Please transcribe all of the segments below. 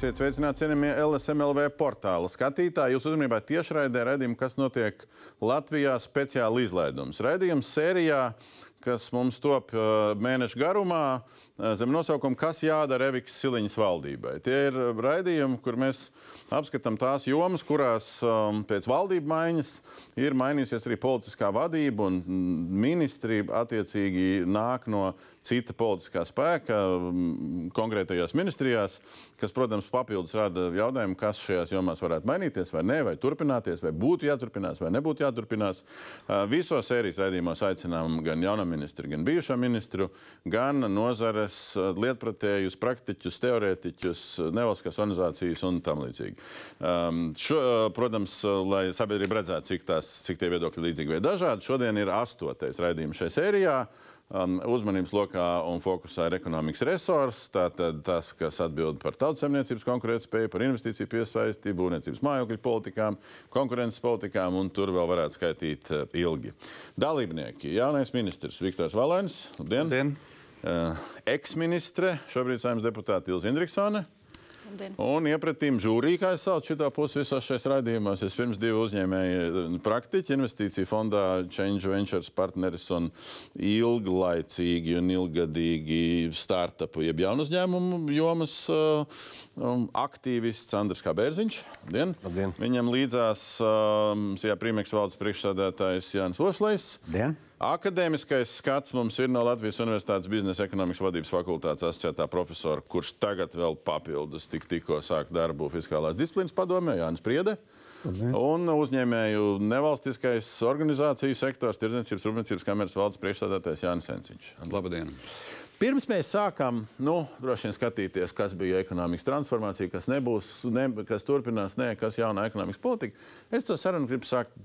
Esiet sveicināti, cienījamie LSMLV portāla skatītāji. Jūs uzmanībā tiešraidē redzējām, kas notiek Latvijā speciāli izlaidums. Redījums sērijā, kas mums top mēnešu garumā, zem nosaukuma Kas jādara Eviks Siliņas valdībai. Tie ir raidījumi, kur mēs apskatām tās jomas, kurās um, pēc valdību maiņas ir mainījusies arī politiskā vadība un ministri attiecīgi nāk no cita politiskā spēka mm, konkrētajās ministrijās, kas, protams, papildus rada jautājumu, kas šajās jomās varētu mainīties vai nē, vai turpināties, vai būtu jāturpinās, vai nebūtu jāturpinās. Visos sērijas raidījumos aicinām gan jaunu ministru, gan bijušo ministru, gan nozares lietpratējus, praktiķus, teorētiķus, nevalstiskās organizācijas un tam līdzīgi. Um, šo, protams, lai sabiedrība redzētu, cik, tās, cik tie viedokļi līdzīgi vai dažādi, šodien ir astotais raidījums šajā sērijā. Um, uzmanības lokā un fokusā ir ekonomikas resurs. Tātad tas, kas atbild par tautsemniecības konkurētspēju, par investīciju piesaistību, būvniecības mājokļu politikām, konkurences politikām, un tur vēl varētu skaitīt ilgi. Dalībnieki, jaunais ministrs Viktors Valēns, labdien! labdien. Uh, Eksministre, šobrīd saimnes deputāte Ilza Indriksone. Labdien. Un iepratīm žūrī, kā es saucu šitā pusi visos šais raidījumos, es pirms divi uzņēmēji eh, praktiķi investīciju fondā Change Ventures partneris un ilglaicīgi un ilgadīgi startupu, jeb jaunu uzņēmumu jomas uh, aktīvists Andris Kabērziņš. Labdien. Labdien. Viņam līdzās um, uh, Prīmeks valdes priekšsādātājs Jānis Ošlejs. Labdien. Akadēmiskais skats mums ir no Latvijas Universitātes biznesa ekonomikas vadības fakultātes asociētā profesora, kurš tagad vēl papildus tik, tikko sāk darbu fiskālās disciplīnas padomē, Jānis Priede. Un uzņēmēju nevalstiskais organizāciju sektors, Tirdzniecības Rūpniecības kameras valdes priekšstādātājs Jānis Senciņš. Labdien! Pirms mēs sākām, nu, vien skatīties, kas bija ekonomikas transformācija, kas nebūs, ne, kas turpinās, ne, kas ir jaunā ekonomikas politika. Es to sarunu gribu sākt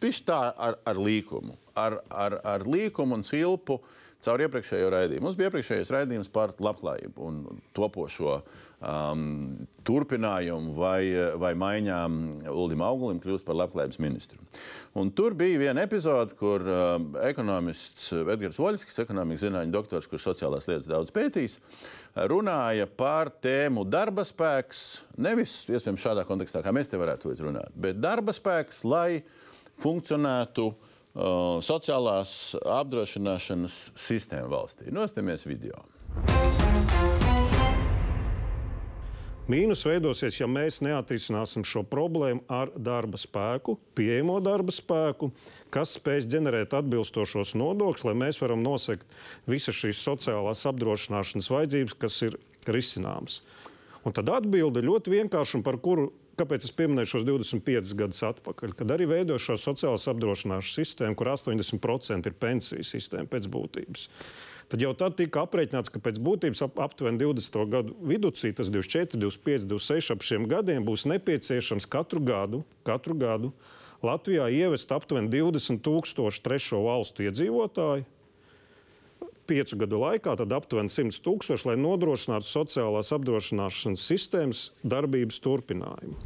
Pišķi tā ar, ar līkumu, ar, ar, ar līkumu un cilpu caur iepriekšējo raidījumu. Mums bija iepriekšējais raidījums par labklājību un topošo um, turpinājumu vai, vai maiņām Uldim Augulim kļūst par labklājības ministru. Un tur bija viena epizode, kur um, ekonomists Edgars Voļskis, ekonomikas zinātņu doktors, kurš sociālās lietas daudz pētīs, runāja par tēmu darba spēks. Nevis, iespējams, šādā kontekstā, kā mēs te varētu runāt, bet darba spēks, lai funkcionētu uh, sociālās apdrošināšanas sistēma valstī. Nostamies video. Mīnus veidosies, ja mēs neatrisināsim šo problēmu ar darba spēku, pieejamo darba spēku, kas spēs ģenerēt atbilstošos nodokļus, lai mēs varam nosegt visas šīs sociālās apdrošināšanas vajadzības, kas ir risināmas. Un tad atbilde ļoti vienkārša, par kuru Kāpēc es pieminēju šos 25 gadus atpakaļ, kad arī veidoja šo sociālās apdrošināšanas sistēmu, kur 80% ir pensiju sistēma pēc būtības. Tad jau tad tika aprēķināts, ka pēc būtības ap, aptuveni 20. gadu vidū, tas 24, 25, 26 ap šiem gadiem būs nepieciešams katru gadu, katru gadu Latvijā ievest aptuveni 20 tūkstošu trešo valstu iedzīvotāju piecu gadu laikā aptuveni 100 tūkstoši, lai nodrošinātu sociālās apdrošināšanas sistēmas darbības turpinājumu.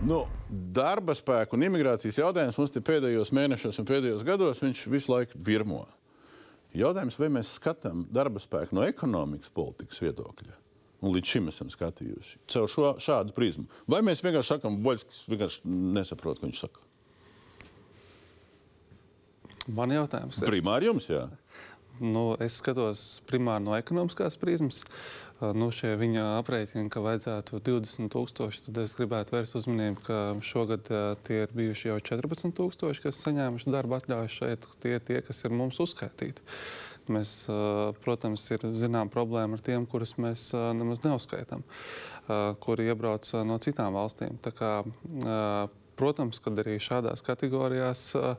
Nu, darba spēku un imigrācijas jautājums mums pēdējos mēnešos un pēdējos gados visu laiku virmo. Jautājums, vai mēs skatām darba spēku no ekonomikas politikas viedokļa? Un līdz šim esam skatījuši caur šo, šādu prizmu. Vai mēs vienkārši sakām, Boļskis vienkārši nesaprot, ko viņš saka? Man jautājums ir. Primāri jums, jā. Nu, es skatos primāri no ekonomiskās prizmas. Nu, šie viņa aprēķini, ka vajadzētu 20,000, tad es gribētu vērst uzmanību, ka šogad tie ir bijuši jau 14,000, kas saņēmuši darba atļauju šeit, tie tie, kas ir mums uzskaitīti. Mēs, protams, ir zinām problēma ar tiem, kurus mēs nemaz neuzskaitām, kuri iebrauc no citām valstīm. Tā kā, protams, kad arī šādās kategorijās uh,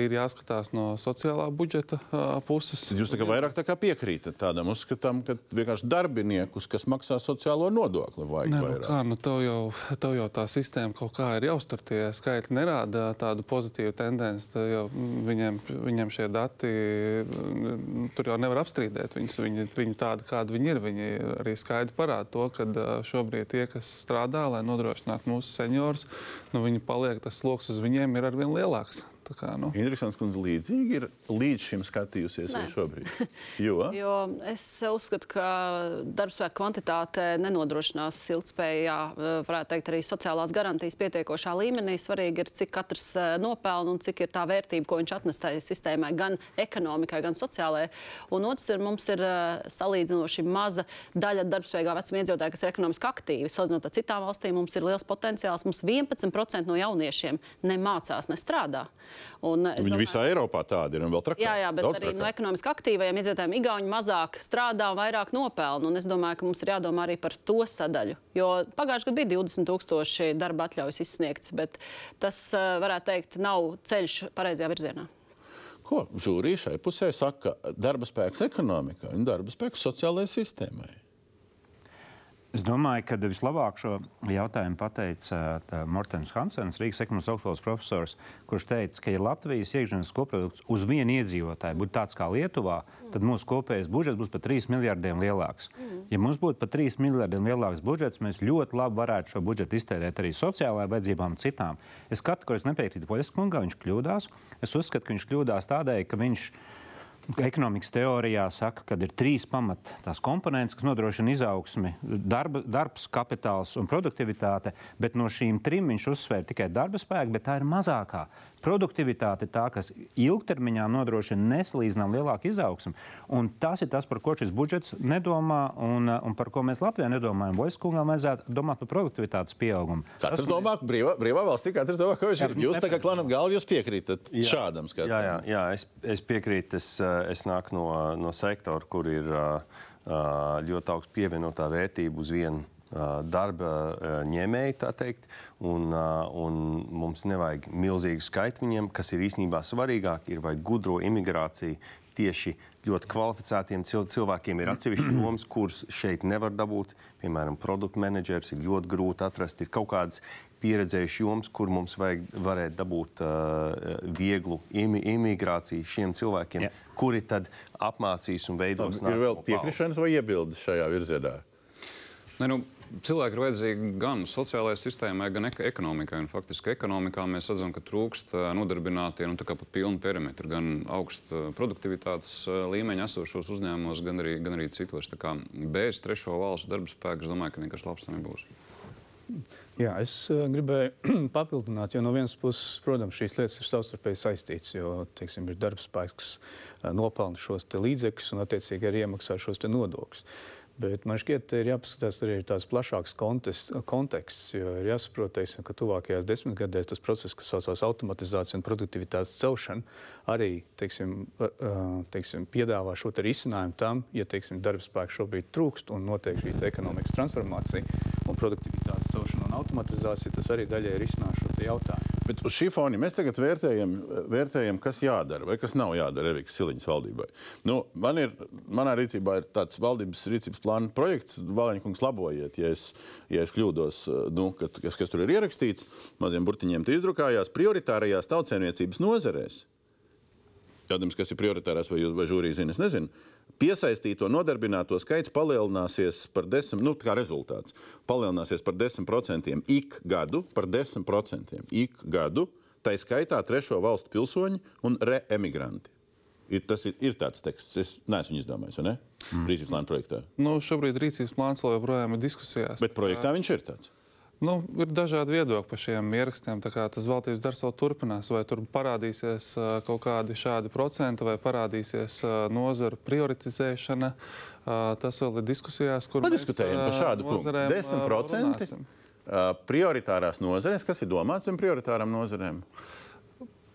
ir jāskatās no sociālā budžeta uh, puses. Jūs tā vairāk tā piekrītat tādam uzskatam, ka vienkārši darbiniekus, kas maksā sociālo nodokli, vajag ne, nu, kā, nu, tev, jau, tev jau tā sistēma kaut kā ir jāuztur. Tie skaitļi nerāda tādu pozitīvu tendenci. Viņiem, viņiem šie dati tur jau nevar apstrīdēt. Viņus, viņi, viņi tādi, kādi viņi ir. Viņi arī skaidri parāda to, ka uh, šobrīd tie, kas strādā, lai nodrošinātu mūsu seniorus, nu, viņi paliek, tas sloks uz viņiem ir arvien lielāks. Tā kā, nu. Interesants, ka līdzīgi ir līdz šim skatījusies Nē. arī šobrīd. Jo, Jo es uzskatu, ka darbspēka kvantitāte nenodrošinās ilgspējā, varētu teikt, arī sociālās garantijas pietiekošā līmenī. Svarīgi ir, cik katrs eh, nopelna un cik ir tā vērtība, ko viņš atnes tajā sistēmai, gan ekonomikai, gan sociālajai. Un otrs ir, mums ir eh, salīdzinoši maza daļa darbspējīgā vecuma iedzīvotāja, kas ir ekonomiski aktīvi. Salīdzinot ar citām valstīm, mums ir liels potenciāls. Mums 11% no jauniešiem nemācās, nestrādā. Un, es viņi domāju- visā Eiropā tādi ir un vēl trakāk. Jā, jā, bet Daudz arī no trakāk. ekonomiski aktīvajiem iedzīvotājiem Igauni mazāk strādā un vairāk nopelna. Un es domāju, ka mums ir jādomā arī par to sadaļu. Jo pagājušajā gadā bija 20 tūkstoši darba atļaujas izsniegts, bet tas, eh, varētu teikt, nav ceļš pareizajā virzienā. Ko žūrija šai pusē saka? Darba spēks ekonomikai un darba spēks sociālajai sistēmai. Es domāju, ka vislabāk šo jautājumu pateica Mortens Hansens, Rīgas ekonomikas augstskolas profesors, kurš teica, ka, ja Latvijas iekšzemes koprodukts uz vienu iedzīvotāju būtu tāds kā Lietuvā, tad mūsu kopējais budžets būs par 3 miljardiem lielāks. Ja mums būtu par 3 miljardiem lielāks budžets, mēs ļoti labi varētu šo budžetu iztērēt arī sociālajām vajadzībām citām. Es kategoriski nepiekrītu Voļas kungam, viņš kļūdās. Es uzskatu, ka viņš kļūdās tādēļ, ka viņš Ekonomikas teorijā saka, ka ir trīs pamat komponentes, kas nodrošina izaugsmi - darba, darbs, kapitāls un produktivitāte. Bet no šīm trim viņš uzsvēra tikai darba spēku, bet tā ir mazākā. Produktivitāte ir tā, kas ilgtermiņā nodrošina nesalīdzinām lielāku izaugsmu. Un tas ir tas, par ko šis budžets nedomā un, un par ko mēs Latvijā nedomājam. Voiskungam vajadzētu domāt par produktivitātes pieaugumu. Katrs domā, ka brīvā, brīvā valstī katrs domā, ka viņš ir. Jūs tā kā klanat galvu, jūs piekrītat šādam Jā, jā, skatījumam. jā es, es piekrītu. Es, eh, es nāku no, no sektora, kur ir uh, ļoti augsta pievienotā vērtība uz vienu darba ņēmēju, tā teikt. Un, un mums nevajag milzīgu skaitu viņiem, kas ir īstenībā svarīgāk, ir vajag gudro imigrāciju tieši ļoti kvalificētiem cil- cilvēkiem. Ir atsevišķi jomas, kuras šeit nevar dabūt. Piemēram, produktu menedžers ir ļoti grūti atrast. Ir kaut kādas pieredzējušas jomas, kur mums vajag varētu dabūt uh, vieglu imi imigrāciju šiem cilvēkiem, Jā. kuri tad apmācīs un veidos Ir vēl piekrišanas vai iebildes šajā virzienā? Ne, nu, cilvēki ir vajadzīgi gan sociālajai sistēmai, gan ek ekonomikai. Un faktiski ekonomikā mēs redzam, ka trūkst ā, nodarbinātie nu, tā kā pa pilnu perimetru, gan augsta produktivitātes ā, līmeņa esošos uzņēmumos, gan arī, gan arī citos. Tā kā Bez trešo valstu darba spēka es domāju, ka nekas labs nebūs. Jā, es gribēju papildināt, jo no vienas puses, protams, šīs lietas ir savstarpēji saistītas. Jo, teiksim, ir darbspēks, kas nopelna šos līdzekļus un, attiecīgi, arī iemaksā šos nodokļus. Bet man šķiet, ir jāpaskatās arī tāds plašāks konteksts, konteksts jo ir jāsaprot, teiksim, ka tuvākajās desmitgadēs tas process, kas saucās automatizācija un produktivitātes celšana, arī teiksim, teiksim, piedāvā šo te risinājumu tam, ja teiksim, darba spēka šobrīd trūkst un notiek šī ekonomikas transformācija un produktivitātes celšana un automatizācija, tas arī daļai risinās šo jautājumu. Bet uz šī fona mēs tagad vērtējam, vērtējam, kas jādara vai kas nav jādara Erikas Siliņas valdībai. Nu, man ir, manā rīcībā ir tāds valdības rīcības plāna projekts, Valēņkungs labojiet, ja es, ja es kļūdos, nu, ka, kas, kas tur ir ierakstīts, maziem burtiņiem tu izdrukājās, prioritārajās tautsēmniecības nozarēs. Jautājums, kas ir prioritārās vai, vai žūrija zina, es nezinu. Piesaistīto nodarbināto skaits palielināsies par 10, nu, kā rezultāts. Palielināsies par 10% ik gadu, par 10% ik gadu, tā skaitā trešo valstu pilsoņi un reemigranti. Ir, tas ir, ir tāds teksts, es neesmu izdomājis, vai ne? Mm. Rīcības plāna projektā. Nu, šobrīd rīcības plāns joprojām ir diskusijās. Bet projektā viņš ir tāds. Nu, ir dažādi viedokļi par šiem ierakstiem. Tas valdības darbs vēl turpinās. Vai tur parādīsies ā, kaut kādi šādi procenti, vai parādīsies ā, nozaru prioritizēšana. Ā, Tas vēl ir diskusijās, kur Padiskutējam par šādu punktu. 10% uh, prioritārās nozarēs, kas ir domāts zem prioritārām nozarēm.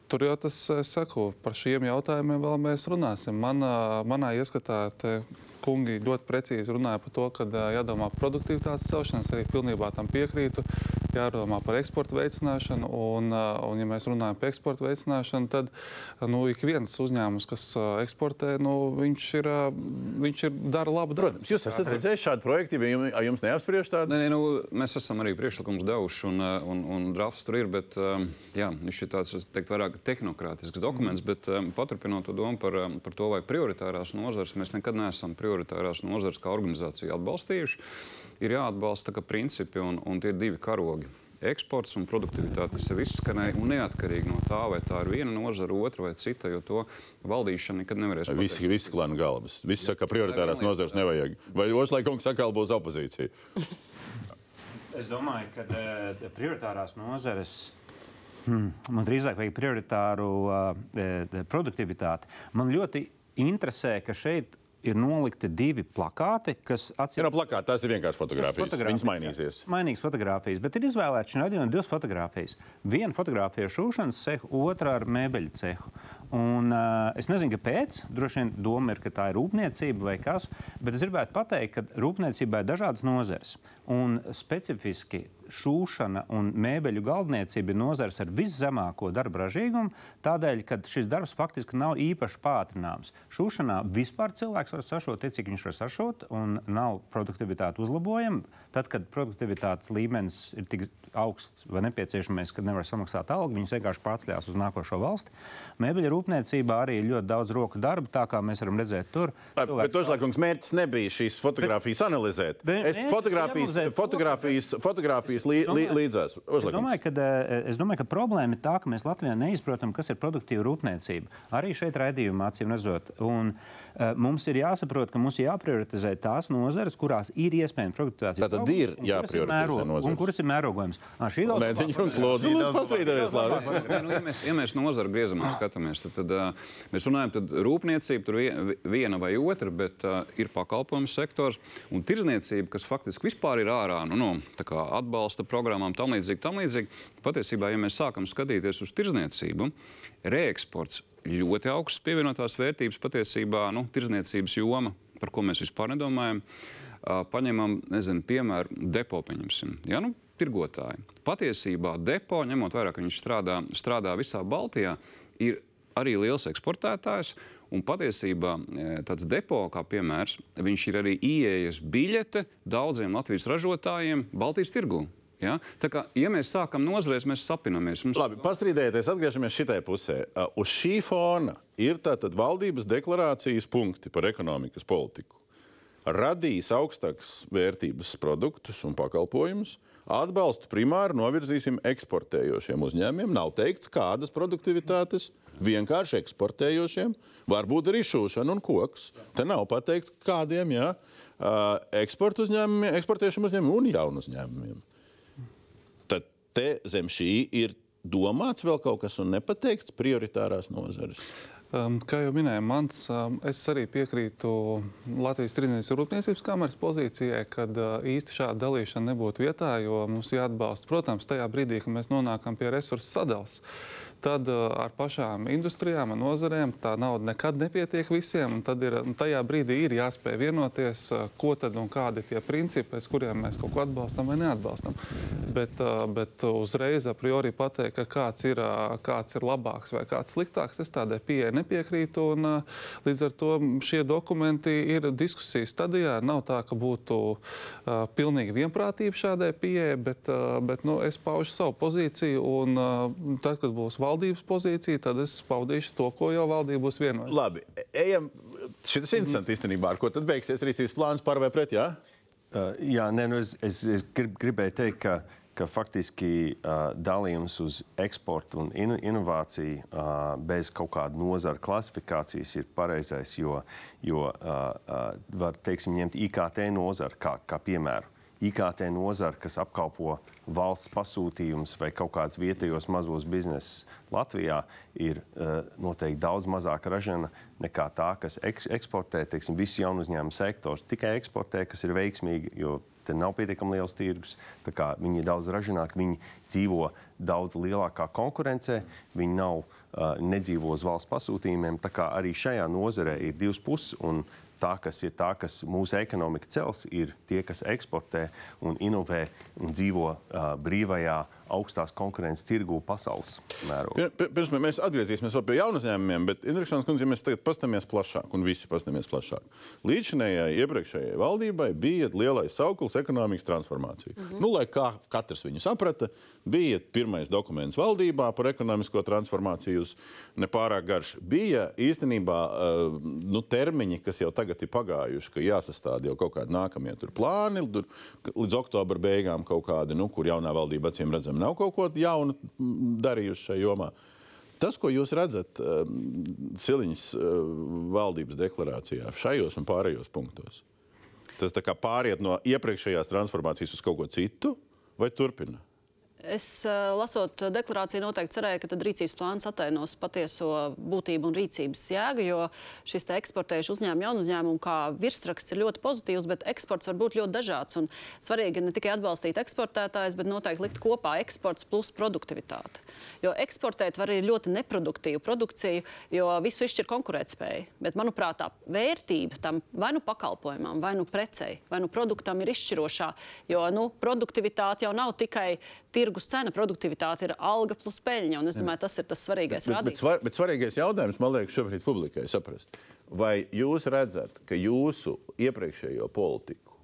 Tur jau tas, saku, par šiem jautājumiem vēl mēs runāsim. Manā, manā ieskatā te kungi ļoti precīzi runāja par to, ka jādomā par produktivitātes celšanu. Es arī pilnībā tam piekrītu. Jādomā par eksporta veicināšanu. Un, un ja mēs runājam par eksporta veicināšanu, tad nu, ik viens uzņēmums, kas eksportē, nu, viņš, ir, viņš ir dara labu darbu. Protams, jūs esat redzējuši šādu projektu, ja jums, jums neapspriež tādu. Nē, nē, nu, mēs esam arī priekšlikumus devuši, un, un, un drafts tur ir. Bet, jā, viņš ir tāds teikt, vairāk tehnokrātisks dokuments, bet paturpinot to domu par, par to, vai prioritārās nozares mēs nekad neesam prioritārās nozares kā organizācija atbalstījuši. Ir jāatbalsta kā principi, un, un tie ir divi karogi. eksports un produktivitāte, kas jau izskanēja, un neatkarīgi no tā, vai tā ir viena nozara, otra vai cita, jo to valdīšana nekad nevarēs pateikt. Visi, visi klāna galvas. Visi saka, ka prioritārās nozares nevajag. Vai Ošlaikungs atkal būs opozīcija? Es domāju, ka uh, prioritārās nozares. Hmm, man drīzāk vajag prioritāru uh, produktivitāti. Man ļoti interesē, ka šeit ir nolikti divi plakāti, kas atcīm... Ir no plakāta, tās ir vienkārši fotogrāfijas. fotogrāfijas. Viņas mainīsies. Mainīgas fotogrāfijas, bet ir izvēlētas šī radījuma divas fotogrāfijas. Viena fotografija ar šūšanas cehu, otra ar mēbeļu cehu. Un, uh, es nezinu, kāpēc. Droši vien doma ir, ka tā ir rūpniecība vai kas. Bet es gribētu pateikt, ka rūpniecībā ir dažādas nozeres. Un specifiski šūšana un mēbeļu galdniecība ir nozares ar viszemāko darba ražīgumu, tādēļ, ka šis darbs faktiski nav īpaši pātrināms. Šūšanā vispār cilvēks var sašot tik, cik viņš var sašot, un nav produktivitāte uzlabojama. Tad, kad produktivitātes līmenis ir tik augsts vai nepieciešamais, kad nevar samaksāt algu, viņus vienkārši pārceļās uz nākošo valsti. Mēbeļu rūpniecībā arī ir ļoti daudz roku darba, tā kā mēs varam redzēt tur. Cilvēks... Bet Tožlākungs mērķis nebija šīs fotogrāfijas bet, analizēt. Bet, es fotogrāfijas, fotogrāfijas, fotogrāfijas lī, lī, līdzās. Es domāju, ka, eh, es domāju, ka problēma ir tā, ka mēs Latvijā neizprotam, kas ir produktīva rūpniecība. Arī šeit raidījumā acīm redzot. Un, uh, mums ir jāsaprot, ka mums ir jāprioritizē tās nozares, kurās ir iespējama produktivitāte. Tātad ir jāprioritizē nozares. Un kuras ir mērogojums? Šī daudz. Nē, jums lūdzu, lūdzu pastrīdēties, labi. nu, ja mēs, ja mēs nozaru griezumā skatāmies, tad, tad uh, mēs runājam, tad rūpniecība tur viena vai otra, bet uh, ir pakalpojumu sektors un tirzniecība, kas faktiski vispār ir ārā nu, no nu, atbalsta programmām, tam līdzīgi, tam līdzīgi. Patiesībā, ja mēs sākam skatīties uz tirzniecību, reeksports ļoti augsts pievienotās vērtības patiesībā, nu, tirzniecības joma, par ko mēs vispār nedomājam. Uh, paņemam, nezinu, piemēru depo, pieņemsim. Ja, nu, tirgotāji. Patiesībā depo, ņemot vērā, ka viņš strādā, strādā visā Baltijā, ir arī liels eksportētājs. Un patiesībā e, tāds depo, kā piemērs, viņš ir arī ieejas biļete daudziem Latvijas ražotājiem Baltijas tirgū. Ja? Tā kā, ja mēs sākam nozarēs, mēs sapinamies. Mums... Labi, pastrīdējieties, atgriežamies šitai pusē. Uh, uz šī fona ir tātad valdības deklarācijas punkti par ekonomikas politiku. Radīs augstākas vērtības produktus un pakalpojumus, Atbalstu primāri novirzīsim eksportējošiem uzņēmumiem. Nav teikts, kādas produktivitātes, vienkārši eksportējošiem. Varbūt arī šūšana un koks. Te nav pateikts, kādiem jā, eksporta uzņēmumiem, eksportējušiem uzņēmumiem un jaunu uzņēmumiem. Tad te zem šī ir domāts vēl kaut kas un nepateikts prioritārās nozares. Um, kā jau minēju, mans, um, es arī piekrītu Latvijas Trīsdienas Rūpniecības kameras pozīcijai, ka uh, īsti šāda dalīšana nebūtu vietā, jo mums jāatbalsta, protams, tajā brīdī, kad mēs nonākam pie resursu sadales. Tad uh, ar pašām industrijām un nozarēm tā nauda nekad nepietiek visiem. Tad ir, tajā brīdī ir jāspēj vienoties, uh, ko tad un kādi ir tie principi, pēc kuriem mēs kaut ko atbalstam vai neatbalstam. Bet, uh, bet uzreiz a priori pateikt, ka kāds ir, kāds ir labāks vai kāds sliktāks, es tādai pieeja nepiekrītu. Un, līdz ar to šie dokumenti ir diskusijas stadijā. Nav tā, ka būtu uh, pilnīgi vienprātība šādai pieejai, bet, uh, bet nu, es paužu savu pozīciju. Un, uh, tad, kad būs valdības pozīcija, tad es paudīšu to, ko jau valdība būs vienojusies. Labi, ejam. Šis ir interesanti īstenībā. Ar ko tad beigsies rīcības plāns par vai pret? Jā, uh, jā nē, nu es, es, es grib, gribēju teikt, ka, ka faktiski uh, dalījums uz eksportu un in, inovāciju uh, bez kaut kāda nozara klasifikācijas ir pareizais, jo, jo uh, uh, var teiksim, ņemt IKT nozaru kā, kā piemēru. IKT nozara, kas apkalpo valsts pasūtījumus vai kaut kādus vietējos mazos biznesus Latvijā, ir uh, noteikti daudz mazāk ražana nekā tā, kas eks eksportē. Teiksim, visi jaunu uzņēmumu sektors tikai eksportē, kas ir veiksmīgi, jo te nav pietiekami liels tirgus. Viņi ir daudz ražīgāki, viņi dzīvo daudz lielākā konkurencē, viņi nav, uh, nedzīvo uz valsts pasūtījumiem. Arī šajā nozarē ir divas puses. Un, tā, kas ir tā, kas mūsu ekonomika cels, ir tie, kas eksportē un inovē un dzīvo uh, brīvajā, augstās konkurences tirgū pasaules mērogā. Pirms mēs atgriezīsimies pie jaunu uzņēmumiem, bet Indriksons kundze, ja mēs tagad paskatāmies plašāk, un visi paskatāmies plašāk. Līdzinējai iepriekšējai valdībai bija lielais sauklis ekonomikas transformācija. Mm -hmm. nu, lai kā katrs viņu saprata, bija pirmais dokuments valdībā par ekonomisko transformāciju uz nepārāk garš. Bija īstenībā uh, nu, termiņi, kas jau tagad ir pagājuši, ka jāsastāda jau kaut kādi nākamie plāni, tur, līdz oktobra beigām kaut kādi, nu, kur jaunā valdība acīm redzam padomu nav kaut ko jaunu darījuši šajā jomā. Tas, ko jūs redzat um, Siliņas uh, valdības deklarācijā, šajos un pārējos punktos, tas pāriet no iepriekšējās transformācijas uz kaut ko citu, vai turpina? Es eh, lasot deklarāciju, noteikti cerēju, ka rīcības plāns attainos patieso būtību un rīcības jēgu, jo šis eksportējuši uzņēmumu, jaunu uzņēmumu kā virsraksts ir ļoti pozitīvs, bet eksports var būt ļoti dažāds. Un svarīgi ir ne tikai atbalstīt eksportētājus, bet noteikti likt kopā eksports plus produktivitāte. Jo eksportēt var arī ļoti neproduktīvu produkciju, jo visu izšķir konkurētspēja. Bet, manuprāt, tā vērtība tam vai nu pakalpojumam, vai nu precei, vai nu produktam ir izšķirošā, jo nu, produktivitāte jau nav tikai tirgus cena, produktivitāte ir alga plus peļņa. Es domāju, tas ir tas svarīgais bet, bet, bet, svar, bet svarīgais jautājums, man liekas, šobrīd publikai saprast. Vai jūs redzat, ka jūsu iepriekšējo politiku,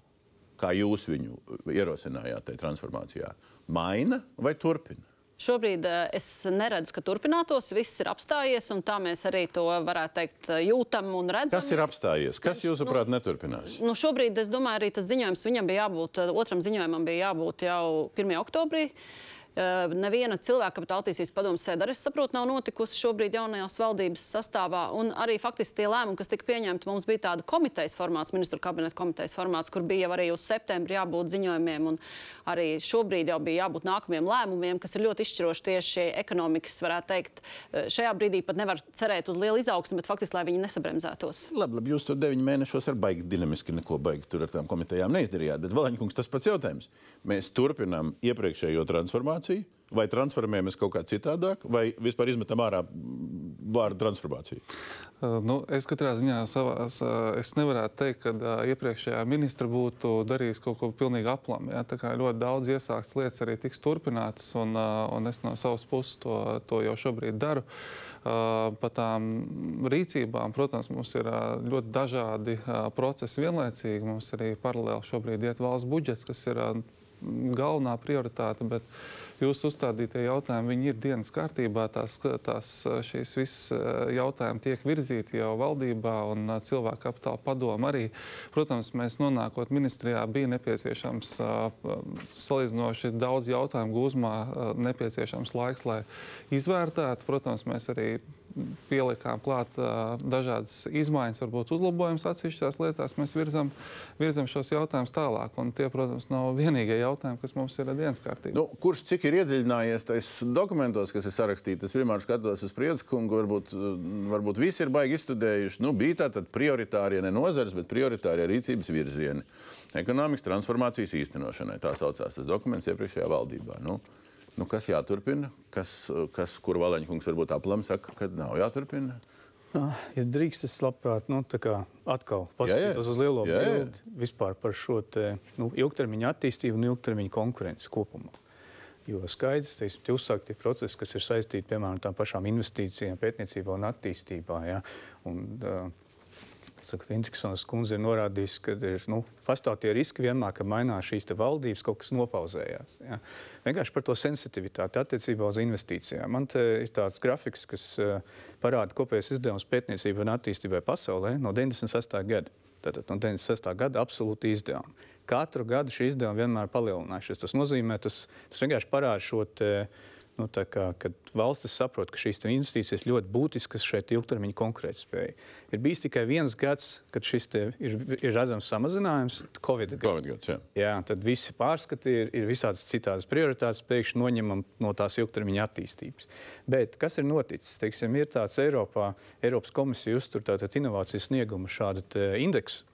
kā jūs viņu ierosinājāt tajā transformācijā, maina vai turpina? Šobrīd uh, es neredzu, ka turpinātos. Viss ir apstājies, un tā mēs arī to varētu teikt, jūtam un redzam. Kas ir apstājies? Kas, jūsuprāt, nu, neturpinās? Nu, šobrīd es domāju, arī tas ziņojums viņam bija jābūt, otram ziņojumam bija jābūt jau 1. oktobrī. Uh, Neviena cilvēka kapitāla attīstības padomus sēde arī, saprotu, nav notikusi šobrīd jaunajās valdības sastāvā. Un arī faktiski tie lēmumi, kas tika pieņemti, mums bija tāda komitejas formāts, ministru kabineta komitejas formāts, kur bija jau arī uz septembri jābūt ziņojumiem. Un arī šobrīd jau bija jābūt nākamajiem lēmumiem, kas ir ļoti izšķiroši tieši ekonomikas, varētu teikt. Šajā brīdī pat nevar cerēt uz lielu izaugsmu, bet faktiski, lai viņi nesabremzētos. Labi, labi jūs to deviņu mēnešos ar baigi dinamiski neko baigi tur ar tām komitejām neizdarījāt. Bet, Valaņkungs, tas pats jautājums. Mēs turpinām iepriekšējo transformāciju transformāciju, vai transformējamies kaut kā citādāk, vai vispār izmetam ārā vārdu transformāciju? Nu, es katrā ziņā savās, es nevarētu teikt, ka iepriekšējā ministra būtu darījis kaut ko pilnīgi aplami. Ja? Tā kā ļoti daudz iesāktas lietas arī tiks turpinātas, un, un es no savas puses to, to jau šobrīd daru. Par tām rīcībām, protams, mums ir ļoti dažādi procesi vienlaicīgi. Mums arī paralēli šobrīd iet valsts budžets, kas ir galvenā prioritāte. Bet, uh, Jūsu uzstādītie jautājumi ir dienas kārtībā. Tās, tās šīs visas eh, jautājumi tiek virzīti jau valdībā un eh, cilvēku kapitāla padomu arī. Protams, mēs nonākot ministrijā bija nepieciešams eh, salīdzinoši daudz jautājumu gūzmā, nepieciešams laiks, lai izvērtētu. Protams, mēs arī pielikām klāt uh, dažādas izmaiņas, varbūt uzlabojumus atsevišķās lietās, mēs virzam, virzam šos jautājumus tālāk. Un tie, protams, nav vienīgie jautājumi, kas mums ir dienas kārtībā. Nu, kurš cik ir iedziļinājies tajos dokumentos, kas ir sarakstīti? Es primāri skatos uz Priediskungu, varbūt, varbūt visi ir baigi izstudējuši. Nu, bija tātad prioritārie ne nozars, bet prioritārie rīcības virzieni. Ekonomikas transformācijas īstenošanai tā saucās tas dokuments iepriekšējā valdībā. Nu, Nu, kas jāturpina? Kas, kas, kur Valaņkungs varbūt aplam saka, ka nav jāturpina? Ja drīkst, es labprāt nu, atkal paskatītos uz lielo bildi vispār par šo te, nu, ilgtermiņa attīstību un ilgtermiņa konkurences kopumā. Jo skaidrs, ka tie uzsāktie procesi, kas ir saistīti piemēram ar tām pašām investīcijām, pētniecībā un attīstībā, ja, un, uh, Intriksons kundze ir norādījis, ka ir nu, pastāv tie riski vienmēr, ka mainās šīs valdības, kaut kas nopauzējās. Ja. Vienkārši par to sensitivitāti attiecībā uz investīcijām. Man te ir tāds grafiks, kas uh, parāda kopējais izdevums pētniecībai un attīstībai pasaulē no 96. gada. Tātad no 96. gada absolūti izdevumi. Katru gadu šī izdevuma vienmēr palielinājušies. Tas nozīmē, tas, tas vienkārši parāda šo te, uh, Nu, kā, kad valstis saprot, ka šīs investīcijas ļoti būtiskas šeit ilgtermiņa konkurētspējai. Ir bijis tikai viens gads, kad šis ir, ir redzams samazinājums, Covid gads. COVID gads jā. jā, tad visi pārskati ir, ir visādas citādas prioritātes, pēkšņi noņemam no tās ilgtermiņa attīstības. Bet kas ir noticis? Teiksim, ir tāds Eiropā, Eiropas komisija uztur tātad inovācijas snieguma šādu indeksu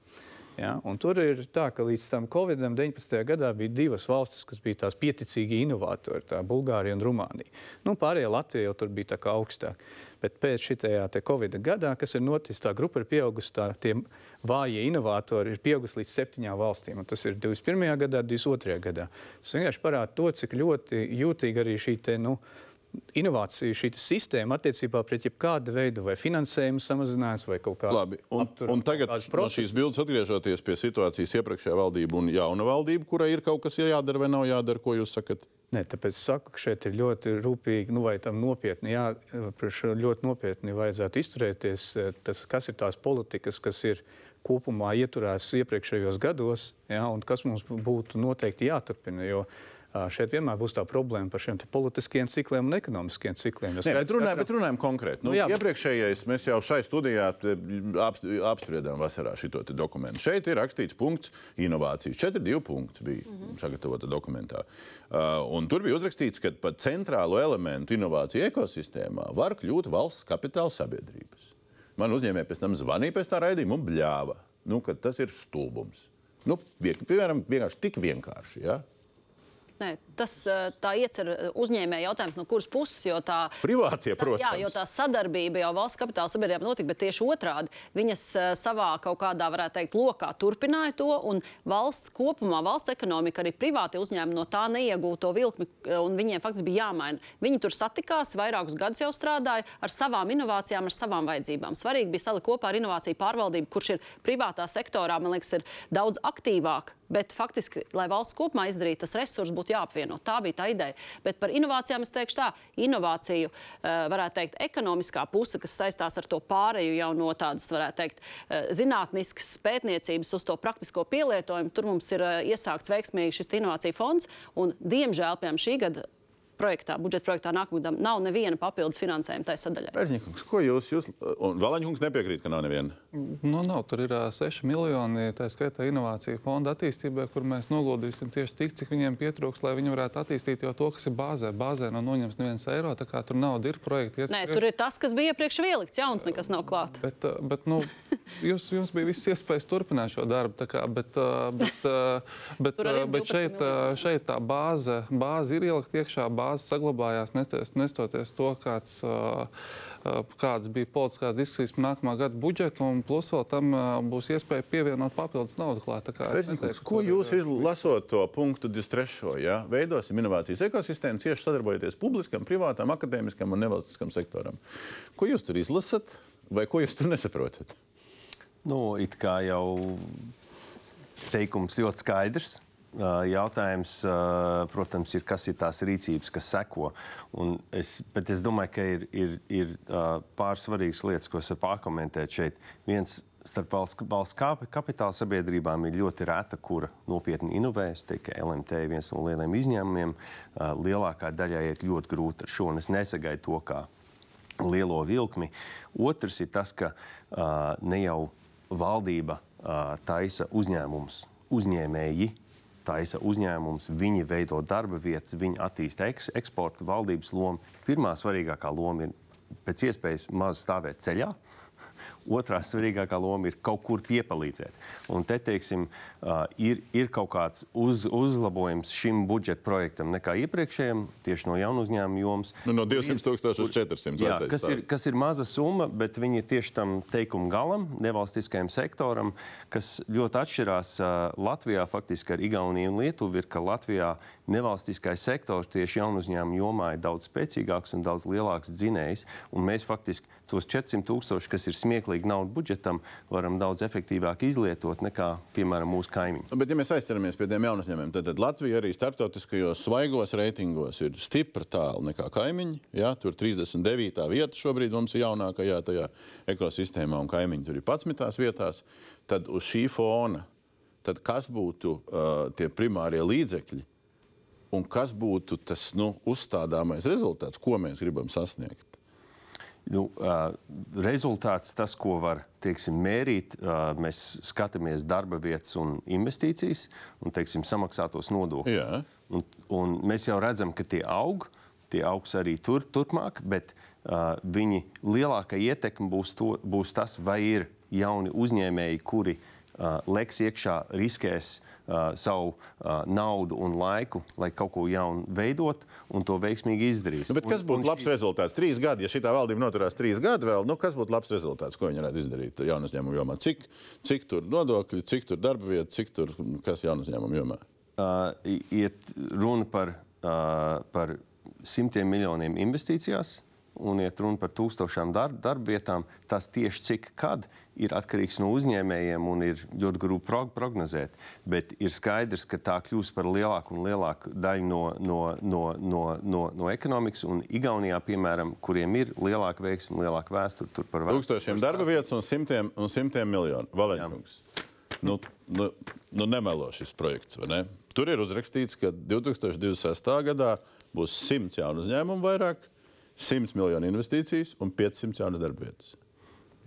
Ja? Tur ir tā, ka līdz tam Covid-19 gadā bija divas valstis, kas bija tās pieticīgi inovatori - Bulgārija un Rumānija. Nu, pārējie Latvija jau tur bija tā kā augstāk. Bet pēc šī Covid gadā, kas ir noticis, tā grupa ir pieaugusi, tā, tie vājie inovatori ir pieaugusi līdz septiņām valstīm. Tas ir 21. gadā, 22. gadā. Tas vienkārši parāda to, cik ļoti jūtīgi arī šī te, nu, inovāciju šī sistēma attiecībā pret jebkādu veidu vai finansējumu samazinājums vai kaut kādu Labi, un, aptur, un tagad no šīs bildes atgriežoties pie situācijas iepriekšējā valdība un jauna valdība, kurai ir kaut kas jādara vai nav jādara, ko jūs sakat? Nē, tāpēc saku, ka šeit ir ļoti rūpīgi, nu, vai tam nopietni, jā, ļoti nopietni vajadzētu izturēties. Tas, kas ir tās politikas, kas ir kopumā ieturētas iepriekšējos gados, jā, un kas mums būtu noteikti jāturpina. Jo, uh, Šeit vienmēr būs tā problēma par šiem politiskiem cikliem un ekonomiskiem cikliem. Nē, bet, runājam, katram- bet runājam konkrēti. Nu, Nu, jā, iepriekšējais mēs jau šai studijā ap, apspriedām vasarā šo dokumentu. Šeit ir rakstīts punkts inovācijas. 4,2 punkts bija mm -hmm. sagatavota dokumentā. Uh, un tur bija uzrakstīts, ka par centrālo elementu inovāciju ekosistēmā var kļūt valsts kapitāla sabiedrības. Man uzņēmēji pēc tam zvanīja pēc tā raidījuma un bļāva, nu, ka tas ir stulbums. Nu, piemēram, vienkārši tik vienkārši. Ja? Nē, tas tā iecer uzņēmēja jautājums, no kuras puses. jo Tā, Privātie, protams. Jā, jo tā sadarbība jau valsts kapitāla sabiedrībā notika, bet tieši otrādi. Viņas savā kaut kādā, varētu teikt, lokā turpināja to, un valsts kopumā, valsts ekonomika, arī privāti uzņēmumi no tā neiegūto vilkli, eh, un viņiem faktiski bija jāmaina. Viņi tur satikās, vairākus gadus jau strādāja ar savām inovācijām, ar savām vajadzībām. Svarīgi bija salikt kopā ar inovāciju pārvaldību, kurš ir privātā sektorā, man liekas, ir daudz aktīvāk. Bet faktiski, lai valsts kopumā izdarītu, tas resurss būtu jāapvieno. Tā bija tā ideja. Bet par inovācijām es teikšu tā, inovāciju, eh, varētu teikt, ekonomiskā puse, kas saistās ar to pāreju jau no tādas, varētu teikt, eh, zinātniskas pētniecības uz to praktisko pielietojumu. Tur mums ir eh, iesākts veiksmīgi šis inovāciju fonds, un diemžēl, piemēram, šī gada projektā, budžeta projektā nākamajam nav neviena papildus finansējuma tai sadaļai. Pērņikungs, ko jūs, jūs un Valaņkungs nepiekrīt, ka nav neviena? Nu, nav. Tur ir ā, 6 miljoni, tā skaitā inovāciju fonda attīstībai, kur mēs noguldīsim tieši tik, cik viņiem pietrūks, lai viņi varētu attīstīt jau to, kas ir bāzē. Bāzē nav noņemts neviens eiro, tā kā tur nauda ir projekti. iet Nē, tur ir tas, kas bija iepriekš ielikts, jauns nekas nav klāts. Bet, ā, bet nu, jūs, jums bija viss iespējas turpināt šo darbu. tā Kā, bet, ā, bet, bet, bet 12 šeit, šeit tā bāze, bāze ir ielikt iekšā, bāze saglabājās, nesties- nestoties to, kāds, kādas bija politiskās diskusijas par nākamā gada budžetu. un Plus vēl tam būs iespēja pievienot papildus naudu klāt. Neteiktu, ko jūs izlasot to punktu 23. Ja? Veidosim inovācijas ekosistēmu, cieši sadarbojoties publiskam, privātam, akadēmiskam un nevalstiskam sektoram. Ko jūs tur izlasat, vai ko jūs tur nesaprotat? Nu, it kā jau teikums ļoti skaidrs. Ā, Jautājums, ā, protams, ir, kas ir tās rīcības, kas seko. Un Es, bet es domāju, ka ir, ir, ir ā, pāris svarīgas lietas, ko es varu pārkomentēt šeit. Viens starp valsts, valsts kap- kapitāla sabiedrībām ir ļoti reta, kura nopietni inovē. Es teiktu, ka LMT ir viens no lieliem izņēmumiem. Lielākā daļai iet ļoti grūti ar šo, un es nesagaidu to kā lielo vilkmi. Otrs ir tas, ka ne jau valdība taisa uzņēmumus, uzņēmēji taisa uzņēmumus, viņi veido darba vietas, viņi attīsta eks eksporta valdības lomu. Pirmā svarīgākā loma ir pēc iespējas maz stāvēt ceļā. Otrā svarīgākā loma ir kaut kur piepalīdzēt. Un te, teiksim, ir, ir kaut kāds uz, uzlabojums šim budžeta projektam nekā iepriekšējiem, tieši no jaunu uzņēmumu jomas. Nu, no 200 tūkstoši uz 400 Jā, kas, ir, stāsts. kas ir maza summa, bet viņi ir tieši tam teikuma galam, nevalstiskajam sektoram, kas ļoti atšķirās Latvijā, faktiski ar Igauniju un Lietuvu, ir, ka Latvijā nevalstiskais sektors tieši jaunu uzņēmumu jomā ir daudz spēcīgāks un daudz lielāks dzinējs. Mēs faktiski tos 400 tūkstoši, kas ir smieklīgi naudu budžetam, varam daudz efektīvāk izlietot nekā, piemēram, mūsu kaimiņi. Bet, ja mēs aizķeramies pie tiem jaunu uzņēmumiem, tad, tad Latvija arī starptautiskajos svaigos reitingos ir stipri tālu nekā kaimiņi. Jā, tur 39. vieta šobrīd mums ir jaunākajā tajā ekosistēmā, un kaimiņi tur ir 11. vietās. Tad uz šī fona, tad kas būtu uh, tie primārie līdzekļi un kas būtu tas nu, uzstādāmais rezultāts, ko mēs gribam sasniegt? Nu, rezultāts, tas, ko var teiksim, mērīt, mēs skatāmies darba vietas un investīcijas un teiksim, samaksātos nodokļus. Un, un mēs jau redzam, ka tie aug, tie augs arī tur, turpmāk, bet uh, viņi lielākā ietekme būs, to, būs tas, vai ir jauni uzņēmēji, kuri uh, leks iekšā, riskēs uh, savu uh, naudu un laiku, lai kaut ko jaunu veidot un to veiksmīgi izdarīs. Nu, kas Un- būtu un labs rezultāts? Trīs gadi, ja šī valdība noturās trīs gadi vēl, nu, kas būtu labs rezultāts, ko viņi varētu izdarīt jaunu uzņēmumu jomā? Cik, cik tur nodokļi, cik tur darba vieta, cik tur kas jaunu uzņēmumu jomā? uh, iet runa par, uh, par simtiem miljoniem investīcijās un iet runa par tūkstošām darb, darba vietām. Tas tieši cik kad ir atkarīgs no uzņēmējiem un ir ļoti grūti prog prognozēt. Bet ir skaidrs, ka tā kļūs par lielāku un lielāku daļu no, no, no, no, no, no ekonomikas. Un Igaunijā, piemēram, kuriem ir lielāka veiksme, lielāka vēsture, tur par vēsturi Tūkstošiem darba vietas un simtiem, un simtiem miljonu. Valēņkungs. nu, nu, nu nemelo šis projekts. Ne? Tur ir uzrakstīts, ka 2026. gadā būs 100 jaunu uzņēmumu vairāk, 100 miljonu investīcijas un 500 jaunas darba vietas.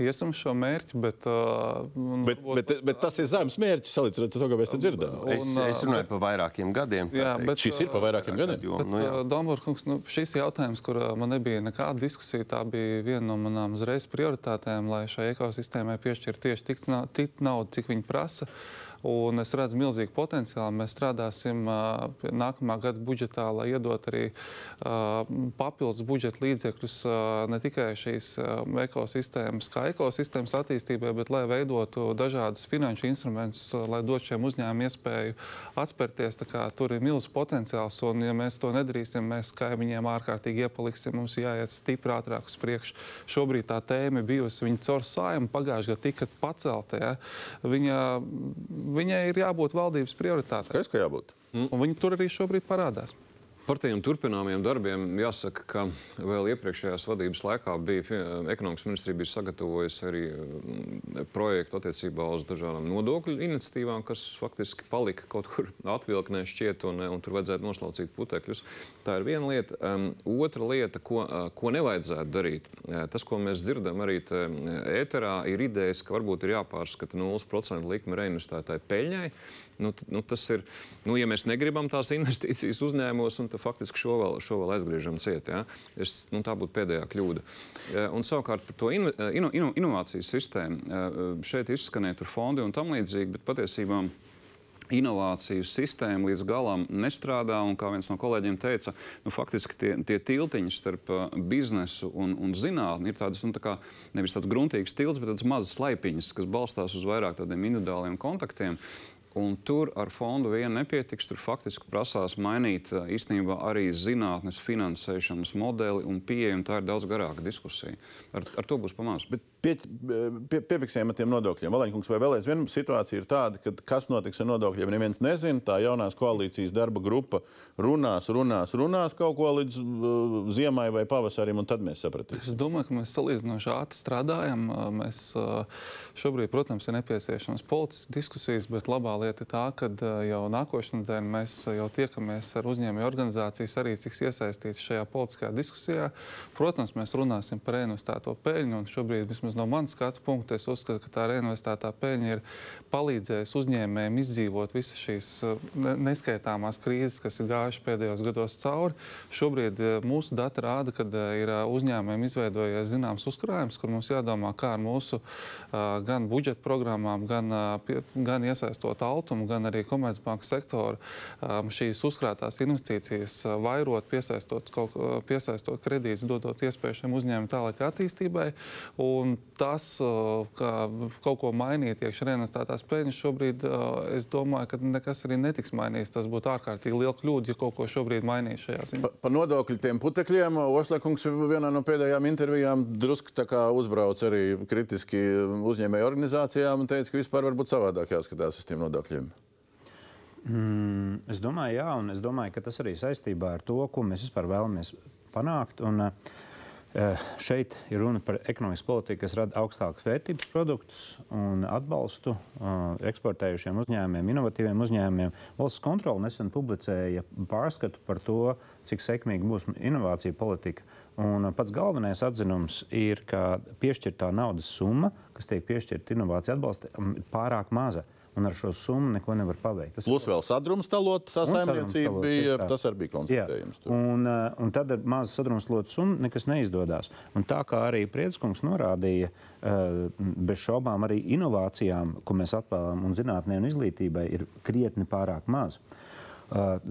Iesim uz šo mērķi, bet, uh, un Bet, varbūt bet, bet tas ir zemes mērķis salīdzinot ar to, ko mēs te dzirdam. Es, Un, es runāju par vairākiem gadiem. Jā, teikt. bet, Šis ir pa vairākiem gadiem. Jo, Bet, nu, uh, Dombūrkungs, nu, šis jautājums, kur uh, man nebija nekāda diskusija, tā bija viena no manām uzreiz prioritātēm, lai šai ekosistēmai piešķirtu tieši tik, tik naudu, cik viņi prasa. Un es redzu milzīgu potenciālu. Mēs strādāsim pie nākamā gada budžetā, lai iedot arī papildus budžeta līdzekļus ne tikai šīs ekosistēmas, kā ekosistēmas attīstībai, bet lai veidotu dažādas finanšu instrumentus, lai dotu šiem uzņēmumiem iespēju atspērties. Tur ir milzīgs potenciāls, un ja mēs to nedarīsim, mēs kaimiņiem ārkārtīgi iepaliksim. Mums jāiet stipri ātrāk uz priekšu. Šobrīd tā tēma bijusi, viņa caur sājumu pagājušajā gadā tika pacelta. Ja? Viņa, viņai ir jābūt valdības prioritātei. Kas kā jābūt? Un viņi tur arī šobrīd parādās. Par tiem turpināmiem darbiem jāsaka, ka vēl iepriekšējās vadības laikā bija ekonomikas ministrija bija sagatavojusi arī mm, projektu attiecībā uz dažādām nodokļu iniciatīvām, kas faktiski palika kaut kur atvilknē šķiet, un, un tur vajadzētu noslaucīt putekļus. Tā ir viena lieta. Um, otra lieta, ko, ko nevajadzētu darīt, uh, tas, ko mēs dzirdam arī uh, ēterā, ir idejas, ka varbūt ir jāpārskata 0% likme reinvestētāji peļņai. Nu, nu, tas ir, nu, ja mēs negribam tās investīcijas uzņēmumos, tad faktiski šo vēl, šo vēl aizgriežam ciet. Ja? Es, nu, tā būtu pēdējā kļūda. Un savukārt par to ino, ino, ino, inovācijas sistēmu šeit izskanēja fondi un tam līdzīgi, bet patiesībā. Inovāciju sistēma līdz galam nestrādā, un kā viens no kolēģiem teica, nu, faktiski tie, tie tiltiņi starp uh, biznesu un, un zinātni ir tādas, nu, tā kā, nevis tāds gruntīgs tilts, bet tādas mazas laipiņas, kas balstās uz vairāk tādiem individuāliem kontaktiem. Un tur ar fondu vien nepietiks. Tur faktiski prasās mainīt īstenībā arī zinātnes finansēšanas modeli un pieeja. un Tā ir daudz garāka diskusija. Ar, ar to būs pamāts. Bet pie, pie, piefiksējam ar tiem nodokļiem. Valēņkungs, vai vēl aizvien situācija ir tāda, ka kas notiks ar nodokļiem, neviens nezina. Tā jaunās koalīcijas darba grupa runās, runās, runās kaut ko līdz uh, ziemai vai pavasarim, un tad mēs sapratīsim. Es domāju, ka mēs salīdzinoši ātri strādājam. Mēs uh, šobrīd, protams, ir nepieciešamas politiskas diskusijas, bet labā lieta ir tā, ka uh, jau nākošais nedēļa mēs uh, jau tiekamies ar uzņēmēju organizācijas, arī tiks iesaistīti šajā politiskajā diskusijā. Protams, mēs runāsim par reinvestēto peļņu, un šobrīd, vismaz no manas skatu punkta, es uzskatu, ka tā reinvestētā peļņa ir palīdzējusi uzņēmējiem izdzīvot visas šīs ne- neskaitāmās krīzes, kas ir gājušas pēdējos gados cauri. Šobrīd mūsu dati rāda, ka ir uzņēmējiem izveidojies zināms uzkrājums, kur mums jādomā, kā ar mūsu gan budžeta programmām, gan, gan iesaistot altumu, gan arī komercbanku sektoru um, šīs uzkrātās investīcijas uh, vairot, piesaistot, kaut, ko- piesaistot kredītus, dodot iespēju šiem uzņēmumiem tālāk attīstībai. Un tas, uh, ka kaut ko mainīt iekšā reinvestētās peļņas šobrīd, uh, es domāju, ka nekas arī netiks mainīts. Tas būtu ārkārtīgi liela kļūda, ja kaut ko šobrīd mainītu šajā ziņā. Pa, par nodokļu tiem putekļiem Ošlekungs vienā no pēdējām intervijām drusku uzbrauc arī kritiski uzņēmēju organizācijām un teica, ka vispār varbūt savādāk jāskatās uz tiem nodokļiem. Mm, es domāju, jā, un es domāju, ka tas arī saistībā ar to, ko mēs vispār vēlamies panākt. Un, uh, šeit ir runa par ekonomisku politiku, kas rada augstākas vērtības produktus un atbalstu uh, eksportējušiem uzņēmumiem, inovatīviem uzņēmumiem. Valsts kontrole nesen publicēja pārskatu par to, cik sekmīga būs inovācija politika. Un uh, pats galvenais atzinums ir, ka piešķirtā naudas summa, kas tiek piešķirta inovāciju atbalstam, ir pārāk maza. Un ar šo summu neko nevar paveikt. Tas Plus vēl sadrumstalot, tā saimniecība bija, tā. tas arī bija konstatējums. Un, uh, un tad ar mazu sadrumstalotu summu nekas neizdodas. Un tā kā arī Prieckungs norādīja, uh, bez šaubām arī inovācijām, ko mēs atvēlam un zinātnē un izglītībai, ir krietni pārāk maz. Uh,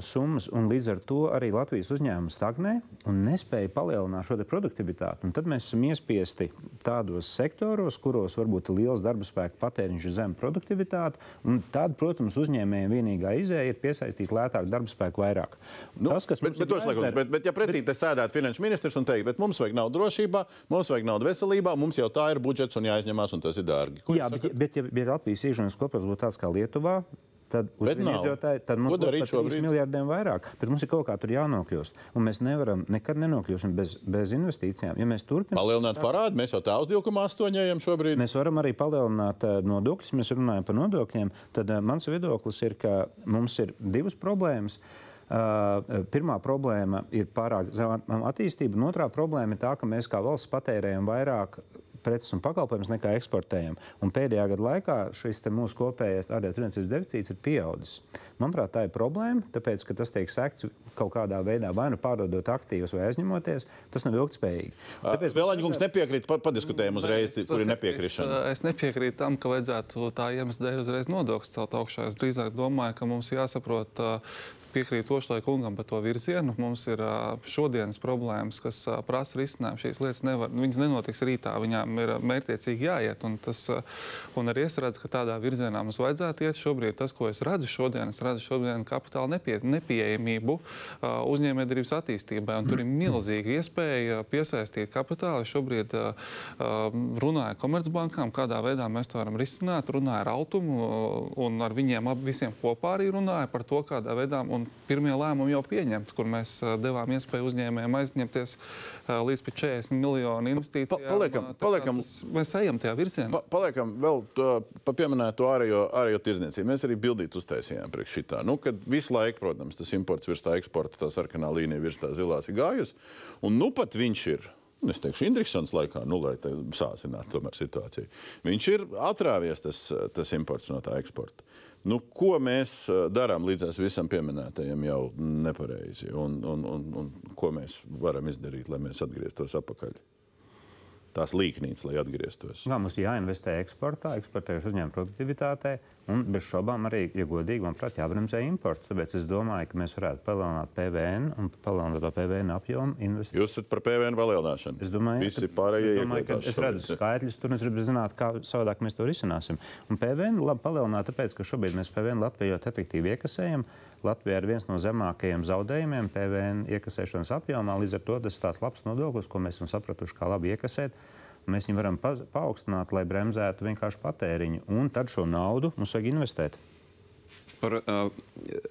summas, un līdz ar to arī Latvijas uzņēmumi stagnē un nespēja palielināt šo produktivitāti. Un tad mēs esam iespiesti tādos sektoros, kuros varbūt ir liels darba spēka patēriņš un zema produktivitāte. un Tad, protams, uzņēmējiem vienīgā izēja ir piesaistīt lētāku darba spēku vairāk. Nu, Tas, kas bet, bet, jāizdara- bet, bet, ja pretī te sēdētu finanšu ministrs un teikt, bet mums vajag naudu drošībā, mums vajag naudu veselībā, mums jau tā ir budžets un jāizņemās, un tas ir dārgi. Ko Jā, jūs bet, bet, ja, bet Latvijas iekšzemes kopums būtu tāds kā Lietuvā, tad iedzīvotāju tad mums būs par 3 šobrīd? miljardiem vairāk. Bet mums ir kaut kā tur jānokļūst. Un mēs nevaram nekad nenokļūsim bez, bez investīcijām. Ja mēs turpinām. Palielināt parādu, mēs jau tā uz 2,8 ejam šobrīd. Mēs varam arī palielināt eh, nodokļus. Mēs runājam par nodokļiem. Tad eh, mans viedoklis ir, ka mums ir divas problēmas. Uh, pirmā problēma ir pārāk zema attīstība, un otrā problēma ir tā, ka mēs kā valsts patērējam vairāk preces un pakalpojumus nekā eksportējam. Un pēdējā gada laikā šis mūsu kopējais ārējā tirdzniecības deficīts ir pieaudzis. Manuprāt, tā ir problēma, tāpēc, ka tas tiek sekts kaut kādā veidā, vai nu pārdodot aktīvus, vai aizņemoties. Tas nav ilgspējīgi. Tāpēc Vēlaņkungs nepiekrīt, pa, padiskutējam uzreiz, Es- kur ir Es, nepiekrišana. es nepiekrītu tam, ka vajadzētu tā iemesla dēļ uzreiz nodokļus celt augšā. Es drīzāk domāju, ka mums jāsaprot. Ā, Piekrīt Ošlai kungam par to virzienu. Mums ir šodienas problēmas, kas prasa risinājumu. Šīs lietas nevar, viņas nenotiks rītā. Viņām ir mērķiecīgi jāiet. Un, tas, un arī es redzu, ka tādā virzienā mums vajadzētu iet. Šobrīd tas, ko es redzu šodien, es redzu šodien kapitāla nepie, nepieejamību uzņēmējdarbības attīstībai. Un tur ir milzīga iespēja piesaistīt kapitālu. Šobrīd runāju ar komercbankām, kādā veidā mēs to varam risināt. Runāju ar Altumu un ar viņiem ap visiem kopā arī runāju par to, kādā veidā. Un pirmie lēmumi jau pieņemti, kur mēs devām iespēju uzņēmējiem aizņemties līdz pat 40 miljonu investīcijām. Pa- paliekam- paliekam- tas- Mēs ejam tajā virzienā. Pa, paliekam vēl pa pieminēto ārējo, ārējo tirdzniecību. Mēs arī bildīt uztaisījām priekš šitā. Nu, kad visu laiku, protams, tas imports virs tā eksporta, tā sarkanā līnija virs tā zilās ir gājusi. Un nu pat viņš ir. nu, Es teikšu, Indriksons laikā, nu, lai sāsinātu situāciju. Viņš ir atrāvies tas, tas imports no tā eksporta. Nu, ko mēs darām līdz visam pieminētajam jau nepareizi? Un, un, un, un ko mēs varam izdarīt, lai mēs atgrieztos atpakaļ? Tās līknītes, lai atgrieztos. Jā, mums jāinvestē eksportā, eksportējuši uzņēmuma produktivitātē, un bez šaubām arī, ja godīgi, manuprāt, jābremzē imports. Tāpēc es domāju, ka mēs varētu palielināt PVN un palielināt to PVN apjomu. Investēt. Jūs esat par PVN palielināšanu. Es domāju, Visi ka- pārējie es, domāju, ka es redzu skaitļus, tur es gribu zināt, kā savādāk mēs to risināsim. Un PVN labi palielināt, tāpēc, ka šobrīd mēs PVN Latvijā efektīvi iekasējam. Latvija ir viens no zemākajiem zaudējumiem PVN iekasēšanas apjomā. Līdz ar to tas ir tāds labs nodoklis, ko mēs esam sapratuši, kā labi iekasēt. Mēs viņu varam pa paaugstināt, lai bremzētu vienkārši patēriņu. Un tad šo naudu mums vajag investēt. Par uh,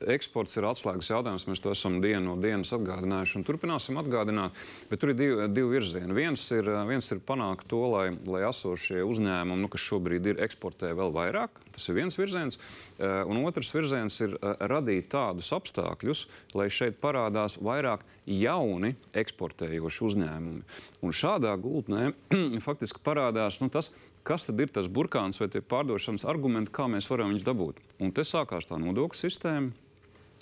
eksports ir atslēgas jautājums. Mēs to esam dienu no dienas atgādinājuši un turpināsim atgādināt. Bet tur ir divi, divi virzieni. Viens ir, viens ir panākt to, lai, lai esošie uzņēmumi, nu, kas šobrīd ir, eksportē vēl vairāk. Tas ir viens virziens. Uh, un otrs virziens ir uh, radīt tādus apstākļus, lai šeit parādās vairāk jauni eksportējoši uzņēmumi. Un šādā gultnē faktiski parādās nu, tas, kas tad ir tas burkāns vai tie pārdošanas argumenti, kā mēs varam viņus dabūt. Un te sākās tā nodokļu sistēma.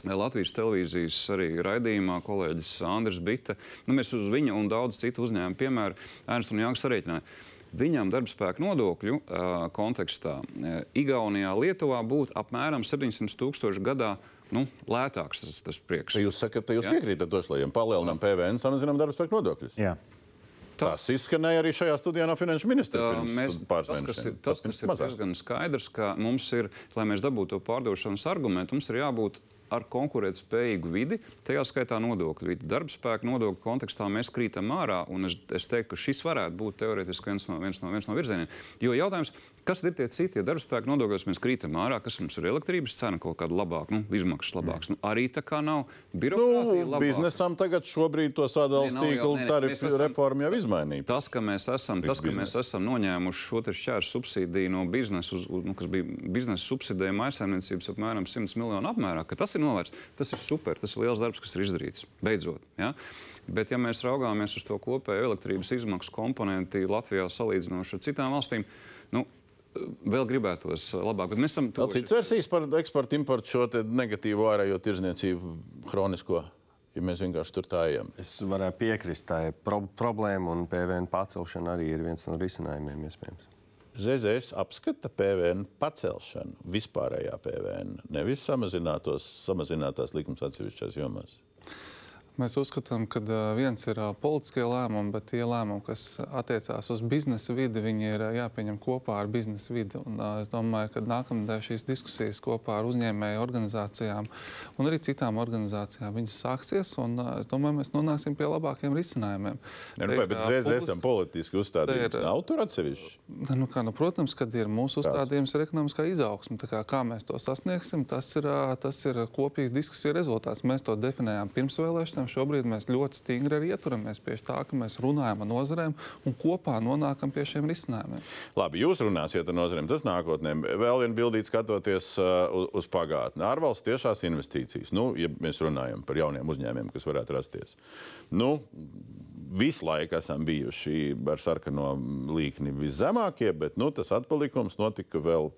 Latvijas televīzijas arī raidījumā kolēģis Andris Bitte. Nu, mēs uz viņa un daudz citu uzņēmumu piemēru Ernsts un Jānis sarēķināja. Viņam darbspēka nodokļu uh, kontekstā uh, Igaunijā, Lietuvā būtu apmēram 700 tūkstoši gadā nu, lētāks tas, tas priekš. Jūs sakat, ka jūs Jā. piekrītat Ošlajam, palielinām PVN, samazinām darba spēku nodokļus. Jā. Tas izskanēja arī šajā studijā no Finanšu ministra. Mēs, tas, kas ir, tas, Pat kas ir diezgan skaidrs, ka mums ir, lai mēs dabūtu to pārdošanas argumentu, mums ir jābūt ar konkurētspējīgu vidi, tajā skaitā nodokļu vidi. Darba spēka nodokļu kontekstā mēs krītam ārā, un es, es teiktu, ka šis varētu būt teorētiski viens no, viens no, viens no virzieniem. Jo jautājums, kas ir tie citie darba spēka nodokļos, mēs krītam ārā, kas mums ir elektrības cena kaut kāda labāka, nu, izmaksas labākas. Nu, arī tā kā nav birokrātija. Nu, biznesam tagad šobrīd to jau- tīklu tarifu reformu jau izmainīja. Tas, ka mēs esam, tas, ka mēs esam noņēmuši šo šķērs subsīdiju no biznesa, nu, kas bija biznesa subsidējuma aizsaimniecības apmēram 100 miljonu apmērā, tas ir novērsts, tas ir super, tas ir liels darbs, kas ir izdarīts. Beidzot. Ja? Bet, ja mēs raugāmies uz to kopējo elektrības izmaksu komponenti Latvijā salīdzinoši ar citām valstīm, nu, vēl gribētos labāk. Bet mēs esam Vēl tuvojušies- cits versijas par eksportu, importu šo te negatīvo ārējo tirzniecību, hronisko, ja mēs vienkārši tur tā ejam. Es varētu piekrist, tā ir pro problēma, un PVN pacelšana arī ir viens no risinājumiem, iespējams. ZZS apskata PVN pacelšanu, vispārējā PVN, nevis samazinātās likums atsevišķās jomās. Mēs uzskatām, ka viens ir politiskie lēmumi, bet tie lēmumi, kas attiecās uz biznesa vidi, viņi ir jāpieņem kopā ar biznesa vidi. Un, es domāju, ka nākamnedēļ šīs diskusijas kopā ar uzņēmēju organizācijām un arī citām organizācijām sāksies. Un, es domāju, mēs nonāksim pie labākiem risinājumiem. Ja, nu, bet ZZS tam politiski uzstādījums nav tur atsevišķi. Nu, kā, nu, protams, kad ir mūsu uzstādījums ir ekonomiskā izaugsme. Kā, kā mēs to sasniegsim, tas ir, tas ir kopīgs diskusiju rezultāts. Mēs to definējām pirms vēlēšanām runājam, šobrīd mēs ļoti stingri arī ieturamies pie tā, ka mēs runājam ar nozarēm un kopā nonākam pie šiem risinājumiem. Labi, jūs runāsiet ar nozarēm. Tas nākotnē vēl viena bildīte skatoties uh, uz, uz pagātni. Ārvalsts tiešās investīcijas. Nu, ja mēs runājam par jauniem uzņēmumiem, kas varētu rasties. Nu, visu laiku esam bijuši ar sarkano līkni viszemākie, bet nu, tas atpalikums notika vēl vēl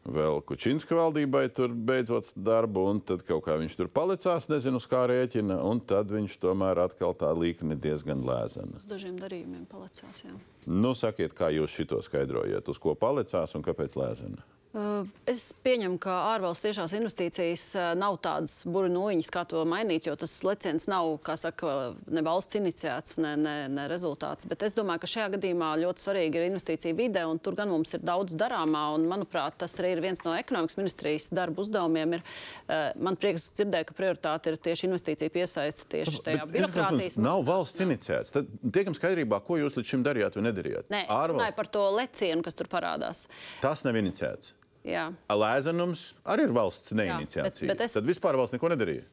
Kučinska valdībai tur beidzot darbu, un tad kaut kā viņš tur palicās, nezinu, uz kā rēķina, un tad viņš tomēr atkal tā līkni diezgan lēzana. Uz dažiem darījumiem palicās, jā. Nu, sakiet, kā jūs šito skaidrojat, uz ko palicās un kāpēc lēzana? Uh, es pieņemu, ka ārvalstu tiešās investīcijas uh, nav tādas burbuļsaktas, kā to mainīt, jo tas leciens nav saka, ne valsts iniciēts, ne, ne, ne rezultāts. Bet es domāju, ka šajā gadījumā ļoti svarīgi ir investīcija vide, un tur gan mums ir daudz darāmā. Un, manuprāt, tas arī ir viens no ekonomikas ministrijas darba uzdevumiem. Ir, uh, man prieks dzirdēt, ka prioritāte ir tieši investīcija piesaiste tieši tajā bet, birokrātijas. Nav valsts iniciēts. Tad tiekam skaidrībā, ko jūs līdz šim darījāt vai nedarījāt. Nē, es runāju par to lecienu, kas tur parādās. Tas nav iniciēts. Jā. Lēzenums arī ir valsts neiniciācija. Jā, bet, bet es... Tad vispār valsts neko nedarīja.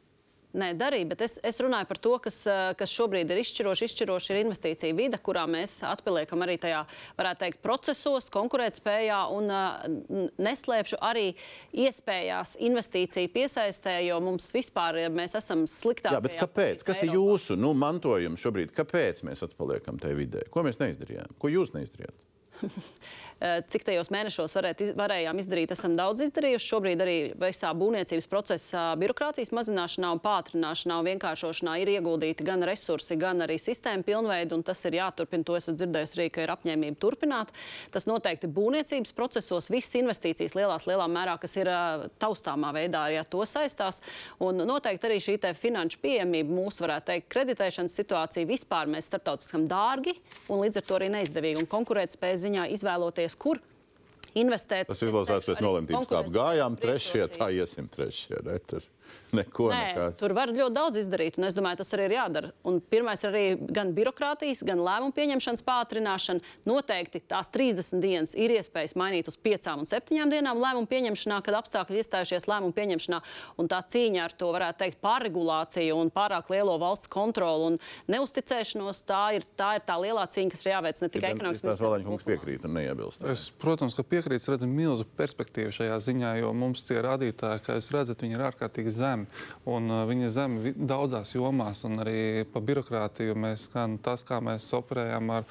Nē, darīja, bet es, es runāju par to, kas, eh, kas šobrīd ir izšķiroši. Izšķiroši ir investīcija vide, kurā mēs atpaliekam arī tajā, varētu teikt, procesos, konkurētspējā un uh, neslēpšu arī iespējās investīciju piesaistē, jo mums vispār mēs esam sliktākie. Jā, bet kāpēc? Kas ir jūsu nu, mantojums šobrīd? Kāpēc mēs atpaliekam tajā vidē? Ko mēs neizdarījām? Ko jūs neizdarījāt? Eh, cik tajos mēnešos varēt, varējām izdarīt, esam daudz izdarījuši. Šobrīd arī visā būvniecības procesā birokrātijas mazināšanā un pātrināšanā un vienkāršošanā ir ieguldīti gan resursi, gan arī sistēma pilnveidi, un tas ir jāturpina. To esat dzirdējusi arī, ka ir apņēmība turpināt. Tas noteikti būvniecības procesos visas investīcijas lielās, lielā mērā, kas ir uh, taustāmā veidā, ja to saistās. Un noteikti arī šī finanšu pieejamība, mūsu, varētu teikt, kreditēšanas situācija vispār mēs starptautiskam dārgi un līdz ar to arī neizdevīgi un konkurētspējas ziņā izvēloties izvēlēties, kur investēt. Tas izklausās pēc nolemtības, kā gājām trešie, tā iesim trešie. Ne? Tur. Neko, Nē, nekās. tur var ļoti daudz izdarīt, un es domāju, tas arī ir jādara. Un pirmais ir arī gan birokrātijas, gan lēmumu pieņemšanas pātrināšana. Noteikti tās 30 dienas ir iespējas mainīt uz 5 un 7 dienām lēmumu pieņemšanā, kad apstākļi iestājušies lēmumu pieņemšanā. Un tā cīņa ar to, varētu teikt, pārregulāciju un pārāk lielo valsts kontroli un neusticēšanos, tā ir tā, ir tā lielā cīņa, kas ir jāveic ne tikai ekonomiski. Tas vēl kungs piekrīt un neiebilst. Es, protams, ka piekrītu, redzam milzu perspektīvu šajā ziņā, jo mums tie rādītāji, kā jūs redzat, viņi ir ārkārtīgi zemi. Un, viņa zemi daudzās jomās, un arī pa birokrātiju mēs gan tas, kā mēs operējam, ar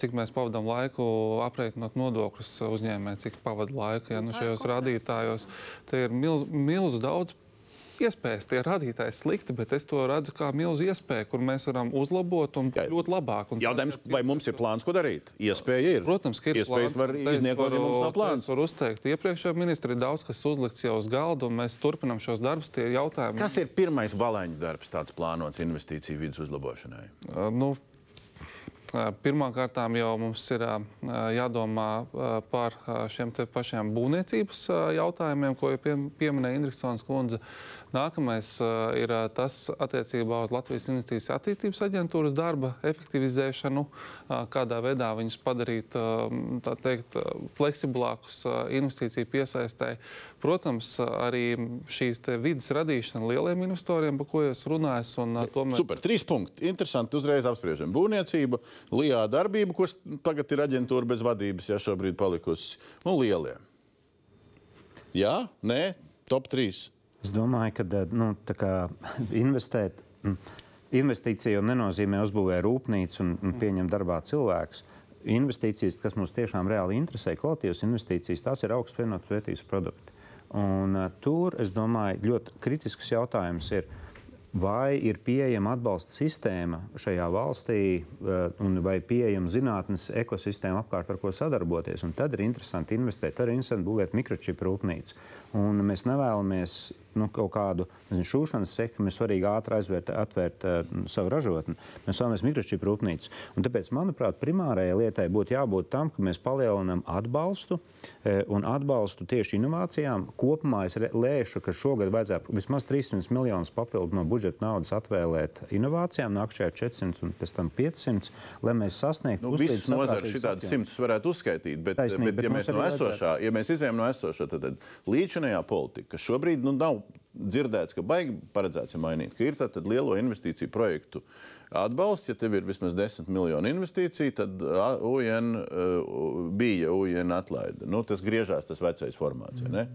cik mēs pavadām laiku aprēķinot nodokļus uzņēmējiem, cik pavadu laiku. Ja, nu, šajos rādītājos ir milz, milzu daudz iespējas, tie rādītāji slikti, bet es to redzu kā milzu iespēju, kur mēs varam uzlabot un kļūt labāk. Un Jautājums, vai mums ir plāns, ko darīt? Iespēja ir. Protams, ka ir. Iespējas var izniekot, ja mums nav plāns. Es varu uzteikt, iepriekšējā ministra ir daudz, kas uzlikts jau uz galda, un mēs turpinam šos darbus. Tie ir jautājumi. Kas ir pirmais valēņu darbs tāds plānots investīciju vidus uzlabošanai? Uh, nu, Pirmkārt, jau mums ir jādomā par šiem pašiem būvniecības jautājumiem, ko jau pieminēja Indriksons kundze. Nākamais uh, ir uh, tas attiecībā uz Latvijas Investīcijas attīstības aģentūras darba efektivizēšanu, uh, kādā veidā viņus padarīt teikt, fleksiblākus investīciju piesaistē. Protams, arī šīs vidas radīšana lieliem investoriem, par ko jūs runājat. Mēs... Super, trīs punkti. Interesanti, uzreiz apspriežam. Būvniecība, lielā darbība, kas tagad ir aģentūra bez vadības, ja šobrīd palikusi, un lielie. Jā, nē, top 3. Es domāju, ka eh, nu, investēt, mm, investīcija jau nenozīmē uzbūvēt rūpnīcu un, un pieņemt darbā cilvēkus. Investīcijas, kas mums tiešām reāli interesē, kvalitīvas investīcijas, tās ir augsts pievienotās vērtības produkti. Un, uh, tur, es domāju, ļoti kritisks jautājums ir, vai ir pieejama atbalsta sistēma šajā valstī, uh, un vai pieejama zinātnes ekosistēma apkārt, ar ko sadarboties. Un tad ir interesanti investēt, arī interesanti būvēt mikročipu rūpnīcu. Un mēs nevēlamies nu, kaut kādu nezinu, šūšanas sekam, ir svarīgi ātri aizvērt, atvērt uh, savu ražotni. Mēs vēlamies mikročipu rūpnīcu. Un tāpēc, manuprāt, primārajai lietai būtu jābūt tam, ka mēs palielinām atbalstu e, un atbalstu tieši inovācijām. Kopumā es lēšu, ka šogad vajadzētu vismaz 300 miljonus papildu no budžeta naudas atvēlēt inovācijām, nākamajā 400 un pēc tam 500, lai mēs sasniegtu Nu, saprātīgus šitādus apjomus. simtus varētu uzskaitīt, bet, Taisnība, bet, bet ja mēs no esošā, ja mēs izējām no esošā, tad, tad līdzinējā politika, kas šobrīd nu, nav dzirdēts, ka baigi paredzēts ja mainīt, ka ir tātad lielo investīciju projektu atbalsts. Ja tev ir vismaz 10 miljonu investīciju, tad UN uh, bija UN atlaide. Nu, tas griežās tas vecais formāts. Ja, ne?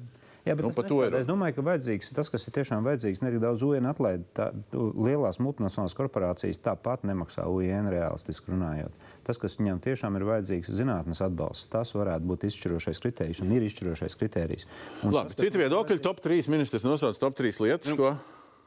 Jā, bet Nu, to ir es domāju, ka vajadzīgs, tas, kas ir tiešām vajadzīgs, tik daudz UN atlaidi. Tā, lielās multinacionālās korporācijas tāpat nemaksā UN realistiski runājot. Tas, kas viņam tiešām ir vajadzīgs, ir zinātnes atbalsts. Tas varētu būt izšķirošais kriterijs un ir izšķirošais kriterijs. Un Labi, citi viedokļi. Top 3 ministrs nosauc top 3 lietas. Ko?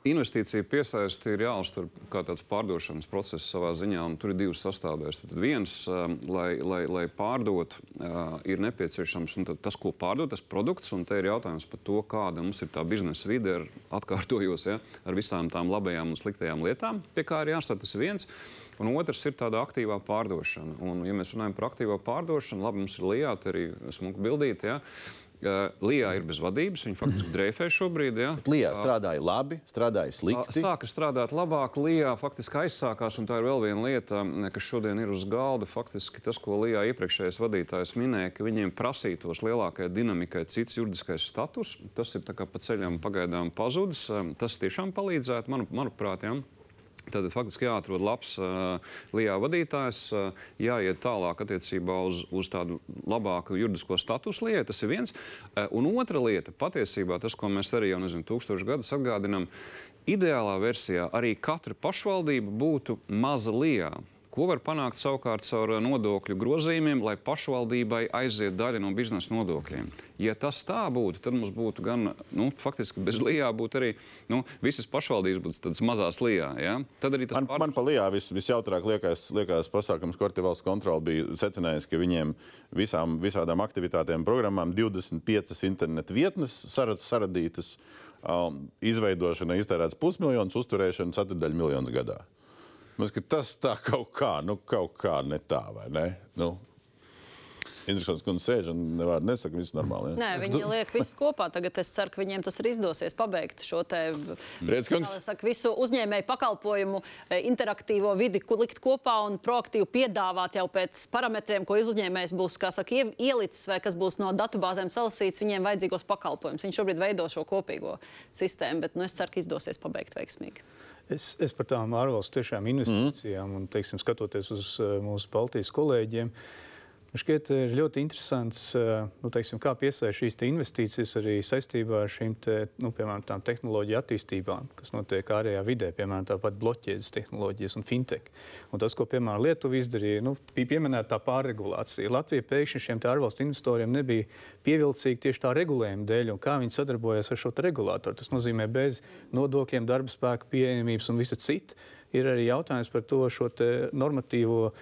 Investīcija piesaisti ir jāuztver kā tāds pārdošanas process savā ziņā, un tur ir divas sastāvdaļas. Tad viens, um, lai, lai, lai pārdot, uh, ir nepieciešams tas, ko pārdot, tas produkts, un te ir jautājums par to, kāda mums ir tā biznesa vide, ar, atkārtojos, ja, ar visām tām labajām un sliktajām lietām, pie kā ir jāstāsta tas viens. Un otrs ir tāda aktīvā pārdošana. Un, ja mēs runājam par aktīvo pārdošanu, labi, mums ir lijāta arī smuka bildīte. Ja. Lijā ir bez vadības, viņa faktiski dreifē šobrīd. Ja. Lijā strādāja labi, strādāja slikti. Sāka strādāt labāk, Lijā faktiski aizsākās, un tā ir vēl viena lieta, kas šodien ir uz galda. Faktiski tas, ko Lijā iepriekšējais vadītājs minēja, ka viņiem prasītos lielākajai dinamikai cits juridiskais status, tas ir pa ceļam pagaidām pazudis. Tas tiešām palīdzētu, manu, manuprāt. Ja? Tad faktiski jāatrod labs uh, lijā vadītājs, uh, jāiet tālāk attiecībā uz, uz tādu labāku juridisko statusu lietu. Tas ir viens. Uh, un otra lieta, patiesībā tas, ko mēs arī jau nezinu, tūkstošu gadus atgādinām, ideālā versijā arī katra pašvaldība būtu maza lijā. Ko var panākt savukārt caur nodokļu grozījumiem, lai pašvaldībai aiziet daļa no biznesa nodokļiem? Ja tas tā būtu, tad mums būtu gan, nu, faktiski bez lijā būtu arī nu, visas pašvaldības būtu tādas mazās lijā. Ja? Tad arī tas Man, man pa lijā vis, visjautrāk liekas, liekas pasākums, ko valsts kontrole bija secinājusi, ka viņiem visām visādām aktivitātēm, programmām 25 internetu vietnes sarad, saradītas, um, izveidošana iztērēts pusmiljons, uzturēšana ceturdaļa miljonus gadā. Man liekas, ka tas tā kaut kā, nu, kaut kā ne tā, vai ne? Nu, Interesants, ka viņi sēž un nevārdu nesaka, viss normāli. Ja? Nē, viņi liek visu kopā. Tagad es ceru, ka viņiem tas arī izdosies pabeigt šo te, lai saka, visu uzņēmēju pakalpojumu, e, interaktīvo vidi, ko likt kopā un proaktīvi piedāvāt jau pēc parametriem, ko uzņēmējs būs saka, ie- ielicis vai kas būs no datubāzēm salasīts viņiem vajadzīgos pakalpojumus. Viņš šobrīd veido šo kopīgo sistēmu, bet nu, es ceru, ka izdosies pabeigt veiksmīgi. Es, es par tām ārvalstu tiešām investīcijām mm. un, teiksim, skatoties uz uh, mūsu Baltijas kolēģiem. Man Šķiet, ir ļoti interesants, uh, nu, teiksim, kā piesaistīt šīs investīcijas arī saistībā ar šīm te, nu, piemēram, tehnoloģiju attīstībām, kas notiek ārējā vidē, piemēram, tāpat bloķēdes tehnoloģijas un fintech. Un tas, ko piemēram Lietuva izdarīja, nu, bija pieminēta pārregulācija. Latvija pēkšņi šiem ārvalstu investoriem nebija pievilcīga tieši tā regulējuma dēļ, un kā viņi sadarbojas ar šo regulātoru. Tas nozīmē bez nodokļiem, darba spēka pieejamības un visa cita ir arī jautājums par to normatīvo uh,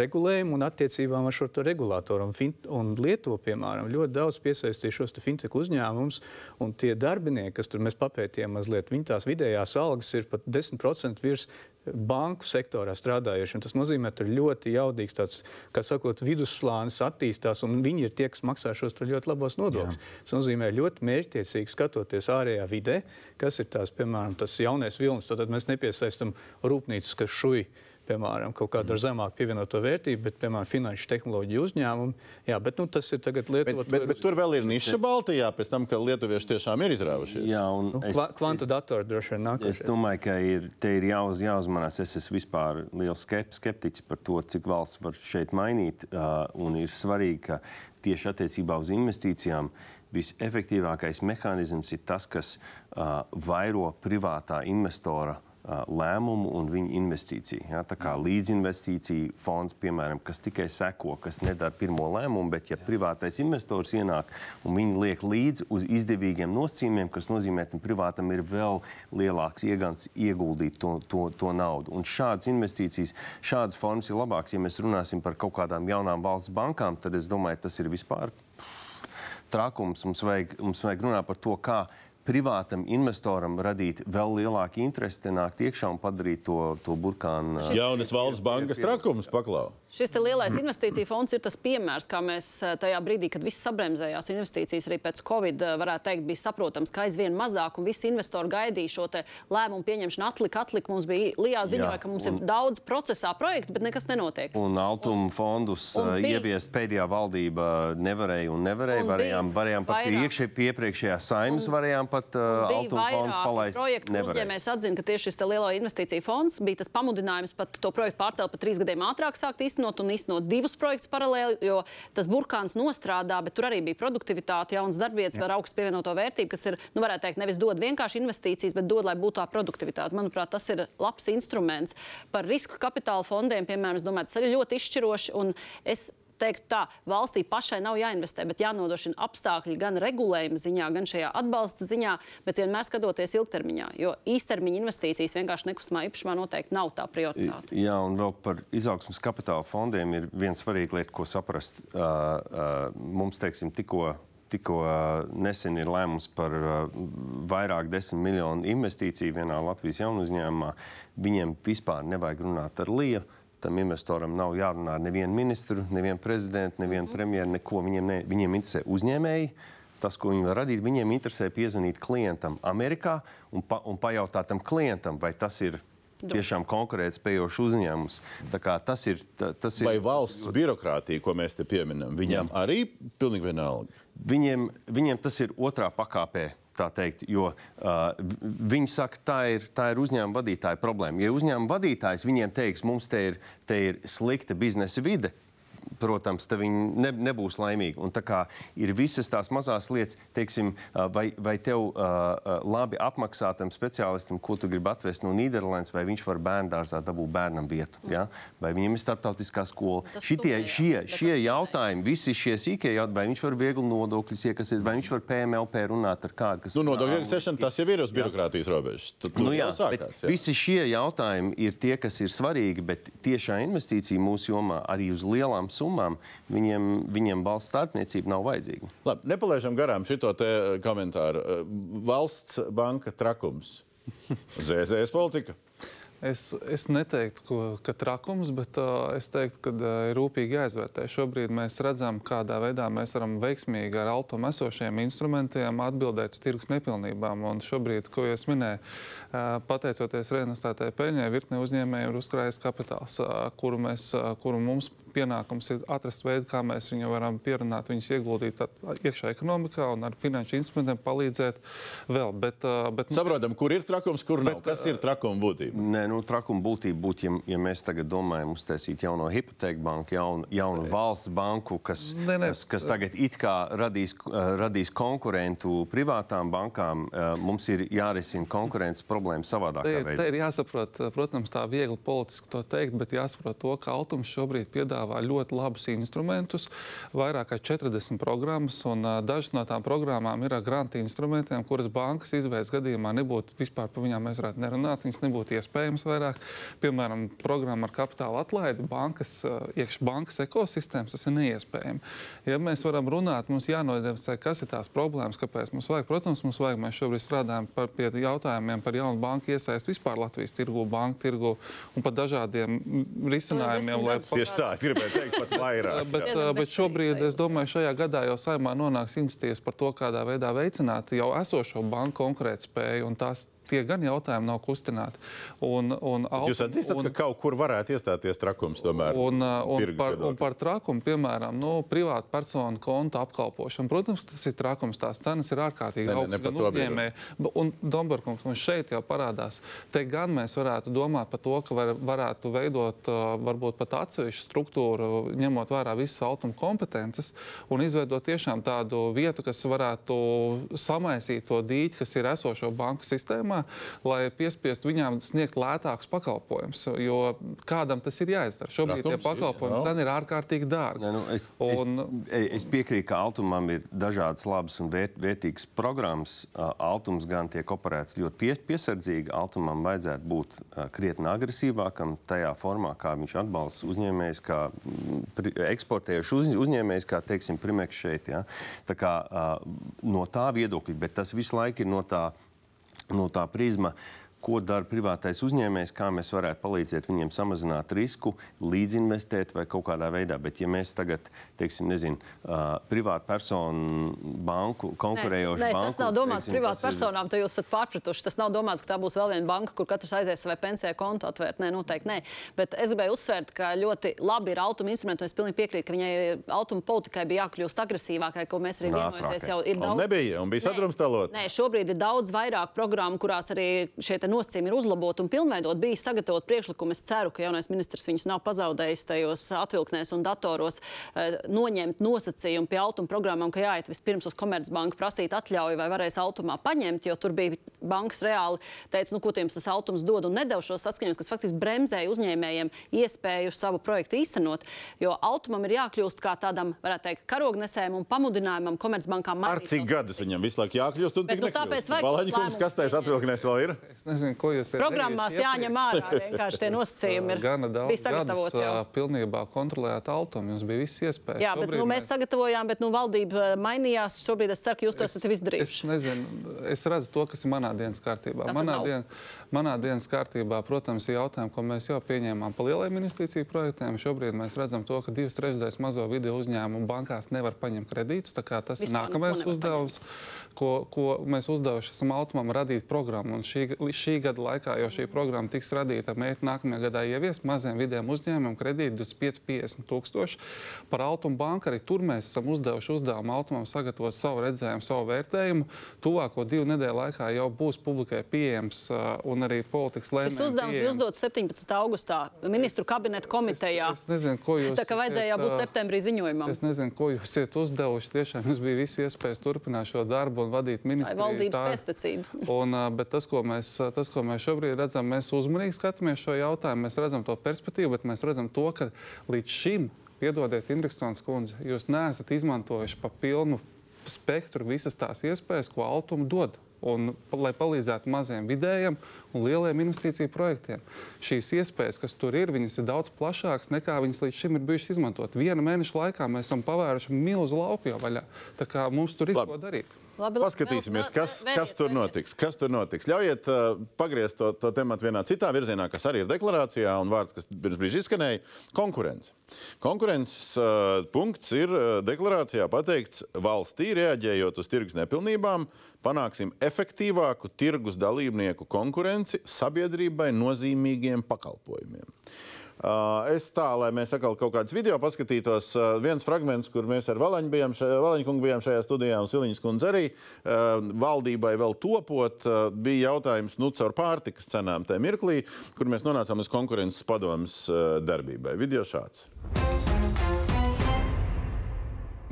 regulējumu un attiecībām ar šo regulātoru. Un, fin, un Lietuva, piemēram, ļoti daudz piesaistīja šos te fintech uzņēmumus, un tie darbinieki, kas tur mēs papētījām mazliet, viņi tās vidējās algas ir pat 10% virs banku sektorā strādājošiem. Tas nozīmē, ka tur ļoti jaudīgs tāds, kā sakot, vidusslānis attīstās, un viņi ir tie, kas maksā šos ļoti labos nodokļus. Tas nozīmē ļoti mērķtiecīgi skatoties ārējā vidē, kas ir tās, piemēram, tas jaunais vilnis. Tad mēs nepiesaistam rūpnīcas, kas šuj piemēram, kaut kādu ar zemāku pievienoto vērtību, bet, piemēram, finanšu tehnoloģiju uzņēmumu. Jā, bet nu, tas ir tagad Bet, Lietuvā. bet, bet tur vēl ir niša Baltijā, pēc tam, ka lietuvieši tiešām ir izrāvušies. Jā, un Nu, es, kva- Kvanta datori droši vien es nākošais. domāju, ka ir, te ir jāuz, jāuzmanās. Es esmu vispār liels skep, skeptiķis par to, cik valsts var šeit mainīt. Uh, un ir svarīgi, ka tieši attiecībā uz investīcijām visefektīvākais mehānisms ir tas, kas uh, vairo privātā investora uh, lēmumu un viņa investīciju. Ja? Tā kā līdzinvestīcija fonds, piemēram, kas tikai seko, kas nedara pirmo lēmumu, bet ja privātais investors ienāk un viņi liek līdzi uz izdevīgiem nosacījumiem, kas nozīmē, ka privātam ir vēl lielāks iegans ieguldīt to, to, to naudu. Un šādas investīcijas, šādas formas ir labākas. Ja mēs runāsim par kaut kādām jaunām valsts bankām, tad es domāju, tas ir vispār trakums. Mums vajag, mums vajag runāt par to, kā privātam investoram radīt vēl lielāku interesi, te nākt iekšā un padarīt to, to burkānu. ā, Jaunas valsts bankas trakums paklau. Šis lielais investīcija fonds ir tas piemērs, kā mēs eh, tajā brīdī, kad viss sabremzējās, investīcijas arī pēc Covid, eh, varētu teikt, bija saprotams, ka aizvien mazāk un visi investori gaidīja šo lēmumu pieņemšanu. Atlika, atlika. Mums bija Lijā ziņoja, Jā, ka mums un- ir daudz procesā projektu, bet nekas nenotiek. Un Altuma fondus un un bija- ieviest pēdējā valdība nevarēja un nevarēja. Un Varējām, varējām pat iekšē, piepriekšējā saimnes varējām pat uh, Altuma fondus palaist. projektu uzņēmējs atzina, ka tieši šis lielo investīciju fonds bija tas pamudinājums pat to projektu pārcelt par trīs gadiem ātrāk sākt īstenot un īstenot divus projektus paralēli, jo tas burkāns nostrādā, bet tur arī bija produktivitāte, jaunas darbvietas ar augstu pievienoto vērtību, kas ir, nu, varētu teikt, nevis dod vienkārši investīcijas, bet dod, lai būtu tā produktivitāte. Manuprāt, tas ir labs instruments. Par risku kapitāla fondiem, piemēram, es domāju, tas arī ļoti izšķiroši. Teiktu tā, valstī pašai nav jāinvestē, bet jānodrošina apstākļi gan regulējuma ziņā, gan šajā atbalsta ziņā, bet vienmēr skatoties ilgtermiņā. Jo īstermiņa investīcijas vienkārši nekustamā īpašumā noteikti nav tā prioritāte. Jā, un vēl par izaugsmas kapitāla fondiem ir viena svarīga lieta, ko saprast. Uh, uh, mums, teiksim, tikko. Tikko nesen ir lēmums par vairāk desmit miljonu investīciju vienā Latvijas jaunu uzņēmumā. Viņiem vispār nevajag runāt ar Lietu. Tam investoram nav jārunā ar nevienu ministru, nevienu prezidentu, nevienu premjeru, neko. Viņiem, ne, viņiem interesē uzņēmēji. Tas, ko viņi var radīt, viņiem interesē piezvanīt klientam Amerikā un, pa, un pajautāt tam klientam, vai tas ir tiešām konkurētspējošs uzņēmums. Tā kā Tas ir. ta- Tas ir Vai valsts birokrātija, ko mēs te pieminam, viņiem Jā. arī pilnīgi vienalga? Viņiem, viņiem tas ir otrā pakāpē. Tā teikt, jo uh, vi- viņi saka, tā ir, tā ir uzņēmuma vadītāja problēma. Ja uzņēmuma vadītājs viņiem teiks, mums te ir, te ir slikta biznesa vide, protams, tad viņi ne, nebūs laimīgi. Un tā kā ir visas tās mazās lietas, teiksim, vai, vai tev uh, labi apmaksātam speciālistam, ko tu gribi atvest no Nīderlandes, vai viņš var bērnu dārzā dabūt bērnam vietu, ja? vai viņam ir starptautiskā skola. Tas Šitie, studējās, šie, šie jautājumi, visi šie sīkie jautājumi, vai viņš var viegli nodokļus iekasēt, vai viņš var PMLP runāt ar kādu, kas Nu, nodokļu iekasēšana tas jau ir uz birokrātijas robežas. Tad Nu, jā, sākās. bet visi šie jautājumi ir tie, kas ir svarīgi, bet tiešā investīcija mūsu jomā arī uz lielām summām viņiem, viņiem valsts starpniecība nav vajadzīga. Labi, nepalaižam garām šo komentāru. Eh, Valsts banka trakums. ZZS politika. Es, es neteiktu, ko, ka trakums, bet uh, es teiktu, ka uh, ir rūpīgi jāizvērtē. Šobrīd mēs redzam, kādā veidā mēs varam veiksmīgi ar automu esošiem instrumentiem atbildēt uz tirgus nepilnībām. Un šobrīd, ko jūs minējāt, uh, pateicoties reinvestētai peļņai, virkne uzņēmēju ir uzkrājis kapitāls, uh, kuru, mēs, uh, kuru mums pienākums ir atrast veidu, kā mēs viņu varam pierunāt, viņus ieguldīt at- iekšā ekonomikā un ar finanšu instrumentiem palīdzēt vēl. Bet, uh, bet, Saprotam, kur ir trakums, kur nav. Kas ir trakuma būtība? Nē, nu, trakuma būtība būtu, ja, ja mēs tagad domājam uztaisīt jauno hipoteku banku, jaunu, jaunu valsts banku, kas, Nē, nē. kas, kas tagad it kā radīs, uh, radīs konkurentu privātām bankām. Uh, mums ir jārisina konkurences problēmas Te, savādākā ir- te veidā. ir jāsaprot, protams, tā viegli politiski to teikt, bet jāsaprot to, ka Altums šobrīd piedāvā ļoti labus instrumentus, vairāk kā 40 programmas, un dažas no tām programmām ir ar grantu instrumentiem, kuras bankas izveidas gadījumā nebūtu vispār par viņām mēs varētu nerunāt, viņas nebūtu iespējams vairāk. Piemēram, programma ar kapitāla atlaidi, bankas, iekšā bankas ekosistēmas, tas ir neiespējami. Ja mēs varam runāt, mums jānodefinē, kas ir tās problēmas, kāpēc mums vajag. Protams, mums vajag, mēs šobrīd strādājam par, pie jautājumiem par jaunu banku iesaistu vispār Latvijas tirgu, banku tirgu un par dažādiem risinājumiem. lai Tieši tā, es gribēju teikt, pat vairāk. Bet, uh, bet šobrīd es domāju, šajā gadā jau saimā nonāks iniciatīvas par to, kādā veidā veicināt jau esošo banku konkurētspēju. un tās Tie gan jautājumi nav kustināti. Un, un, Jūs atzīstat, un, ka kaut kur varētu iestāties trakums tomēr? Un, uh, un, par, un viedokļa? par trakumu, piemēram, nu, privātu personu kontu apkalpošanu. Protams, tas ir trakums. Tās cenas ir ārkārtīgi augstas. gan uzņēmēji, Un Domberkungs, un šeit jau parādās. Te gan mēs varētu domāt par to, ka var, varētu veidot uh, varbūt pat atsevišķu struktūru, ņemot vērā visas autonomu kompetences un izveidot tiešām tādu vietu, kas varētu samaisīt to dīķi, kas ir esošo banku sistēmā sistēmā, lai piespiestu viņām sniegt lētākus pakalpojumus. Jo kādam tas ir jāizdara. Šobrīd tie Protams, pakalpojumi cena ir ārkārtīgi dārga. Ne, nu, es, Un- es, es piekrītu, ka Altumam ir dažādas labas un vērt, vērtīgas programmas. Altums gan tiek operēts ļoti pie, piesardzīgi. Altumam vajadzētu būt krietni agresīvākam tajā formā, kā viņš atbalsta uzņēmējus, kā eksportējuši uz, uzņēmējus, kā teiksim, Primeks šeit. Ja? Tā kā, uh, no tā viedokļa, bet tas visu laiku ir no tā, no tā prizma. Ko dara privātais uzņēmējs, kā mēs varētu palīdzēt viņiem samazināt risku, līdzinvestēt vai kaut kādā veidā. Bet, ja mēs tagad, teiksim, nezinu, uh, privātu personu banku, konkurējošu Nē, banku. tas nav domāts privātu tas ir- personām, tad jūs esat pārpratuši. Tas nav domāts, ka tā būs vēl viena banka, kur katrs aizies savai pensijai kontu atvērt. Nē, noteikti nē. Bet es gribēju uzsvērt, ka ļoti labi ir automa instrumenti. un Es pilnīgi piekrītu, ka viņai automa politikai bija jākļūst agresīvākai, ko mēs arī Un vienojamies jau ir Un daudz. nebija, un bija sadrumstalot. Nē, šobrīd ir daudz vairāk programmu, kurās arī šie nosacījumi ir uzlaboti un pilnveidot. Bija sagatavot priekšlikumu. Es ceru, ka jaunais ministrs viņus nav pazaudējis tajos atvilknēs un datoros eh, noņemt nosacījumu pie automa programmām, ka jāiet vispirms uz Komercbanku prasīt atļauju vai varēs automā paņemt, jo tur bija bankas reāli teica, nu, ko jums tas automs dod un nedod šos saskaņojumus, kas faktiski bremzēja uzņēmējiem iespēju savu projektu īstenot. Jo automam ir jākļūst kā tādam, varētu teikt, karognesējam un pamudinājumam Komercbankām. Ar cik gadus viņam visu laiku jākļūst? un Bet, tik nu, tāpēc vajag Balaņa kungs, kas tais atvilknēs vēl ir? Es nezinu, ko jūs esat Programmās jāņem ārā vienkārši tie nosacījumi. Ir, Gana daudz gadus, jau. ā, pilnībā kontrolējāt automu. Jums bija viss iespējas. Jā, bet Šobrīd nu, mēs sagatavojām, bet nu, valdība mainījās. Šobrīd es ceru, ka jūs to esat Es izdarījuši. nezinu, es redzu to, kas ir manā dienas kārtībā. Tā tad Manā, nav. dien, manā dienas kārtībā, protams, ir jautājumi, ko mēs jau pieņēmām par lieliem investīciju projektiem. Šobrīd mēs redzam to, ka divas trešdaļas mazo video uzņēmumu bankās nevar paņemt kredītus. tā kā Tas ir Vispār neko nākamais uzdevums, ko, ko mēs uzdevuši esam Altumam radīt programmu. Un šī, šī gada laikā jau šī programma tiks radīta mērķi nākamajā gadā ieviest maziem vidiem uzņēmumiem kredīti 25-50 tūkstoši. Par Altumu banku arī tur mēs esam uzdevuši uzdevumu Altumam sagatavot savu redzējumu, savu vērtējumu. Tuvāko divu nedēļu laikā jau būs publikai pieejams uh, un arī politikas lēmums. Šis uzdevums bija uzdots 17. augustā ministru kabineta komitejā. Es, es nezinu, ko jūs. Tā kā vajadzēja būt septembrī ziņojumam. Es nezinu, ko jūs esat uzdevuši. Tiešām jums bija visi iespējas turpināt šo darbu un vadīt ministriju. valdības Tā- pēctecība? Un, bet tas ko, mēs, tas, ko mēs šobrīd redzam, mēs uzmanīgi skatāmies šo jautājumu. Mēs redzam to perspektīvu, bet mēs redzam to, ka līdz šim, piedodiet, Indriksons kundze, jūs neesat izmantojuši pa pilnu spektru visas tās iespējas, ko Altuma dod. Un, lai palīdzētu maziem, vidējiem un lieliem investīciju projektiem. Šīs iespējas, kas tur ir, viņas ir daudz plašākas nekā viņas līdz šim ir bijušas izmantot. Viena mēneša laikā mēs esam pavēruši milzu lauku jau vaļā. Tā kā mums tur ir Labi. ko darīt. Labi, labi, Paskatīsimies, vēl- kas, vēl- kas tur vēriet, notiks. Kas tur notiks. Ļaujiet uh, pagriezt to, to tematu vienā citā virzienā, kas arī ir deklarācijā, un vārds, kas pirms brīža izskanēja - konkurence. Konkurences uh, punkts ir uh, deklarācijā pateikts, valstī reaģējot uz tirgus nepilnībām, panāksim efektīvāku tirgus dalībnieku konkurenci sabiedrībai nozīmīgiem pakalpojumiem. Uh, es tā, lai mēs atkal kaut kādus video paskatītos, uh, viens fragments, kur mēs ar Valaņu bijām, Valaņu kungu bijām šajā studijā, un Siliņas kundze arī uh, valdībai vēl topot, bija jautājums nu, caur pārtikas cenām tajā mirklī, kur mēs nonācām uz konkurences padomas darbībai. Video šāds.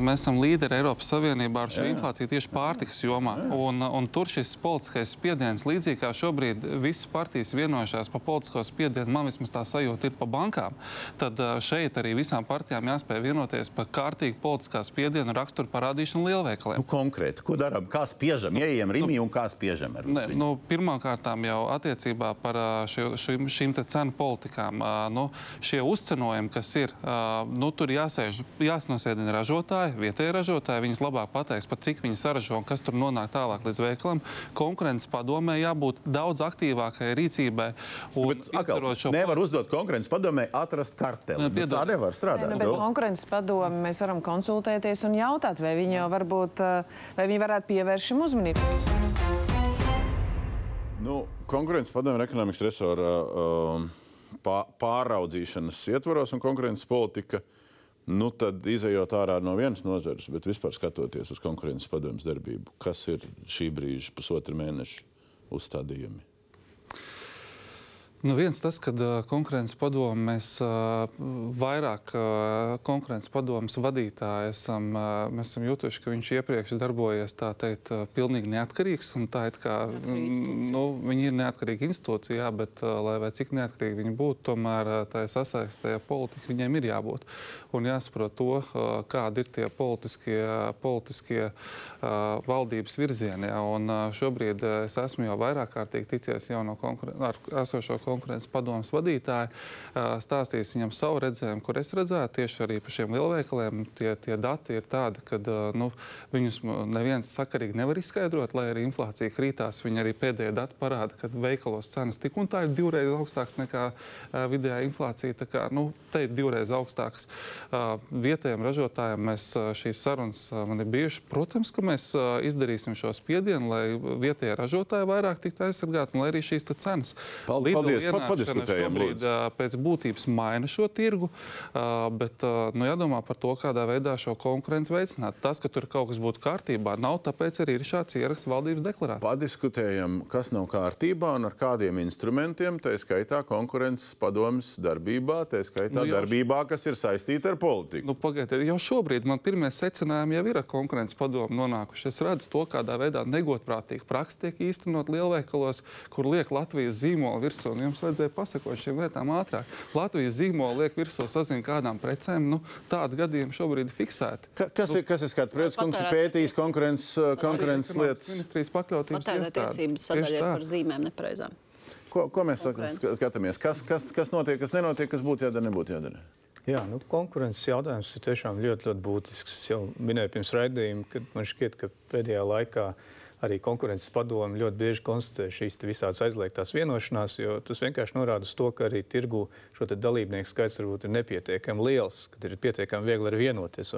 Mēs esam līderi Eiropas Savienībā ar šo jā. inflāciju tieši pārtikas jomā. Un, un tur šis politiskais spiediens, līdzīgi kā šobrīd visas partijas vienojušās par politisko spiedienu, man vismaz tā sajūta ir pa bankām, tad šeit arī visām partijām jāspēj vienoties par kārtīgu politiskā spiedienu raksturu parādīšanu lielveikaliem. Nu, konkrēti, ko darām? Kā spiežam? Ieejam Rimī un kā spiežam? Ne, nu, Pirmkārt, jau attiecībā par šim, šīm te cenu politikām. Nu, šie uzcenojumi, kas ir, nu, tur jāsēž, jāsnosēdina ražotāji, vietējie ražotāji. Viņas labāk pateiks, pat cik viņi saražo un kas tur nonāk tālāk līdz veikalam. Konkurences padomē jābūt daudz aktīvākai rīcībai. Un, Bet, šo nevar uzdot konkurences padomē, atrast karteli. Ne, Nu, tā piedod. nevar strādāt. Nu, bet Nu. konkurences padomi mēs varam konsultēties un jautāt, vai viņi jau varbūt, eh, vai viņi varētu pievērst šim uzmanību. Nu, konkurences padomju un ekonomikas resora pā- pāraudzīšanas ietvaros un konkurences politika. Nu, tad izējot ārā no vienas nozares, bet vispār skatoties uz konkurences padomjas darbību, kas ir šī brīža pusotra mēneša uzstādījumi? Nu, viens tas, ka uh, konkurences padomu mēs uh, vairāk uh, konkurences padomus vadītāji esam, mēs esam jutuši, ka viņš iepriekš darbojies tā teikt, pilnīgi neatkarīgs. Tā ir kā, nu, viņi ir neatkarīga institūcija, jā, bet lai vai cik neatkarīgi viņi būtu, tomēr tā sasaistē politika viņiem ir jābūt. Un jāsaprot to, kādi ir tie politiskie, politiskie valdības virzieni. Un, šobrīd es esmu jau vairāk kārtīgi ticies jau no konkuren ar esošo konkurences konkurences padomus vadītāji, stāstīs viņam savu redzējumu, kur es redzēju tieši arī par šiem lielveikaliem. Tie, tie dati ir tādi, ka nu, viņus neviens sakarīgi nevar izskaidrot, lai arī inflācija krītās. Viņi arī pēdējie dati parāda, ka veikalos cenas tik un tā ir divreiz augstākas nekā vidējā inflācija. Tā kā, nu, te ir divreiz augstākas. Vietējiem ražotājiem mēs šīs sarunas man ir bijušas. Protams, ka mēs izdarīsim šo spiedienu, lai vietējie ražotāji vairāk tiktu aizsargāti un lai arī šīs cenas. Paldies! Paldies, padiskutējam. Šobrīd, pēc būtības maina šo tirgu, bet nu, jādomā par to, kādā veidā šo konkurenci veicināt. Tas, ka tur kaut kas būtu kārtībā, nav tāpēc arī ir šāds ieraksts valdības deklarācijā. Padiskutējam, kas nav kārtībā un ar kādiem instrumentiem, tā skaitā konkurences padomas darbībā, tā skaitā nu, jau... darbībā, kas ir saistīta ar politiku. Nu, pagaidiet, jau šobrīd man pirmie secinājumi jau ir ar konkurences padomu nonākuši. Es redzu to, kādā veidā negodprātīgi praksa tiek īstenot lielveikalos, kur liek Latvijas zīmolu virsū. Un jums vajadzēja pasakot šīm lietām ātrāk. Latvijas zīmola liek virsū sazina kādām precēm. Nu, tādi gadījumi šobrīd ir fiksēti. Ka, kas, nu, ir, kas ir skats? Prieks, kungs ir pētījis konkurences, konkurences lietas. Ministrijas pakļautības iestādes. Sadaļa ir par zīmēm nepreizām. Ko, ko mēs skatāmies? Kas, kas, kas notiek, kas nenotiek, kas būtu jādara, nebūtu jādara? Jā, nu, konkurences jautājums ir tiešām ļoti, ļoti būtisks. Es jau minēju pirms raidījuma, ka man šķiet, ka pēdējā laikā uh, arī konkurences padomu ļoti bieži konstatē šīs visādas aizliegtās vienošanās, jo tas vienkārši norāda uz to, ka arī tirgu šo dalībnieku skaits varbūt ir nepietiekami liels, kad ir pietiekami viegli arī vienoties.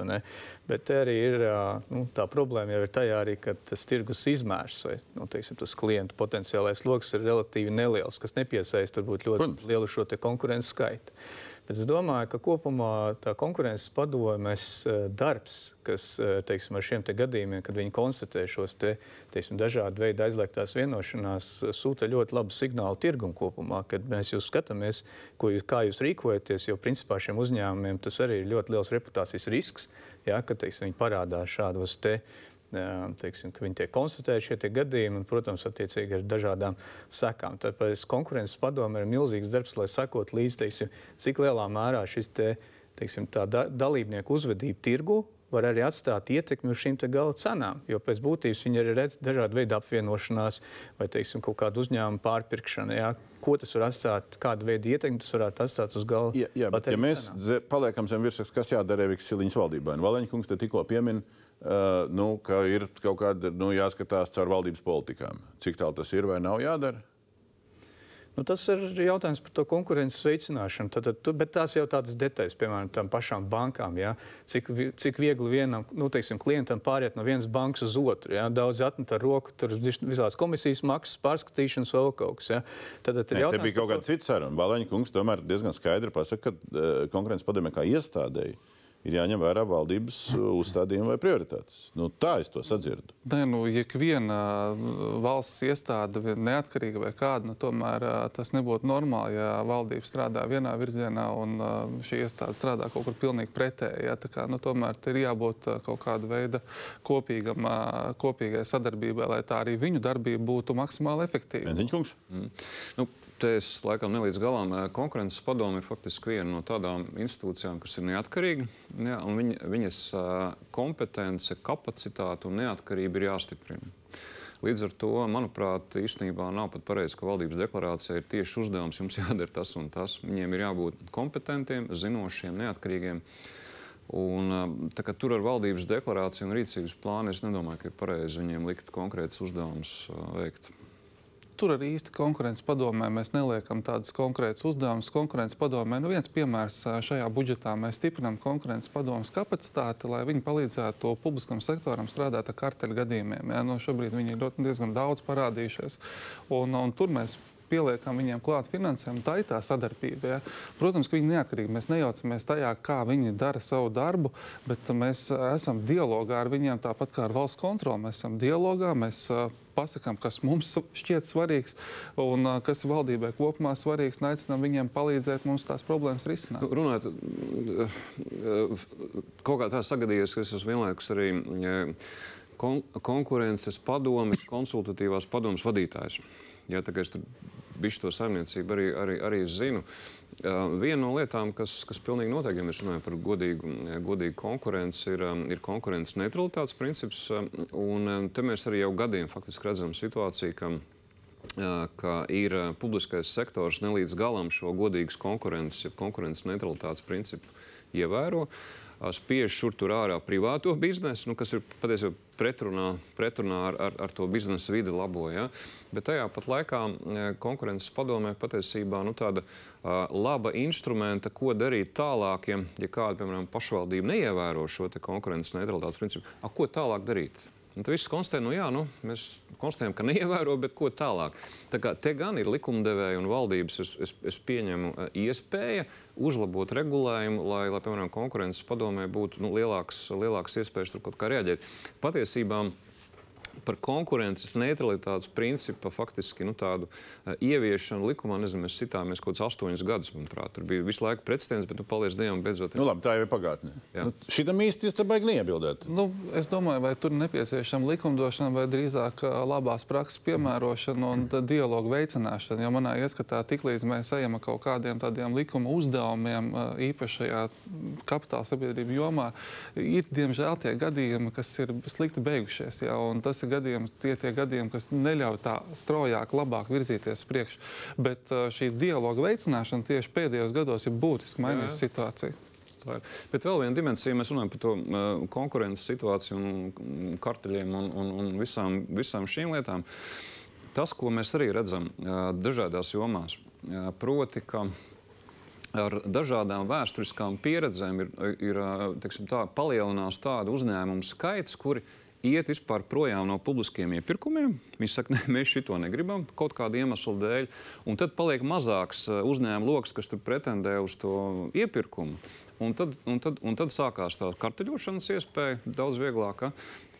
Bet arī ir nu, tā problēma jau ir tajā arī, ka tas tirgus izmērs vai nu, teiksim, tas klientu potenciālais lokus ir relatīvi neliels, kas nepiesaista varbūt ļoti lielu šo konkurences skaitu. Bet es domāju, ka kopumā tā konkurences padomes eh, darbs, kas eh, teiksim, ar šiem te gadījumiem, kad viņi konstatē šos te, teiksim, dažādu veidu aizliegtās vienošanās, sūta ļoti labu signālu tirgumu kopumā, kad mēs jūs skatāmies, jūs, kā jūs rīkojaties, jo principā šiem uzņēmumiem tas arī ir ļoti liels reputācijas risks, ja, ka teiksim, viņi parādās šādos te teiksim, ka viņi tiek konstatēti šie gadījumi, un, protams, attiecīgi ar dažādām sekām. Tāpēc konkurences padome ir milzīgs darbs, lai sekot līdzi, teiksim, cik lielā mērā šis te, teiksim, da dalībnieku uzvedība tirgu var arī atstāt ietekmi uz šīm gala cenām. Jo pēc būtības viņi arī redz dažādu veidu apvienošanās vai teiksim, kaut kādu uzņēmumu pārpirkšanu. Jā. Ko tas var atstāt, kādu veidu ietekmi tas varētu atstāt uz galda? Jā, jā bet, ja mēs paliekam zem virsmas, kas jādara Eviks Siliņas valdībai, un Valeņkungs te tikko pieminēja uh, nu, ka ir kaut kāda nu, jāskatās caur valdības politikām. Cik tālu tas ir vai nav jādara? Nu, tas ir jautājums par to konkurences veicināšanu. Tad, tad, bet tās jau tādas detaļas, piemēram, tām pašām bankām. Ja? Cik, cik viegli vienam nu, teiksim, klientam pāriet no vienas bankas uz otru. Ja? Daudz atmet ar roku, tur visādas komisijas maksas, pārskatīšanas vēl kaut kas. Ja? Tad, tad ir jautājums. Te bija kaut kāda cita saruna. Balaņa kungs tomēr diezgan skaidri pasaka, ka uh, konkurences padomē kā iestādēji ir jāņem vērā valdības uh, uzstādījumi vai prioritātes. Nu, tā es to sadzirdu. Nē, nu, ja viena uh, valsts iestāde, neatkarīga vai kāda, nu, tomēr uh, tas nebūtu normāli, ja valdība strādā vienā virzienā un šī iestāde strādā kaut kur pilnīgi pretēji. Ja? Kā, nu, tomēr ir jābūt kaut kāda veida kopīgam, kopīgai sadarbībai, lai tā arī viņu darbība būtu maksimāli efektīva. Mm. Nu, te es laikam nelīdz galam. Konkurences padome ir faktiski viena no tādām institūcijām, kas ir neatkarīga. Ja, viņa, viņas kompetence, kapacitāte un neatkarība ir jāstiprina. Līdz ar to, manuprāt, īstenībā nav pat pareizi, ka valdības deklarācijā ir tieši uzdevums jums jādara tas un tas. Viņiem ir jābūt kompetentiem, zinošiem, neatkarīgiem. Un, tā, tur ar valdības deklarāciju un rīcības plānu es nedomāju, ka ir pareizi viņiem likt konkrētus uzdevumus veikt tur arī īsti konkurences padomē mēs neliekam tādus konkrētus uzdevumus. Konkurences padomē, nu viens piemērs šajā budžetā mēs stiprinām konkurences padomus kapacitāti, lai viņi palīdzētu publiskam sektoram strādāt ar karteļu gadījumiem. Ja? No nu, šobrīd viņi ir diezgan daudz parādījušies. Un, un tur mēs pieliekam viņiem klāt finansējumu, tā ir tā sadarbība. Ja? Protams, ka viņi neatkarīgi. Mēs nejaucamies tajā, kā viņi dara savu darbu, bet mēs esam dialogā ar viņiem tāpat kā ar valsts kontroli. Mēs esam dialogā, mēs pasakām, kas mums šķiet svarīgs un uh, kas valdībai kopumā svarīgs, un aicinām viņiem palīdzēt mums tās problēmas risināt. Nu, runājot, kaut kā tā sagadījies, ka es esmu vienlaikus arī kon konkurences padomes, konsultatīvās padomes vadītājs. Jā, tā kā es tur bišķi to saimniecību arī, arī, arī zinu. Uh, viena no lietām, kas, kas pilnīgi noteikti, ja mēs runājam par godīgu, godīgu konkurenci, ir, ir konkurences neutralitātes princips. Un te mēs arī jau gadiem faktiski redzam situāciju, ka, uh, ka ir uh, publiskais sektors nelīdz galam šo godīgas konkurences, ja konkurences neutralitātes principu ievēro. Spiež šur tur ārā privāto biznesu, nu, kas ir patiesībā pretrunā, pretrunā ar, ar, ar to biznesa vidi labo. Ja? Bet tajā pat laikā konkurences padomē patiesībā nu, tāda uh, laba instrumenta, ko darīt tālāk, ja, ja kāda, piemēram, pašvaldība neievēro šo konkurences neutralitātes principu. A, ko tālāk darīt? Un tad viss konstatē, nu jā, nu, mēs konstatējam, ka neievēro, bet ko tālāk. Tā kā te gan ir likumdevēja un valdības, es, es, es pieņemu, iespēja uzlabot regulējumu, lai, lai piemēram, konkurences padomē būtu nu, lielāks, lielāks iespējas tur kaut kā reaģēt. Patiesībā par konkurences neutralitātes principu faktiski nu, tādu uh, ieviešanu likumā, nezinu, mēs sitāmies kaut kādus astoņus gadus, manuprāt. Tur bija visu laiku precedents, bet tu paliec Dievam beidzot. Nu, labi, tā jau ir pagātnē. Nu, šitam īsti jūs te baigi neiebildēt. Nu, es domāju, vai tur nepieciešama likumdošana vai drīzāk labās prakses piemērošana un dialogu veicināšana. Jo manā ieskatā tiklīdz mēs ejam ar kaut kādiem tādiem likuma uzdevumiem īpašajā kapitāla sabiedrību jomā, ir diemžēl tie gadījumi, kas ir slikti beigušies. Ja, tas ir gadījums, tie tie gadījumi, kas neļauj tā straujāk, labāk virzīties priekš. Bet uh, šī dialoga veicināšana tieši pēdējos gados ir būtiski mainījusi situāciju. Tā ir. Bet vēl viena dimensija, mēs runājam par to uh, konkurences situāciju un karteļiem un, un, un visām, visām šīm lietām. Tas, ko mēs arī redzam uh, dažādās jomās, uh, proti, ka ar dažādām vēsturiskām pieredzēm ir, ir teiksim, tā, palielinās tādu uzņēmumu skaits, kuri iet vispār projām no publiskiem iepirkumiem. Viņi saka, ne, mēs šito negribam kaut kādu iemeslu dēļ. Un tad paliek mazāks uh, uzņēmuma lokus, kas pretendē uz to iepirkumu. Un tad, un tad, un tad sākās tā karteļošanas iespēja daudz vieglāk.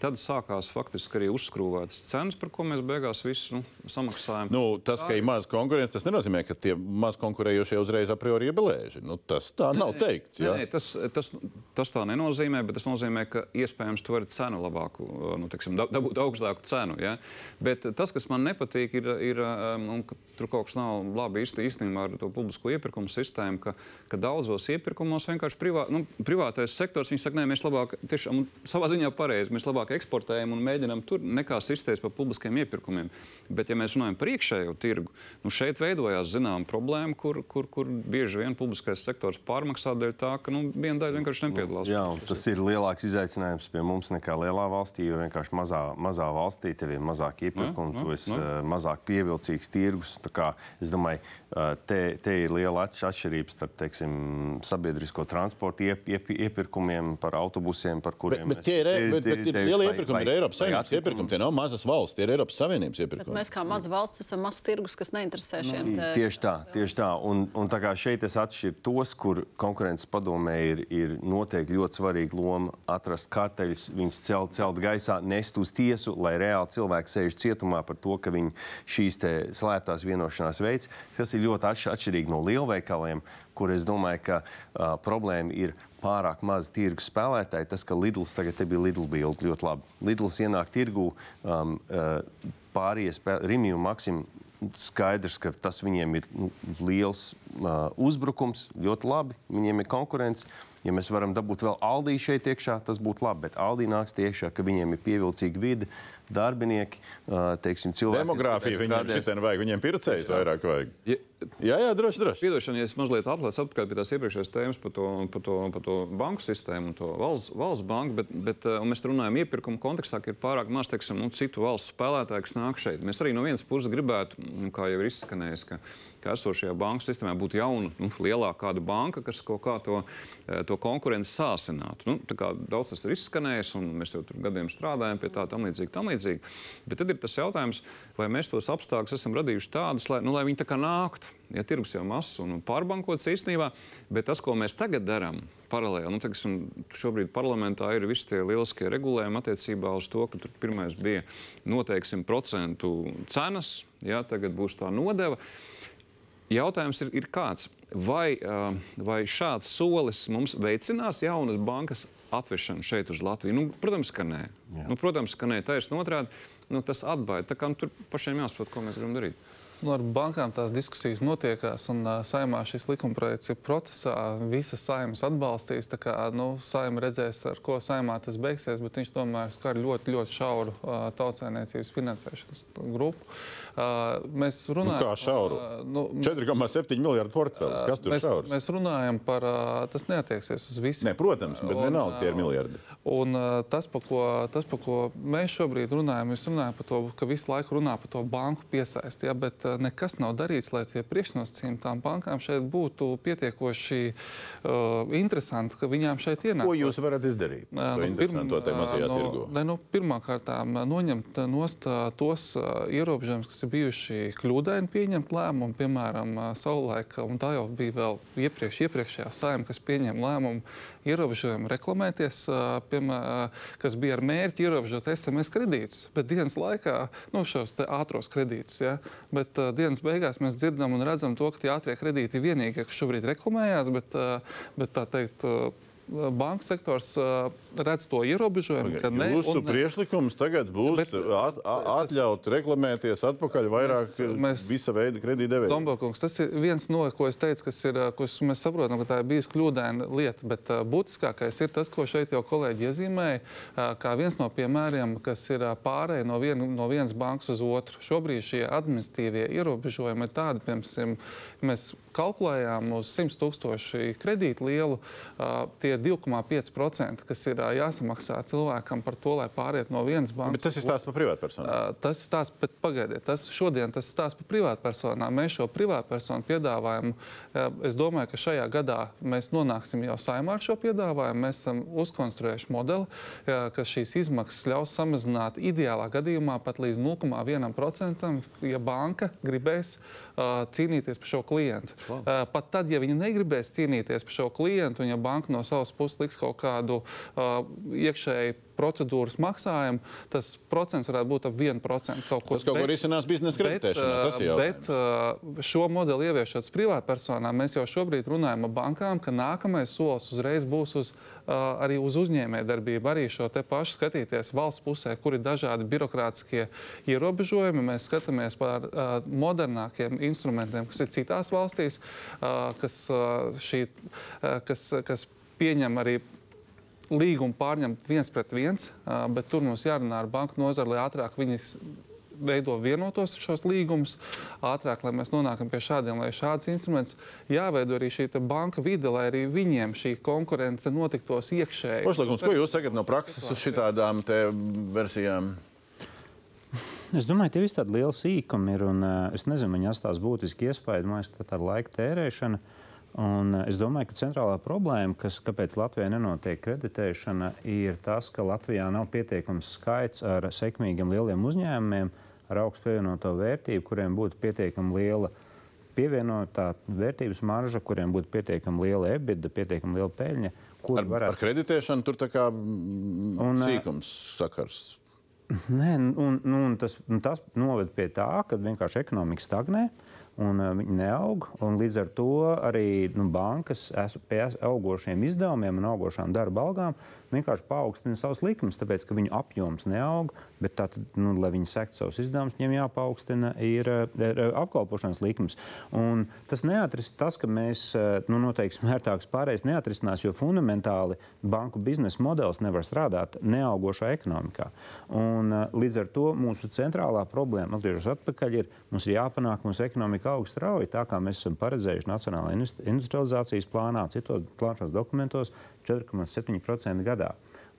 Tad sākās faktiski arī uzskrūvētas cenas, par ko mēs beigās visu nu, samaksājam. Nu, tas, ka ir maz konkurence, tas nenozīmē, ka tie maz konkurējošie uzreiz a priori ir belēži. Nu, tas tā nav teikts. Nē, nē, tas, tas, tas tā nenozīmē, bet tas nozīmē, ka iespējams tu vari cenu labāku, nu, teksim, dabūt augstāku cenu. Ja? Bet tas, kas man nepatīk, ir, ir un, tur kaut kas nav labi īstenībā ar to publisko iepirkumu sistēmu, ka, ka daudzos iepirkumos vienkārši privā, nu, privātais sektors saka, nē, mēs labāk, tiešām savā ziņā pareizi, mēs labāk eksportējam un mēģinam tur nekā sisties par publiskiem iepirkumiem. Bet, ja mēs runājam par iekšējo tirgu, nu šeit veidojās zināma problēma, kur, kur, kur bieži vien publiskais sektors pārmaksā dēļ tā, ka nu, viena daļa vienkārši nepiedalās. Jā, tas ir lielāks izaicinājums pie mums nekā lielā valstī, jo vienkārši mazā, mazā valstī tev ir mazāk iepirkumu, tu esi uh, mazāk pievilcīgs tirgus. Es domāju, uh, te, te ir liela atšķirība starp teiksim, sabiedrisko transportu iep, iep, iepirkumiem par autobusiem, par kuriem bet, bet tie ir, bet, bet ir lielie iepirkumi, ir Eiropas Savienības iepirkumi. Tie nav mazas valsts, tie ir Eiropas Savienības iepirkumi. Bet mēs kā maza valsts esam mazs tirgus, kas neinteresē šiem. Nu, te... Tieši tā, tieši tā. Un, un tā kā šeit es atšķiru tos, kur konkurences padomē ir, ir noteikti ļoti svarīga loma atrast karteļus, viņus celt, celt gaisā, nest uz tiesu, lai reāli cilvēki sēž cietumā par to, ka viņi šīs slēptās vienošanās veids, kas ir ļoti atšķirīgi no lielveikaliem, kur es domāju, ka uh, problēma ir pārāk maz tirgus spēlētāji. Tas, ka Lidls tagad bija Lidl bilde ļoti labi. Lidls ienāk tirgu um, uh, pārējie Rimija un Maksim. Skaidrs, ka tas viņiem ir nu, liels uh, uzbrukums, ļoti labi. Viņiem ir konkurence. Ja mēs varam dabūt vēl Aldī šeit iekšā, tas būtu labi. Bet Aldī nāks iekšā, ka viņiem ir pievilcīga vide, darbinieki, uh, teiksim, cilvēki. Demogrāfija viņiem šitien vajag, viņiem pircējs vairāk vajag. Ja, Jā, jā, droši vien. Piedošana, ja es mazliet atlaidu atpakaļ pie tās iepriekšējās tēmas par to, par to, par to banku sistēmu un to valsts, valsts banku, bet, bet uh, mēs runājam iepirkuma kontekstā, ka ir pārāk maz teiksim, nu, citu valstu spēlētāju, kas nāk šeit. Mēs arī no vienas puses gribētu, nu, kā jau ir izskanējis, ka, ka esošajā banku sistēmā būtu jauna, nu, lielāka kāda banka, kas kaut kā to, eh, to konkurenci sāsinātu. Nu, daudz tas ir izskanējis, un mēs jau tur gadiem strādājam pie tā, tam līdzīgi, tam līdzīgi. Bet tad ir tas jautājums, vai mēs tos apstākļus esam radījuši tādus, lai, nu, lai viņi tā kā nāktu. Ja tirgus jau mazs un pārbankots īstenībā, bet tas, ko mēs tagad darām, paralēli. Nu, teiksim, šobrīd parlamentā ir visi tie lieliskie regulējumi attiecībā uz to, ka pirmais bija noteiksim procentu cenas, ja tagad būs tā nodeva. Jautājums ir, ir kāds, vai, vai šāds solis mums veicinās jaunas bankas atvešanu šeit uz Latviju? Nu, protams, ka nē. Jā. Nu, protams, ka nē, taisnība otrādi. Nu, tas atbaida. Tā kā nu, tur pašiem jāsaprot, ko mēs gribam darīt. Nu, ar bankām tās diskusijas notiekās, un uh, saimā šis likumprojekts ir procesā. Visas saimas atbalstīs. Kā, nu, saima redzēs, ar ko saimā tas beigsies, bet viņš tomēr skar ļoti, ļoti šauru uh, tautsēmniecības finansēšanas grupu. Uh, mēs runājam nu, šauru. Uh, nu, 4,7 miljardu portfelis. Kas tur mēs, šaurs? Mēs runājam par, uh, tas neatieksies uz visiem. Ne, protams, bet un, vienalga tie ir miljardi. Un, uh, tas, pa ko, tas, pa ko mēs šobrīd runājam, mēs runājam par to, ka visu laiku runā par to banku piesaisti. Ja, bet, uh, nekas nav darīts, lai tie priekšnosacījumi tām bankām šeit būtu pietiekoši uh, interesanti, ka viņām šeit ienāk. Ko jūs varat izdarīt? Uh, nu, pirm, no, ne, nu, Pirmkārt, noņemt nost tos uh, ierobežojumus, kas ir bijuši kļūdaini pieņemt lēmumu, piemēram, savulaik, un tā jau bija vēl iepriekš, iepriekšējā saima, kas pieņēma lēmumu ierobežojumu reklamēties, piemēram, kas bija ar mērķi ierobežot SMS kredītus, bet dienas laikā, nu, šos ātros kredītus, ja, bet uh, dienas beigās mēs dzirdam un redzam to, ka tie ātrie kredīti ir vienīgie, kas šobrīd reklamējās, bet, uh, bet tā teikt, uh, banka sektors redz to ierobežojumu. Okay. Ne, Jūsu un, priekšlikums tagad būs bet, at, atļaut reklamēties atpakaļ vairāk mēs, mēs, visa veida kredītdevējiem. Dombalkungs, tas ir viens no, ko es teicu, kas ir, ko mēs saprotam, ka tā ir bijusi kļūdaina lieta, bet uh, būtiskākais ir tas, ko šeit jau kolēģi iezīmēja, uh, kā viens no piemēriem, kas ir uh, pārēj no, vien, no vienas bankas uz otru. Šobrīd šie administratīvie ierobežojumi ir tādi, piemēram, mēs kalkulējām uz 100 tūkstošu kredītu lielu, uh, tie ir 2,5%, kas ir jāsamaksā cilvēkam par to, lai pāriet no vienas bankas. Bet tas ir stāsts par privātpersonām. Tas ir stāsts, bet pagaidiet, tas šodien tas stāsts par privātpersonām. Mēs šo privātpersonu piedāvājumu, es domāju, ka šajā gadā mēs nonāksim jau saimā ar šo piedāvājumu. Mēs esam uzkonstruējuši modeli, ka šīs izmaksas ļaus samazināt ideālā gadījumā pat līdz 0,1%, ja banka gribēs uh, cīnīties par šo klientu. Uh, pat tad, ja viņi negribēs cīnīties par šo klientu, un ja banka no savas puses liks kaut kādu uh, iekšēju procedūras maksājumu, tas procents varētu būt ap 1%. Kaut ko. Tas kaut ko risinās biznesa kreditēšanā. Ir jautājums. Bet šo modeli ieviešot privātpersonām, mēs jau šobrīd runājam ar bankām, ka nākamais solis uzreiz būs uz arī uz uzņēmējdarbību, arī šo te pašu skatīties valsts pusē, kur ir dažādi birokrātiskie ierobežojumi. Mēs skatāmies par modernākiem instrumentiem, kas ir citās valstīs, kas, šī, kas, kas pieņem arī līgumu pārņemt viens pret viens, bet tur mums jārunā ar banku nozari, lai ātrāk viņi veido vienotos šos līgumus ātrāk, lai mēs nonākam pie šādiem, lai šāds instruments jāveido arī šī banka vide, lai arī viņiem šī konkurence notiktos iekšēji. Pošlīgums, ko jūs sakat no prakses uz šitādām versijām? Es domāju, ka tie visi tādi lieli sīkumi ir. Un, uh, es nezinu, viņi atstās būtiski iespēju. Man liekas, tā tāda laika tērēšana. Un, uh, es domāju, ka centrālā problēma, kas, kāpēc Latvijā nenotiek kreditēšana, ir tas, ka Latvijā nav pietiekams skaits ar sekmīgiem lieliem uzņēmumiem, ar augstu pievienoto vērtību, kuriem būtu pietiekami liela pievienotā vērtības marža, kuriem būtu pietiekami liela ebida, pietiekami liela peļņa. Ar, varētu... ar kreditēšanu tur tā kā mm, un, sīkums sakars. Nē, un, un tas, un tas noved pie tā, ka vienkārši ekonomika stagnē. Un, uh, viņi neaug. Līdz ar to arī nu, bankas pie augošiem izdevumiem un augošām darba algām vienkārši paaugstina savus likumus, tāpēc ka viņu apjoms neaug. Bet, tā, nu, lai viņi sektu savus izdevumus, viņiem jāpaukstina ir, ir apkalpošanas likums. Un tas neatrisinās tas, ka mēs nu, noteikti smērtāks pārējais neatrisinās, jo fundamentāli banku biznesa modelis nevar strādāt neaugošā ekonomikā. Un, līdz ar to mūsu centrālā problēma, atgriežoties atpakaļ, ir mums ir jāpanāk, ka mūsu ekonomika aug strauji, tā kā mēs esam paredzējuši Nacionālajā industrializācijas plānā, citos plānošanas dokumentos 4,7% gadā.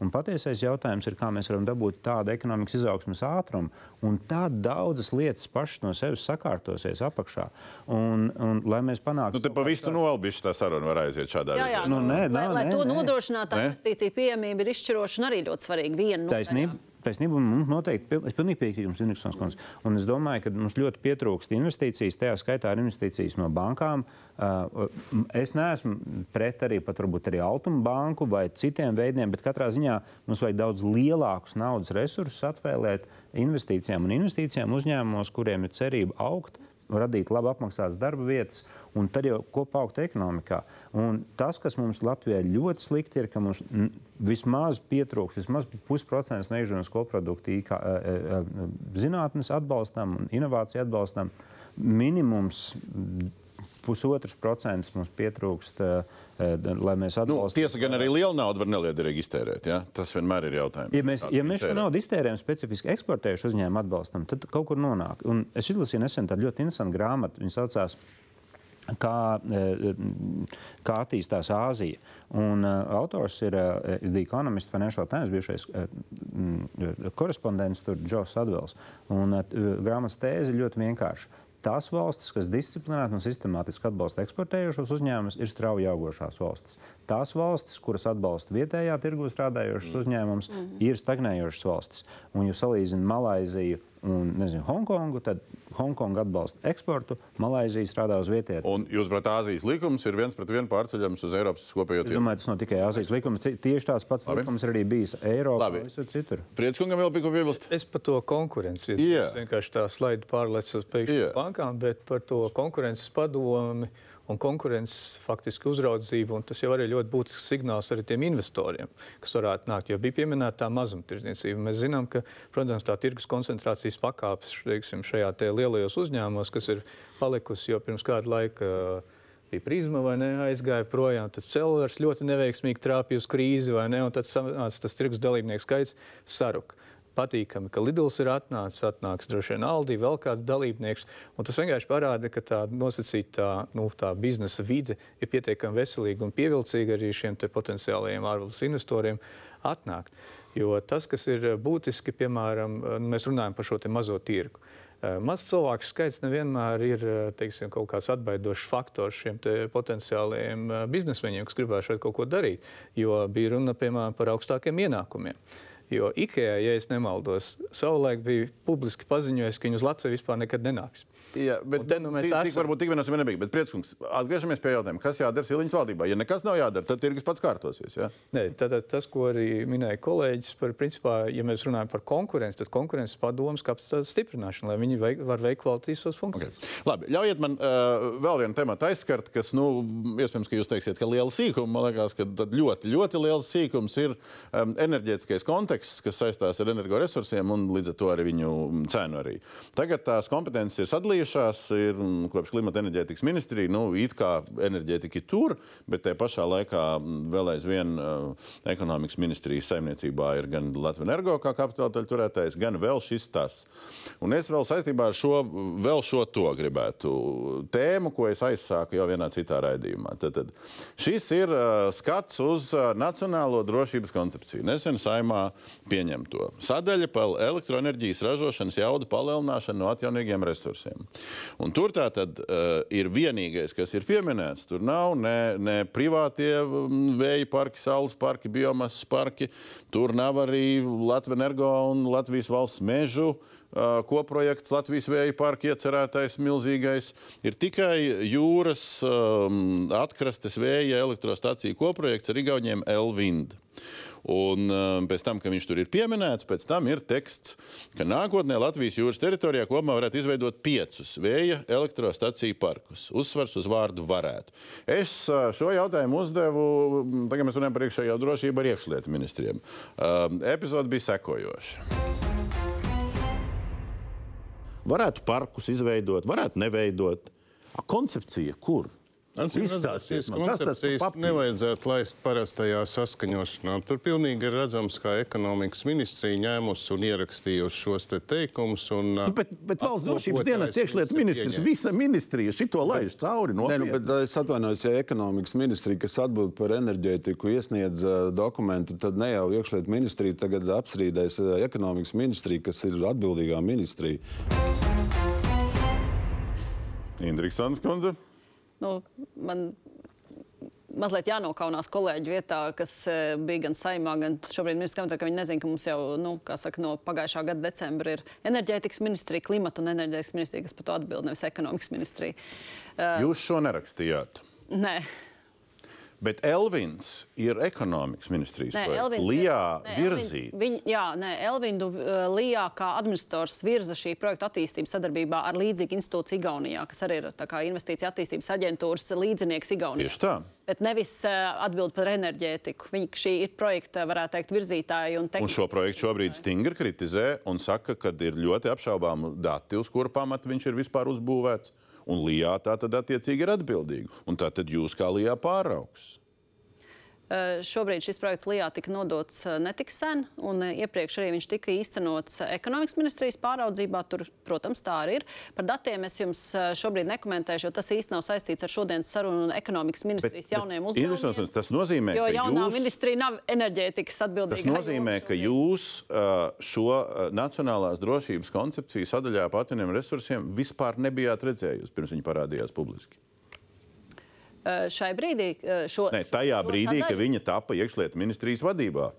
Un patiesais jautājums ir, kā mēs varam dabūt tādu ekonomikas izaugsmas ātrumu, un tad daudzas lietas pašas no sevis sakārtosies apakšā. Un, un, lai mēs panāktu Nu, te pa visu nolbišķi tā saruna var aiziet šādā Jā, jā, Nu, nu, nē, lai, nā, lai nē, to nē. nodrošinātu, tā investīcija pieejamība ir izšķiroša un arī ļoti svarīga. Taisnība. Taisnība, un noteikti es pilnīgi piekrītu jums, Inriksons kundze. Un es domāju, ka mums ļoti pietrūkst investīcijas, tajā skaitā arī investīcijas no bankām. Uh, Es neesmu pret arī pat varbūt arī Altuma banku vai citiem veidiem, bet katrā ziņā mums vajag daudz lielākus naudas resursus atvēlēt investīcijām un investīcijām uzņēmumos, kuriem ir cerība augt, radīt labi apmaksātas darba vietas un tad jau kopā augt ekonomikā. Un tas, kas mums Latvijā ļoti slikti ir, ka mums vismaz pietrūkst vismaz pusprocents no iekšzemes koprodukta IK, e, e, e, zinātnes atbalstam un inovāciju atbalstam. Minimums pusotrs procents mums pietrūkst, e, lai mēs Nu, atbalstītu. tiesa gan arī liela nauda var neliederīgi iztērēt. Ja? Tas vienmēr ir jautājums. Ja mēs, ja mēs šo naudu iztērējam specifiski eksportējušu uzņēmumu atbalstam, tad kaut kur nonāk. Un es izlasīju nesen tādu ļoti interesantu grāmatu. Viņa saucās Kā, eh, kā attīstās Āzija. Un, uh, autors ir uh, The Economist, Financial Times bijušais uh, korespondents, Džos Advels. Un, uh, grāmatas tēze ir ļoti vienkārša. Tās valstis, kas disciplinēti un sistemātiski atbalsta eksportējošos uzņēmumus, ir strauji augošās valstis. Tās valstis, kuras atbalsta vietējā tirgu strādājošus uzņēmumus, ir stagnējošas valstis. Un, ja salīdzinām Malaiziju un nezinu, Hongkongu, tad Hongkonga atbalsta eksportu, Malaizija strādā uz vietējā. Un jūs, prāt, Āzijas likums ir viens pret vienu pārceļams uz Eiropas kopējo Es tirgu. domāju, tas nav tikai Azijas likums. Tie- Tieši tāds pats Labi. likums ir arī bijis Eiropā un visur citur. Prieckungam vēl bija ko piebilst. Es par to konkurenci. Jā. Es vienkārši tā slaidu pārlecu uz pēkšņu Jā. bankām, bet par to konkurences padomi un konkurences faktiski uzraudzību. Tas jau arī ļoti būtisks signāls arī tiem investoriem, kas varētu nākt. Jo bija pieminēta tā mazumtirdzniecība. Mēs zinām, ka, protams, tā tirgus koncentrācijas pakāpes teiksim, šajā te lielajos uzņēmumos, kas ir palikusi jau pirms kāda laika. Bija prizma vai ne, aizgāja projām. Tad cilvēks ļoti neveiksmīgi trāpīja uz krīzi, vai ne? Tad sanāca tas tirgus dalībnieku skaits saruka patīkami, ka Lidls ir atnācis, atnāks droši vien Aldi, vēl kāds dalībnieks. Tas vienkārši parāda, ka tā nosacītā nu, tā biznesa vide ir pietiekami veselīga un pievilcīga arī šiem te potenciālajiem ārvalstu investoriem atnākt. Jo tas, kas ir būtiski, piemēram, mēs runājam par šo mazo tirgu. Eh, Mazs cilvēku skaits nevienmēr ir eh, teiksim, kaut kāds atbaidošs faktors šiem te potenciālajiem eh, biznesmeņiem, kas gribētu šeit kaut ko darīt. Jo bija runa piemēram par augstākiem ienākumiem. Jo IKEA, ja es nemaldos, savulaik bija publiski paziņojis, ka viņi uz Latviju vispār nekad nenāks. Jā, bet te nu mēs tik esam. varbūt tik vienos nebija. Bet, prieckungs, atgriežamies pie jautājuma, kas jādara Siliņas valdībā. Ja nekas nav jādara, tad tirgus pats kārtosies. Ja? Nē, tātad tas, ko arī minēja kolēģis, par principā, ja mēs runājam par konkurenci, tad konkurences padomus kapacitātes stiprināšanu, lai viņi veik, var veikt kvalitātes funkcijas. Okay. Labi, ļaujiet man uh, vēl vienu tematu aizskart, kas, nu, iespējams, ka jūs teiksiet, ka liela sīkuma, man liekas, ka tad ļoti, ļoti liels sīkums ir um, enerģētiskais konteksts, kas saistās ar energoresursiem un līdz ar to arī viņu cenu arī. Tagad tās kompetences ir sadalījušās, ir mm, kopš klimata enerģētikas ministrija, nu, it kā enerģētika ir tur, bet tajā pašā laikā mm, vēl aizvien uh, ekonomikas ministrijas saimniecībā ir gan Latvijas energo kā kapitāla daļu turētājs, gan vēl šis tas. Un es vēl saistībā ar šo, vēl šo to gribētu tēmu, ko es aizsāku jau vienā citā raidījumā. Tad, tad šis ir uh, skats uz uh, nacionālo drošības koncepciju. Nesen saimā pieņemto sadaļa par elektroenerģijas ražošanas jaudu palielināšanu no atjaunīgiem resursiem. Un tur tā tad uh, ir vienīgais, kas ir pieminēts. Tur nav ne, ne privātie mm, vēja parki, saules parki, biomasas parki. Tur nav arī Latvijas energo un Latvijas valsts mežu. Uh, Koprojekts Latvijas vēja parka iecerētais milzīgais ir tikai jūras um, atkrastes vēja elektrostaciju koprojekts ar Igauniem Elvind. Un um, pēc tam, kad viņš tur ir pieminēts, pēc tam ir teksts, ka nākotnē Latvijas jūras teritorijā kopumā varētu izveidot piecus vēja elektrostaciju parkus. Uzsvars uz vārdu varētu. Es uh, šo jautājumu uzdevu, mm, tagad mēs runājam par iekšējo drošību ar iekšlietu ministriem. Um, Epizode bija sekojoša. Varētu parkus izveidot, varētu neveidot. A, koncepcija kur? Izstāstiet Šīs man, kas tas koncepcijas papīru? nevajadzētu laist parastajā saskaņošanā. Tur pilnīgi ir redzams, kā ekonomikas ministrija ņēmusi un ierakstījusi šos te teikumus. Un, Nu, bet, bet valsts drošības dienas ir ministrs, pieņēmis. visa ministrija šito laiž cauri. Nē, nu, bet es atvainojos, ja ekonomikas ministrija, kas atbild par enerģētiku, iesniedz uh, dokumentu, tad ne jau iekšlietu ministrija tagad apstrīdēs uh, ekonomikas ministriju, kas ir atbildīgā ministrija. Indriksons kundze. Nu, man mazliet jānokaunās kolēģi vietā, kas eh, bija gan saimā, gan šobrīd ministrs komitē, ka viņi nezina, ka mums jau, nu, kā saka, no pagājušā gada decembra ir enerģētikas ministrija, klimata un enerģētikas ministrija, kas par to atbild, nevis ekonomikas ministrija. Jūs šo nerakstījāt. Nē. Bet Elvins ir ekonomikas ministrijas Nē, projekts. Elvins Lijā nē. Elvins- Viņ, jā, nē, Elvindu uh, Lijā kā administrators virza šī projekta attīstību sadarbībā ar līdzīgu institūciju Igaunijā, kas arī ir tā kā investīcija attīstības aģentūras līdzinieks Igaunijā. Tieši tā. Bet nevis uh, atbild par enerģētiku. Viņi šī ir projekta, varētu teikt, virzītāji un Un tehniski. šo projektu šobrīd stingri kritizē un saka, ka ir ļoti apšaubāmi dati, uz kura pamata viņš ir vispār uzbūvēts. Un Lijā tā tad attiecīgi ir atbildīga. Un tā tad jūs kā Lijā pāraugs. Uh, Šobrīd šis projekts Lijā tika nodots uh, netik sen, un uh, iepriekš arī viņš tika īstenots ekonomikas ministrijas pāraudzībā. Tur, protams, tā arī ir. Par datiem es jums šobrīd nekomentēšu, jo tas īsti nav saistīts ar šodienas sarunu un ekonomikas ministrijas jaunajiem uzdevumiem. Interesants, tas nozīmē, Jo ka jaunā jūs... ministrija nav enerģētikas atbildīga. Tas nozīmē, ka jūs šo nacionālās drošības koncepciju sadaļā par atjaunīgiem resursiem vispār nebijāt redzējusi pirms viņi parādījās publiski. Uh, Šai brīdī, uh, šo, Nē, tajā šo brīdī, sadaļu- kad viņa tapa iekšlietu ministrijas vadībā,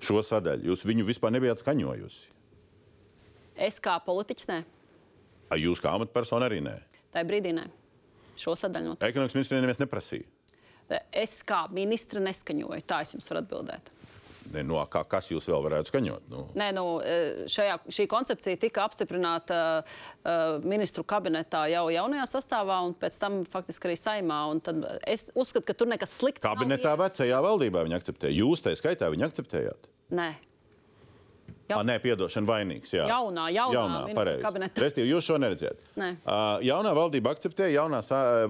šo sadaļu jūs viņu vispār nebijāt skaņojusi. Es kā politiķis, nē, A Jūs kā amatpersona arī nē. tajā brīdī nē. Šo sadaļu noteikti. Ekonomikas ministrija neviens neprasīja. Es kā ministra neskaņoju. Tā es jums varu atbildēt. Ne, no, kā, kas jūs vēl varētu skaņot? Nu, Nē, nu, e, šajā, šī koncepcija tika apstiprināta uh, ministru kabinetā jau jaunajā sastāvā, un pēc tam faktiski arī saimā. Es uzskatu, ka tur nekas slikts kabinetā vecajā valdībā viņi akceptēja. Jūs tajā skaitā viņi akceptējāt. Nē, Jā, nē, piedošana, vainīgs. Jā. Jaunā, jaunā jaunā pareizi. kabinetā. Restīvi, jūs šo neredzējāt. Nē. Uh, jaunā valdība akceptēja, jaunā,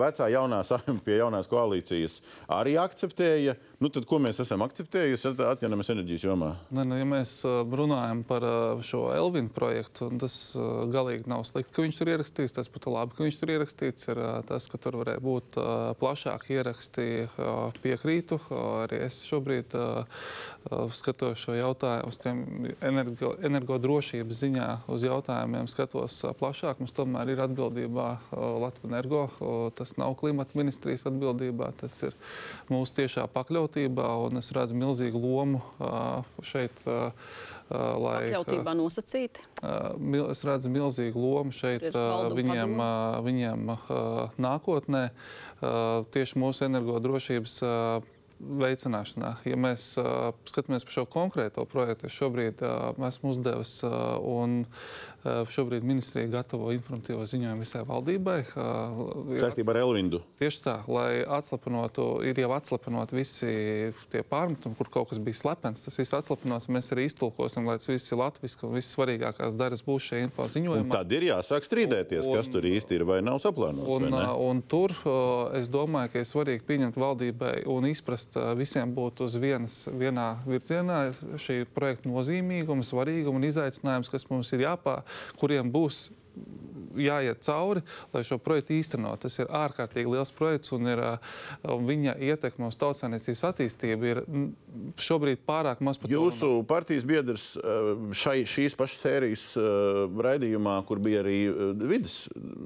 vecā jaunā saima pie jaunās koalīcijas arī akceptēja. Nu, tad, ko mēs esam akceptējuši atjaunojamas enerģijas jomā? Ne, nu, ja mēs runājam par šo Elvinu projektu, un tas galīgi nav slikti, ka viņš tur ierakstīts. Tas pat labi, ka viņš tur ierakstīts. Ir tas, ka tur varēja būt plašāki ieraksti, piekrītu. Arī es šobrīd skatos šo jautājumu uz tiem energo, energodrošības ziņā, uz jautājumiem skatos plašāk. Mums tomēr ir atbildībā Latvijas energo. Tas nav klimata ministrijas atbildībā, tas ir mūsu tiešā pakļautībā. Un es redzu milzīgu lomu šeit. Lai, Pakļautībā nosacīti. Es redzu milzīgu lomu šeit viņiem, viņiem nākotnē, tieši mūsu energodrošības veicināšanā. Ja mēs uh, skatāmies par šo konkrēto projektu, es šobrīd uh, esmu uzdevis uh, un šobrīd ministrija gatavo informatīvo ziņojumu visai valdībai. Ir Saistībā ar Elvindu. Tieši tā, lai atslapinātu, ir jau atslapināti visi tie pārmetumi, kur kaut kas bija slepens. Tas viss atslapinās, mēs arī iztulkosim, lai tas viss ir latviešu un viss svarīgākās daļas būs šajā info Un ziņojumā. tad ir jāsāk strīdēties, kas tur īsti ir vai nav saplānots. Un, vai ne? uh, un tur es domāju, ka ir svarīgi pieņemt valdībai un izprast, visiem būt uz vienas, vienā virzienā šī projekta nozīmīguma, svarīguma un izaicinājums, kas mums ir jāpā, kuriem būs jāiet cauri, lai šo projektu īstenot. Tas ir ārkārtīgi liels projekts, un ir, uh, viņa ietekme uz tautsāniecības attīstību ir mm, šobrīd pārāk maz runāt. Jūsu partijas biedrs šai, šīs pašas sērijas raidījumā, kur bija arī vidas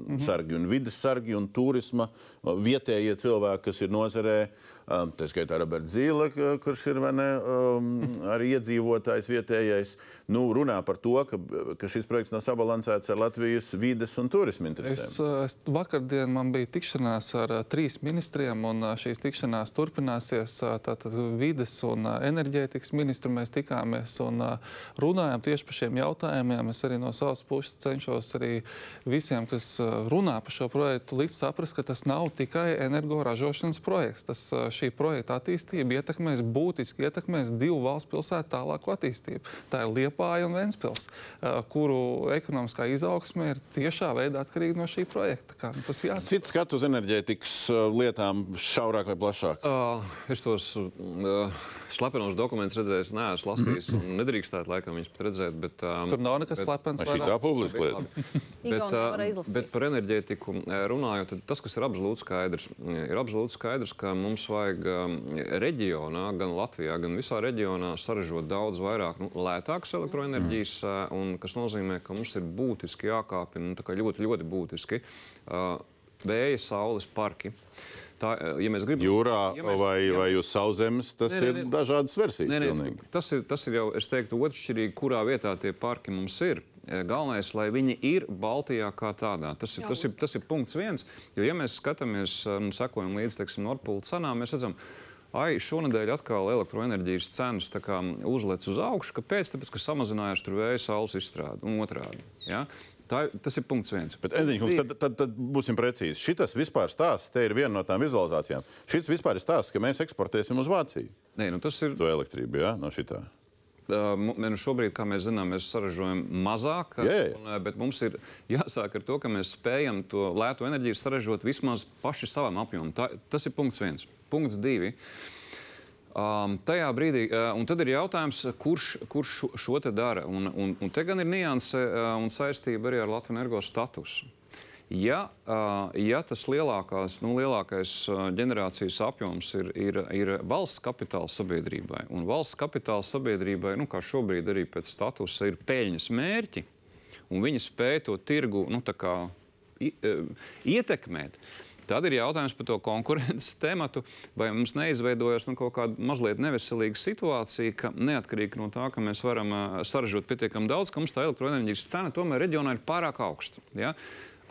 Mhm. sargi un vidas sargi un turisma vietējie cilvēki, kas ir nozarē. Um, tā skaitā Roberts Zīle, kurš ir ne, um, arī iedzīvotājs vietējais, nu, runā par to, ka, ka šis projekts nav sabalansēts ar Latvijas vides un turisma interesēm. Es, uh, es vakardien man bija tikšanās ar uh, trīs ministriem, un uh, šīs tikšanās turpināsies. Tātad vides un enerģētikas ministru mēs tikāmies un runājam tieši par šiem jautājumiem. Es arī no savas puses cenšos arī visiem, kas runā par šo projektu, likt saprast, ka tas nav tikai energoražošanas projekts. Tas, šī projekta attīstība ietekmēs, būtiski ietekmēs divu valstu pilsētu tālāku attīstību. Tā ir Liepāja un Ventspils, kuru ekonomiskā izaugsme ir tiešā veidā atkarīga no šī projekta. Kā, nu, tas jāsaka. Cits skatu uz enerģētikas lietām, šaurāk vai plašāk? Uh, es tos uh, slepenos dokumentus redzēju, neesmu lasījis. un Nedrīkstētu laikam viņus pat redzēt. Bet, um, Tur nav nekas slepens. Tā publiska lieta? Bet, uh, bet par enerģētiku uh, runājot, tad tas, kas ir absolūti skaidrs, ir absolūti skaidrs, ka mums vajag um, reģionā, gan Latvijā, gan visā reģionā saražot daudz vairāk nu, lētākas elektroenerģijas, uh, un kas nozīmē, ka mums ir būtiski jākāpina, nu, ļoti, ļoti būtiski, uh, vēja, saules parki. Tā, uh, ja mēs gribam, Jūrā ja mēs- vai, ja vai mēs- uz sauszemes tas Nē, nē, ir nē. dažādas versijas. Nē, nē, pilnīgi. tas, ir, tas ir jau, es teiktu, otršķirīgi, kurā vietā tie parki mums ir. Eh, Galvenais, lai viņi ir Baltijā kā tādā. Tas ir, tas ir, tas ir punkts viens. Jo, ja mēs skatāmies un sekojam līdzi teiksim, Nordpūļu cenām, mēs redzam, Ai, šonadēļ atkal elektroenerģijas cenas tā kā uzlec uz augšu. Kāpēc? Tāpēc, ka samazinājās tur vēja saules izstrāde un otrādi. Ja? Tā, tas ir punkts viens. Bet, Enziņkungs, tad, tad, tad būsim precīzi. Šitas vispār stāsts, te ir viena no tām vizualizācijām. Šis vispār ir stāsts, ka mēs eksportēsim uz Vāciju Nē, nu tas ir. to elektrību, jā, no šitā. Uh, ne, nu šobrīd, kā mēs zinām, mēs saražojam mazāk, jā. Un, uh, bet mums ir jāsāk ar to, ka mēs spējam to lētu enerģiju saražot vismaz paši savam apjomam. Tas ir punkts viens. Punkts divi. Um, tajā brīdī, uh, un tad ir jautājums, kurš, kurš šo, šo te dara. Un, un, un te gan ir nianse uh, un saistība arī ar Latvijas energo statusu. Ja, uh, ja tas lielākās, nu, lielākais uh, ģenerācijas apjoms ir, ir, ir valsts kapitāla sabiedrībai, un valsts kapitāla sabiedrībai, nu, kā šobrīd arī pēc statusa, ir peļņas mērķi, un viņi spēj to tirgu nu, kā, i, uh, ietekmēt. Tad ir jautājums par to konkurences tematu, vai mums neizveidojas nu, kaut kāda mazliet neveselīga situācija, ka neatkarīgi no tā, ka mēs varam uh, saražot pietiekami daudz, ka mums tā elektroenerģijas cena tomēr reģionā ir pārāk augsta. Ja?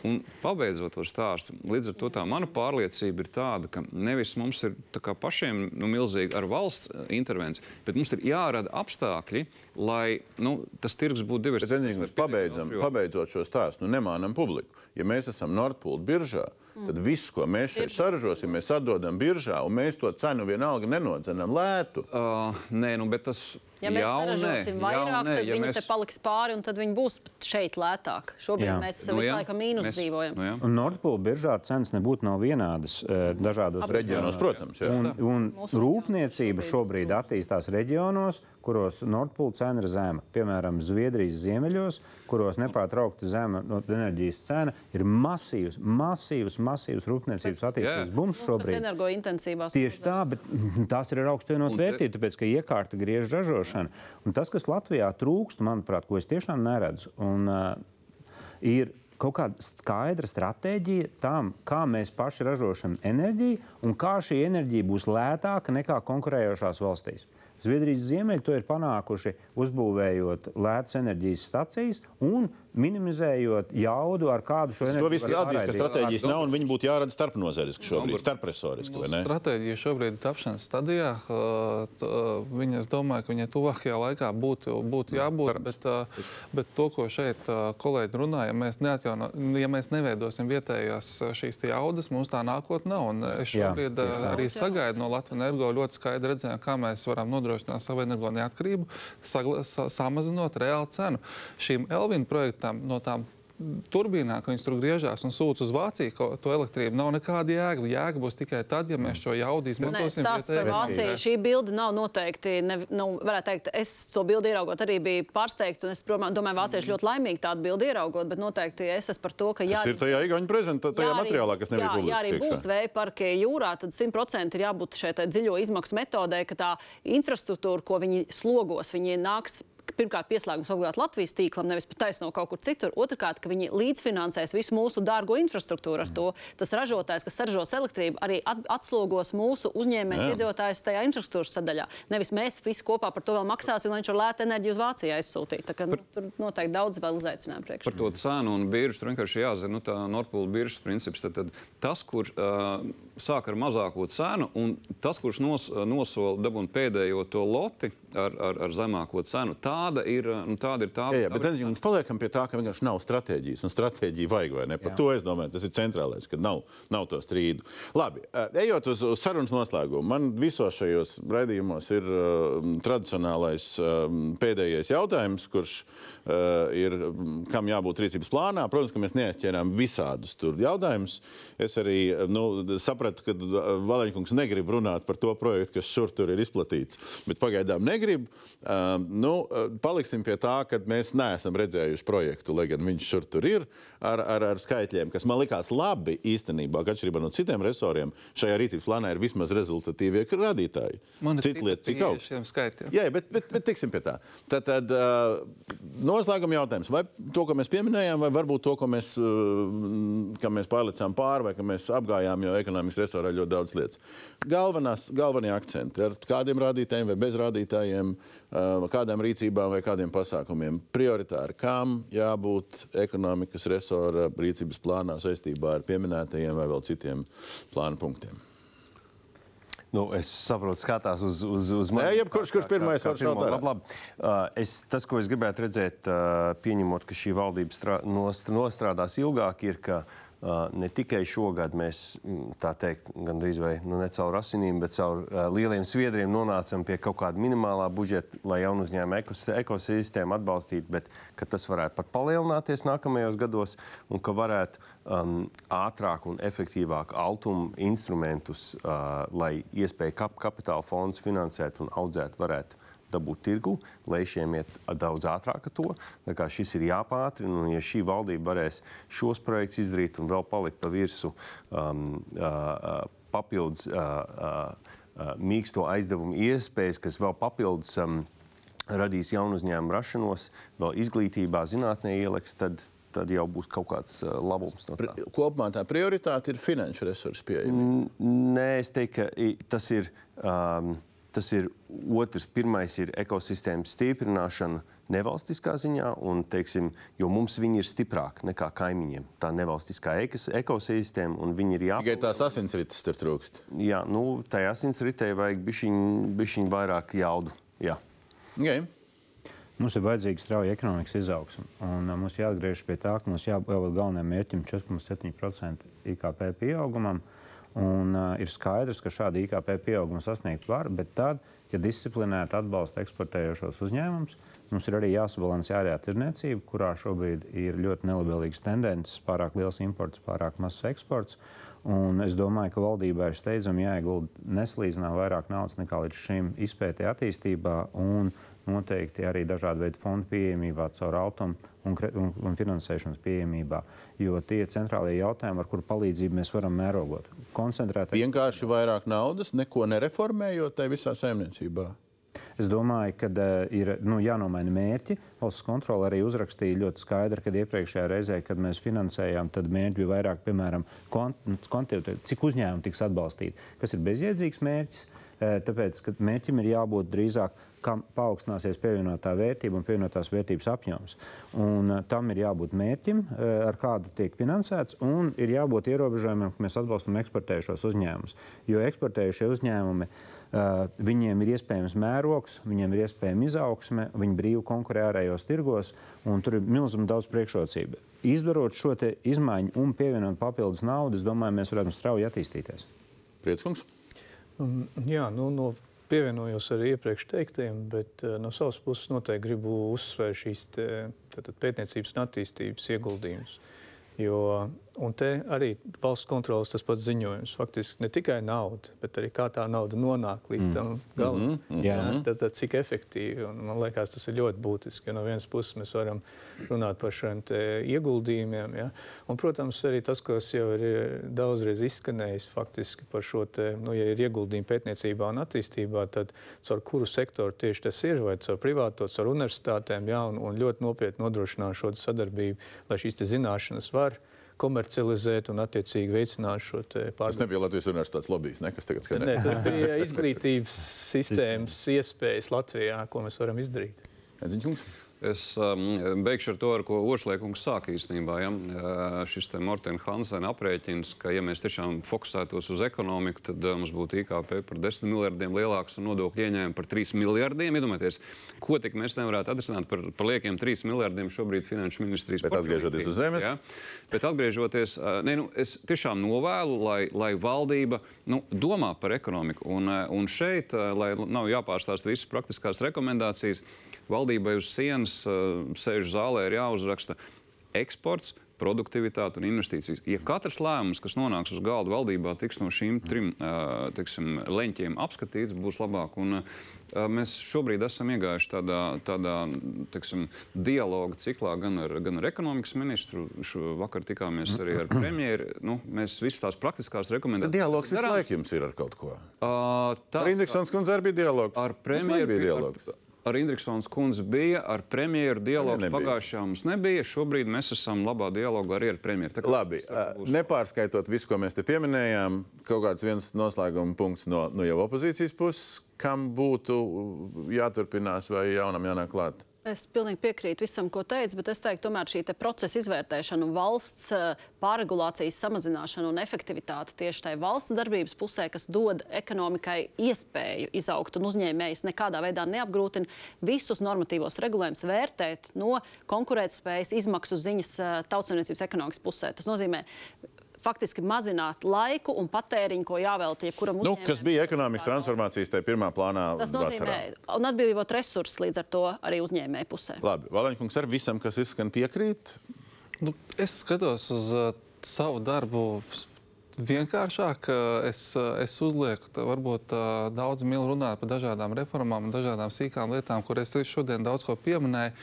Un pabeidzot to stāstu, līdz ar to tā mana pārliecība ir tāda, ka nevis mums ir pašiem nu, milzīgi ar valsts eh, intervenciju, bet mums ir jārada apstākļi, lai nu, tas tirgus būtu diversificēts. pabeidzam, pabeidzot šo stāstu, nu, nemānam publiku. Ja mēs esam Nordpūļu biržā, tad viss, ko mēs šeit saražosim, mēs atdodam biržā, un mēs to cenu vienalga nenodzenam lētu. Uh, nē, nu, bet tas Ja mēs jau saražosim nē, vairāk, jau nē, tad ja viņi mēs... te paliks pāri un tad viņi būs šeit lētāk. Šobrīd Jā. mēs Nu visu jā, laiku mīnus mēs- dzīvojam. Nu, jā. Un Nordpūļu biržā cenas nebūtu nav vienādas eh, dažādos Reģionos, protams, jā. Un, un rūpniecība šobrīd attīstās reģionos, kuros Nordpūļu cena ir zema. Piemēram, Zviedrijas ziemeļos, kuros nepārtraukti zema no enerģijas cena, ir masīvs, masīvs, masīvs rūpniecības attīstības bums Tas šobrīd. energointensīvās Tieši tā, bet tās ir ar augstu te- vērtību, tāpēc ka iekārta griež ražošanu. Un tas, kas Latvijā trūkst, manuprāt, ko es tiešām neredzu, un, uh, ir kaut kāda skaidra stratēģija tam, kā mēs paši ražosim enerģiju un kā šī enerģija būs lētāka nekā konkurējošās valstīs. Zviedrijas ziemeļi to ir panākuši, uzbūvējot lētas enerģijas stacijas un minimizējot jaudu, ar kādu šo To enerģiju viss var atzīst, ka stratēģijas nav, un viņi būtu jārada starpnozariski šobrīd, starpresoriski, vai ne? Stratēģija šobrīd ir tapšanas stadijā. Uh, uh, Viņa, es domāju, ka viņai tuvākajā laikā būtu, būtu jābūt. Bet, uh, bet to, ko šeit kolēģi runā, ja mēs, neatjauno, ja mēs neveidosim vietējās šīs jaudas, mums tā nākotnē nav. Un es Jā, šobrīd tā. arī sagaidu no Latvijas energo ļoti skaidru redzējumu, kā mēs varam nodrošināt savu energo neatkarību, sagla, sa, samazinot reālu cenu. Šīm Elvina projektām no tām turbīnā, ka viņas tur griežās un sūta uz Vāciju ko- to elektrību, nav nekāda jēga. Jēga būs tikai tad, ja mēs šo jaudu izmantosim. stāsts par Vāciju. Šī bilde nav noteikti, ne, nu, varētu teikt, es to bildi ieraugot arī biju pārsteigta, un es domāju, vācieši ļoti laimīgi tādu bildi ieraugot, bet noteikti es esmu par to, ka jā. Tas ir tajā Igaunijas prezentā, tajā Ja arī- materiālā, kas nebija jā, ja arī publiski. būs vēja parki jūrā, tad 100% ir jābūt šai tai dziļo izmaksu metodē, ka tā infrastruktūra, ko viņi slogos, viņi nāks. Pirmkārt, pieslēgums obligāti Latvijas tīklam, nevis pat taisno kaut kur citur. Otrakārt, ka viņi līdzfinansēs visu mūsu dārgo infrastruktūru ar to. Tas ražotājs, kas saražos elektrību, arī at atslogos mūsu uzņēmējs, iedzīvotājs tajā infrastruktūras sadaļā. Nevis mēs visi kopā par to vēl maksāsim, lai viņš var lētu enerģiju uz Vāciju aizsūtīt. Tā kā, nu, tur noteikti daudz vēl izaicinājumu priekšā. Par to cenu un biržu tur vienkārši jāzina nu, tā Nordpūļu biržas princips. Tad, tad tas, kurš uh, sāk ar mazāko cenu, un tas, kurš nos, nosola dabūt pēdējo to loti ar, ar, ar zemāko cenu, tā tāda ir, nu, tāda ir tā. Jā, jā, bet mēs paliekam pie tā, ka vienkārši nav stratēģijas. Un stratēģiju vajag vai ne? Par to es domāju, tas ir centrālais, ka nav, nav to strīdu. Labi, ejot uz, uz sarunas noslēgumu, man visos šajos raidījumos ir uh, tradicionālais uh, pēdējais jautājums, kurš uh, ir, kam jābūt rīcības plānā. Protams, ka mēs neaizķērām visādus tur jautājumus. Es arī nu, sapratu, ka Valeņkungs negrib runāt par to projektu, kas šur tur ir izplatīts, bet pagaidām negrib. Uh, nu, paliksim pie tā, ka mēs neesam redzējuši projektu, lai gan viņš šur tur ir ar, ar, ar skaitļiem, kas man likās labi īstenībā, atšķirībā no citiem resoriem. Šajā rīcības plānā ir vismaz rezultatīvie rādītāji. Man ir Cita lieta, cik augsts. Jā, bet, bet, bet tiksim pie tā. Tad, tad noslēguma jautājums. Vai to, ko mēs pieminējām, vai varbūt to, ko mēs, mēs pārlicām pāri, vai ka mēs apgājām jau ekonomikas resorā ļoti daudz lietas. Galvenās, galvenie akcenti ar kādiem rādītājiem vai bez rādītājiem, kādām rīcībām vai kādiem pasākumiem. Prioritāri, kam jābūt ekonomikas resora rīcības plānā saistībā ar pieminētajiem vai vēl citiem plānu punktiem. Nu, es saprotu, skatās uz, uz, uz mani. Jā, jebkurš, kurš pirmais var šaut ārā. Labi, labi. Uh, es, tas, ko es gribētu redzēt, uh, pieņemot, ka šī valdība strā, nost, nostrādās ilgāk, ir, ka uh, ne tikai šogad mēs, mm, tā teikt, gandrīz vai nu, ne caur asinīm, bet caur uh, lieliem sviedriem nonācam pie kaut kāda minimālā budžeta, lai jaunu uzņēmumu ekos, ekosistēmu atbalstītu, bet tas varētu pat palielināties nākamajos gados un ka varētu um, ātrāk un efektīvāk altuma instrumentus, uh, lai iespēja kap kapitāla fondus finansēt un audzēt, varētu dabūt tirgu, lai šiem iet daudz ātrāk ar to. Šis ir jāpātrina, un ja šī valdība varēs šos projektus izdarīt un vēl palikt pa virsu um, uh, uh, papildus uh, uh, uh, mīksto aizdevumu iespējas, kas vēl papildus um, radīs jaunu uzņēmumu rašanos, vēl izglītībā, zinātnē ieliks, tad, tad jau būs kaut kāds uh, labums no tā. Kopumā tā prioritāte ir finanšu resursu pieejamība. Nē, es teiktu, ka tas ir, um, tas ir otrs. Pirmais ir ekosistēmas stiprināšana nevalstiskā ziņā, un, teiksim, jo mums viņi ir stiprāki nekā kaimiņiem. Tā nevalstiskā ekos- ekosistēma, un viņi ir Tikai jāpalīdz. tās asinsrites tur trūkst. Jā, nu, tajā asinsritē vajag bišķiņ, bišķiņ vairāk jaudu. Jā. Okay. Mums ir vajadzīga strauja ekonomikas izaugsme. Un, uh, mums jāatgriežas pie tā, ka mums jābūt galvenajam mērķim 4,7% IKP pieaugumam. Un, uh, ir skaidrs, ka šādu IKP pieaugumu sasniegt var, bet tad, ja disciplinēti atbalsta eksportējošos uzņēmumus, mums ir arī jāsabalansē ārējā tirniecība, kurā šobrīd ir ļoti nelabvēlīgas tendences, pārāk liels imports, pārāk mazs eksports. Un es domāju, ka valdībai ir steidzami jāiegulda neslīdzinā vairāk naudas nekā līdz šim izpētē attīstībā. Un noteikti arī dažādu veidu fondu pieejamībā, caur altumu un, un, un finansēšanas pieejamībā. Jo tie ir centrālie jautājumi, ar kuru palīdzību mēs varam mērogot. Koncentrēt Vienkārši vairāk naudas, neko nereformējot tajā visā saimniecībā. Es domāju, ka uh, ir nu, jānomaina mērķi. Valsts kontrole arī uzrakstīja ļoti skaidri, ka iepriekšējā reizē, kad mēs finansējām, tad mērķi bija vairāk, piemēram, kvantitāte, cik uzņēmumi tiks atbalstīti. Kas ir bezjēdzīgs mērķis? Eh, Tāpēc, mērķim ir jābūt drīzāk, kam paaugstināsies pievienotā vērtība un pievienotās vērtības apjoms. Un, uh, tam ir jābūt mērķim, uh, ar kādu tiek finansēts, un ir jābūt ierobežojumiem, ka mēs atbalstam eksportējušos uzņēmumus. Jo eksportējušie uzņēmumi Uh, viņiem ir iespējams mērogs, viņiem ir iespējama izaugsme, viņi brīvi konkurē ārējos tirgos, un tur ir milzīgi daudz priekšrocību. Izdarot šo te izmaiņu un pievienot papildus naudu, es domāju, mēs varētu strauji attīstīties. Prieckungs. Un, jā, nu, no, pievienojos arī iepriekš teiktajiem, bet uh, no savas puses noteikti gribu uzsvērt šīs te, pētniecības un attīstības ieguldījumus. Jo, un te arī valsts kontrolas tas pats ziņojums. Faktiski ne tikai nauda, bet arī kā tā nauda nonāk līdz tam galam. Mhm, mhm. Jā. Tad, tad cik efektīvi. Un, man liekas, tas ir ļoti būtiski. Jo no vienas puses mēs varam runāt par šiem ieguldījumiem. Ja? Un, protams, arī tas, kas jau ir eh, daudzreiz izskanējis faktiski par šo, te, nu, ja ir ieguldījumi pētniecībā un attīstībā, tad caur kuru sektoru tieši tas ir, vai caur privāto, caur universitātēm, ja? un, un ļoti nopietni nodrošināt šo sadarbību, lai šīs te zināšanas var komercializēt un attiecīgi veicināt šo Tas pārdomu. nebija Latvijas universitātes lobbyis, ne, kas tagad Nē, skanēja. tas bija izglītības sistēmas iespējas Latvijā, ko mēs varam izdarīt. Ziņkungs? Es um, beigšu ar to, ar ko Ošliekungs sāka īstenībā. Ja? Uh, šis te Mortena Hansena aprēķins, ka ja mēs tiešām fokusētos uz ekonomiku, tad uh, mums būtu IKP par 10 miljardiem lielāks un nodokļu ieņēmumi par 3 miljardiem. Iedomājieties, ko tik mēs nevarētu atrisināt par, par liekiem 3 miljardiem šobrīd finanšu ministrijas Bet atgriežoties uz zemes? Ja? Bet atgriežoties, uh, ne, nu, es tiešām novēlu, lai, lai valdība nu, domā par ekonomiku. Un, un šeit, lai nav jāpārstāsta visas praktiskās rekomendācijas, valdībai uz sienas uh, sēž zālē, ir jāuzraksta eksports. Produktivitāte un investīcijas. Ja katrs lēmums, kas nonāks uz galda valdībā, tiks no šīm trim uh, tiksim, leņķiem apskatīts, būs labāk. Un, uh, mēs šobrīd esam iegājuši tādā, tādā tiksim, dialoga ciklā gan ar, gan ar ekonomikas ministru. Šo vakar tikāmies arī ar premjeru. Nu, mēs visas tās praktiskās rekomendācijas. Dialogs visu laiku jums ir ar kaut ko. Uh, Ar Indriksons kundzi arī bija dialogs. Ar laiku bija premjeru dialogs. Ar, ar Indriksons kundzi bija, ar premjeru nebija. pagājušajā mums nebija. Šobrīd mēs esam labā dialogā arī ar premjeru. Kā Labi, ā, nepārskaitot visu, ko mēs te pieminējām, kaut kāds viens noslēguma punkts no, no jau opozīcijas puses, kam būtu jāturpinās vai jaunam jānāk klāt. Es pilnīgi piekrītu visam, ko teicu, bet es teiktu, tomēr šī te procesa izvērtēšana, un valsts eh, pārregulācijas samazināšana un efektivitāte tieši tajā valsts darbības pusē, kas dod ekonomikai iespēju izaugt un uzņēmējs nekādā veidā neapgrūtina visus normatīvos regulējumus vērtēt no konkurētspējas izmaksu ziņas eh, tautsēmniecības ekonomikas pusē. Tas nozīmē faktiski mazināt laiku un patēriņu, ko jāvelta jebkuram Nu, uzņēmējam. kas bija ekonomikas transformācijas tajā pirmā plānā? Tas nozīmē, vasarā? un atbrīvot resursus līdz ar to arī uzņēmēju pusē. Labi, Valaņkungs ar visam, kas izskan piekrīt. Nu, es skatos uz uh, savu darbu vienkāršāk. uh, Es, uh, es uzlieku tā, varbūt uh, daudz mīlu runāt par dažādām reformām dažādām sīkām lietām, kur es šodien daudz ko pieminēju.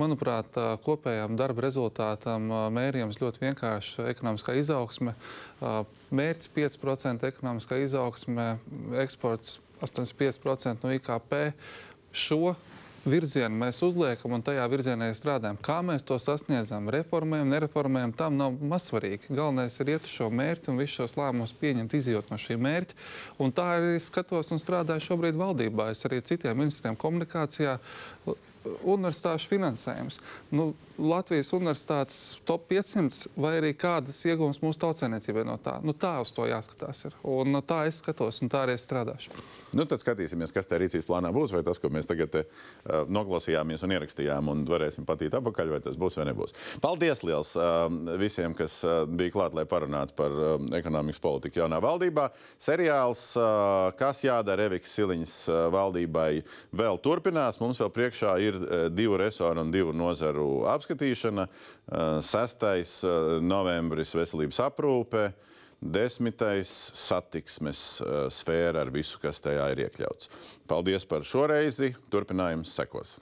Manuprāt, kopējām darba rezultātam mērījums ļoti vienkāršs - ekonomiskā izaugsme. Mērķis 5% ekonomiskā izaugsme, eksports 85% no IKP. Šo virzienu mēs uzliekam un tajā virzienā strādājam. Kā mēs to sasniedzam? Reformējam, nereformējam, tam nav mazsvarīgi. Galvenais ir iet uz šo mērķi un visus šos lēmumus pieņemt, izjūt no šī mērķa. Un tā arī skatos un strādāju šobrīd valdībā. Es arī citiem ministriem komunikācijā. Universitāšu finansējums. Nu, Latvijas universitātes top 500 vai arī kādas iegūmas mūsu tautsēmniecībai no tā. Nu, tā uz to jāskatās. Ir. Un uh, tā es skatos, un tā arī strādāšu. Nu, tad skatīsimies, kas tajā rīcības plānā būs. Vai tas, ko mēs tagad te, uh, noklausījāmies un ierakstījām, un varēsim patīt apakaļ, vai tas būs vai nebūs. Paldies liels uh, visiem, kas uh, bija klāt, lai parunātu par uh, ekonomikas politiku jaunā valdībā. Seriāls, uh, kas jādara Eviks Siliņas uh, valdībai, vēl turpinās. Mums vēl priekšā ir uh, divu resoru un divu nozaru apskatīšana. Uh, 6. uh, novembris veselības aprūpe. Desmitais satiksmes uh, sfēra ar visu, kas tajā ir iekļauts. Paldies par šo reizi. Turpinājums sekos.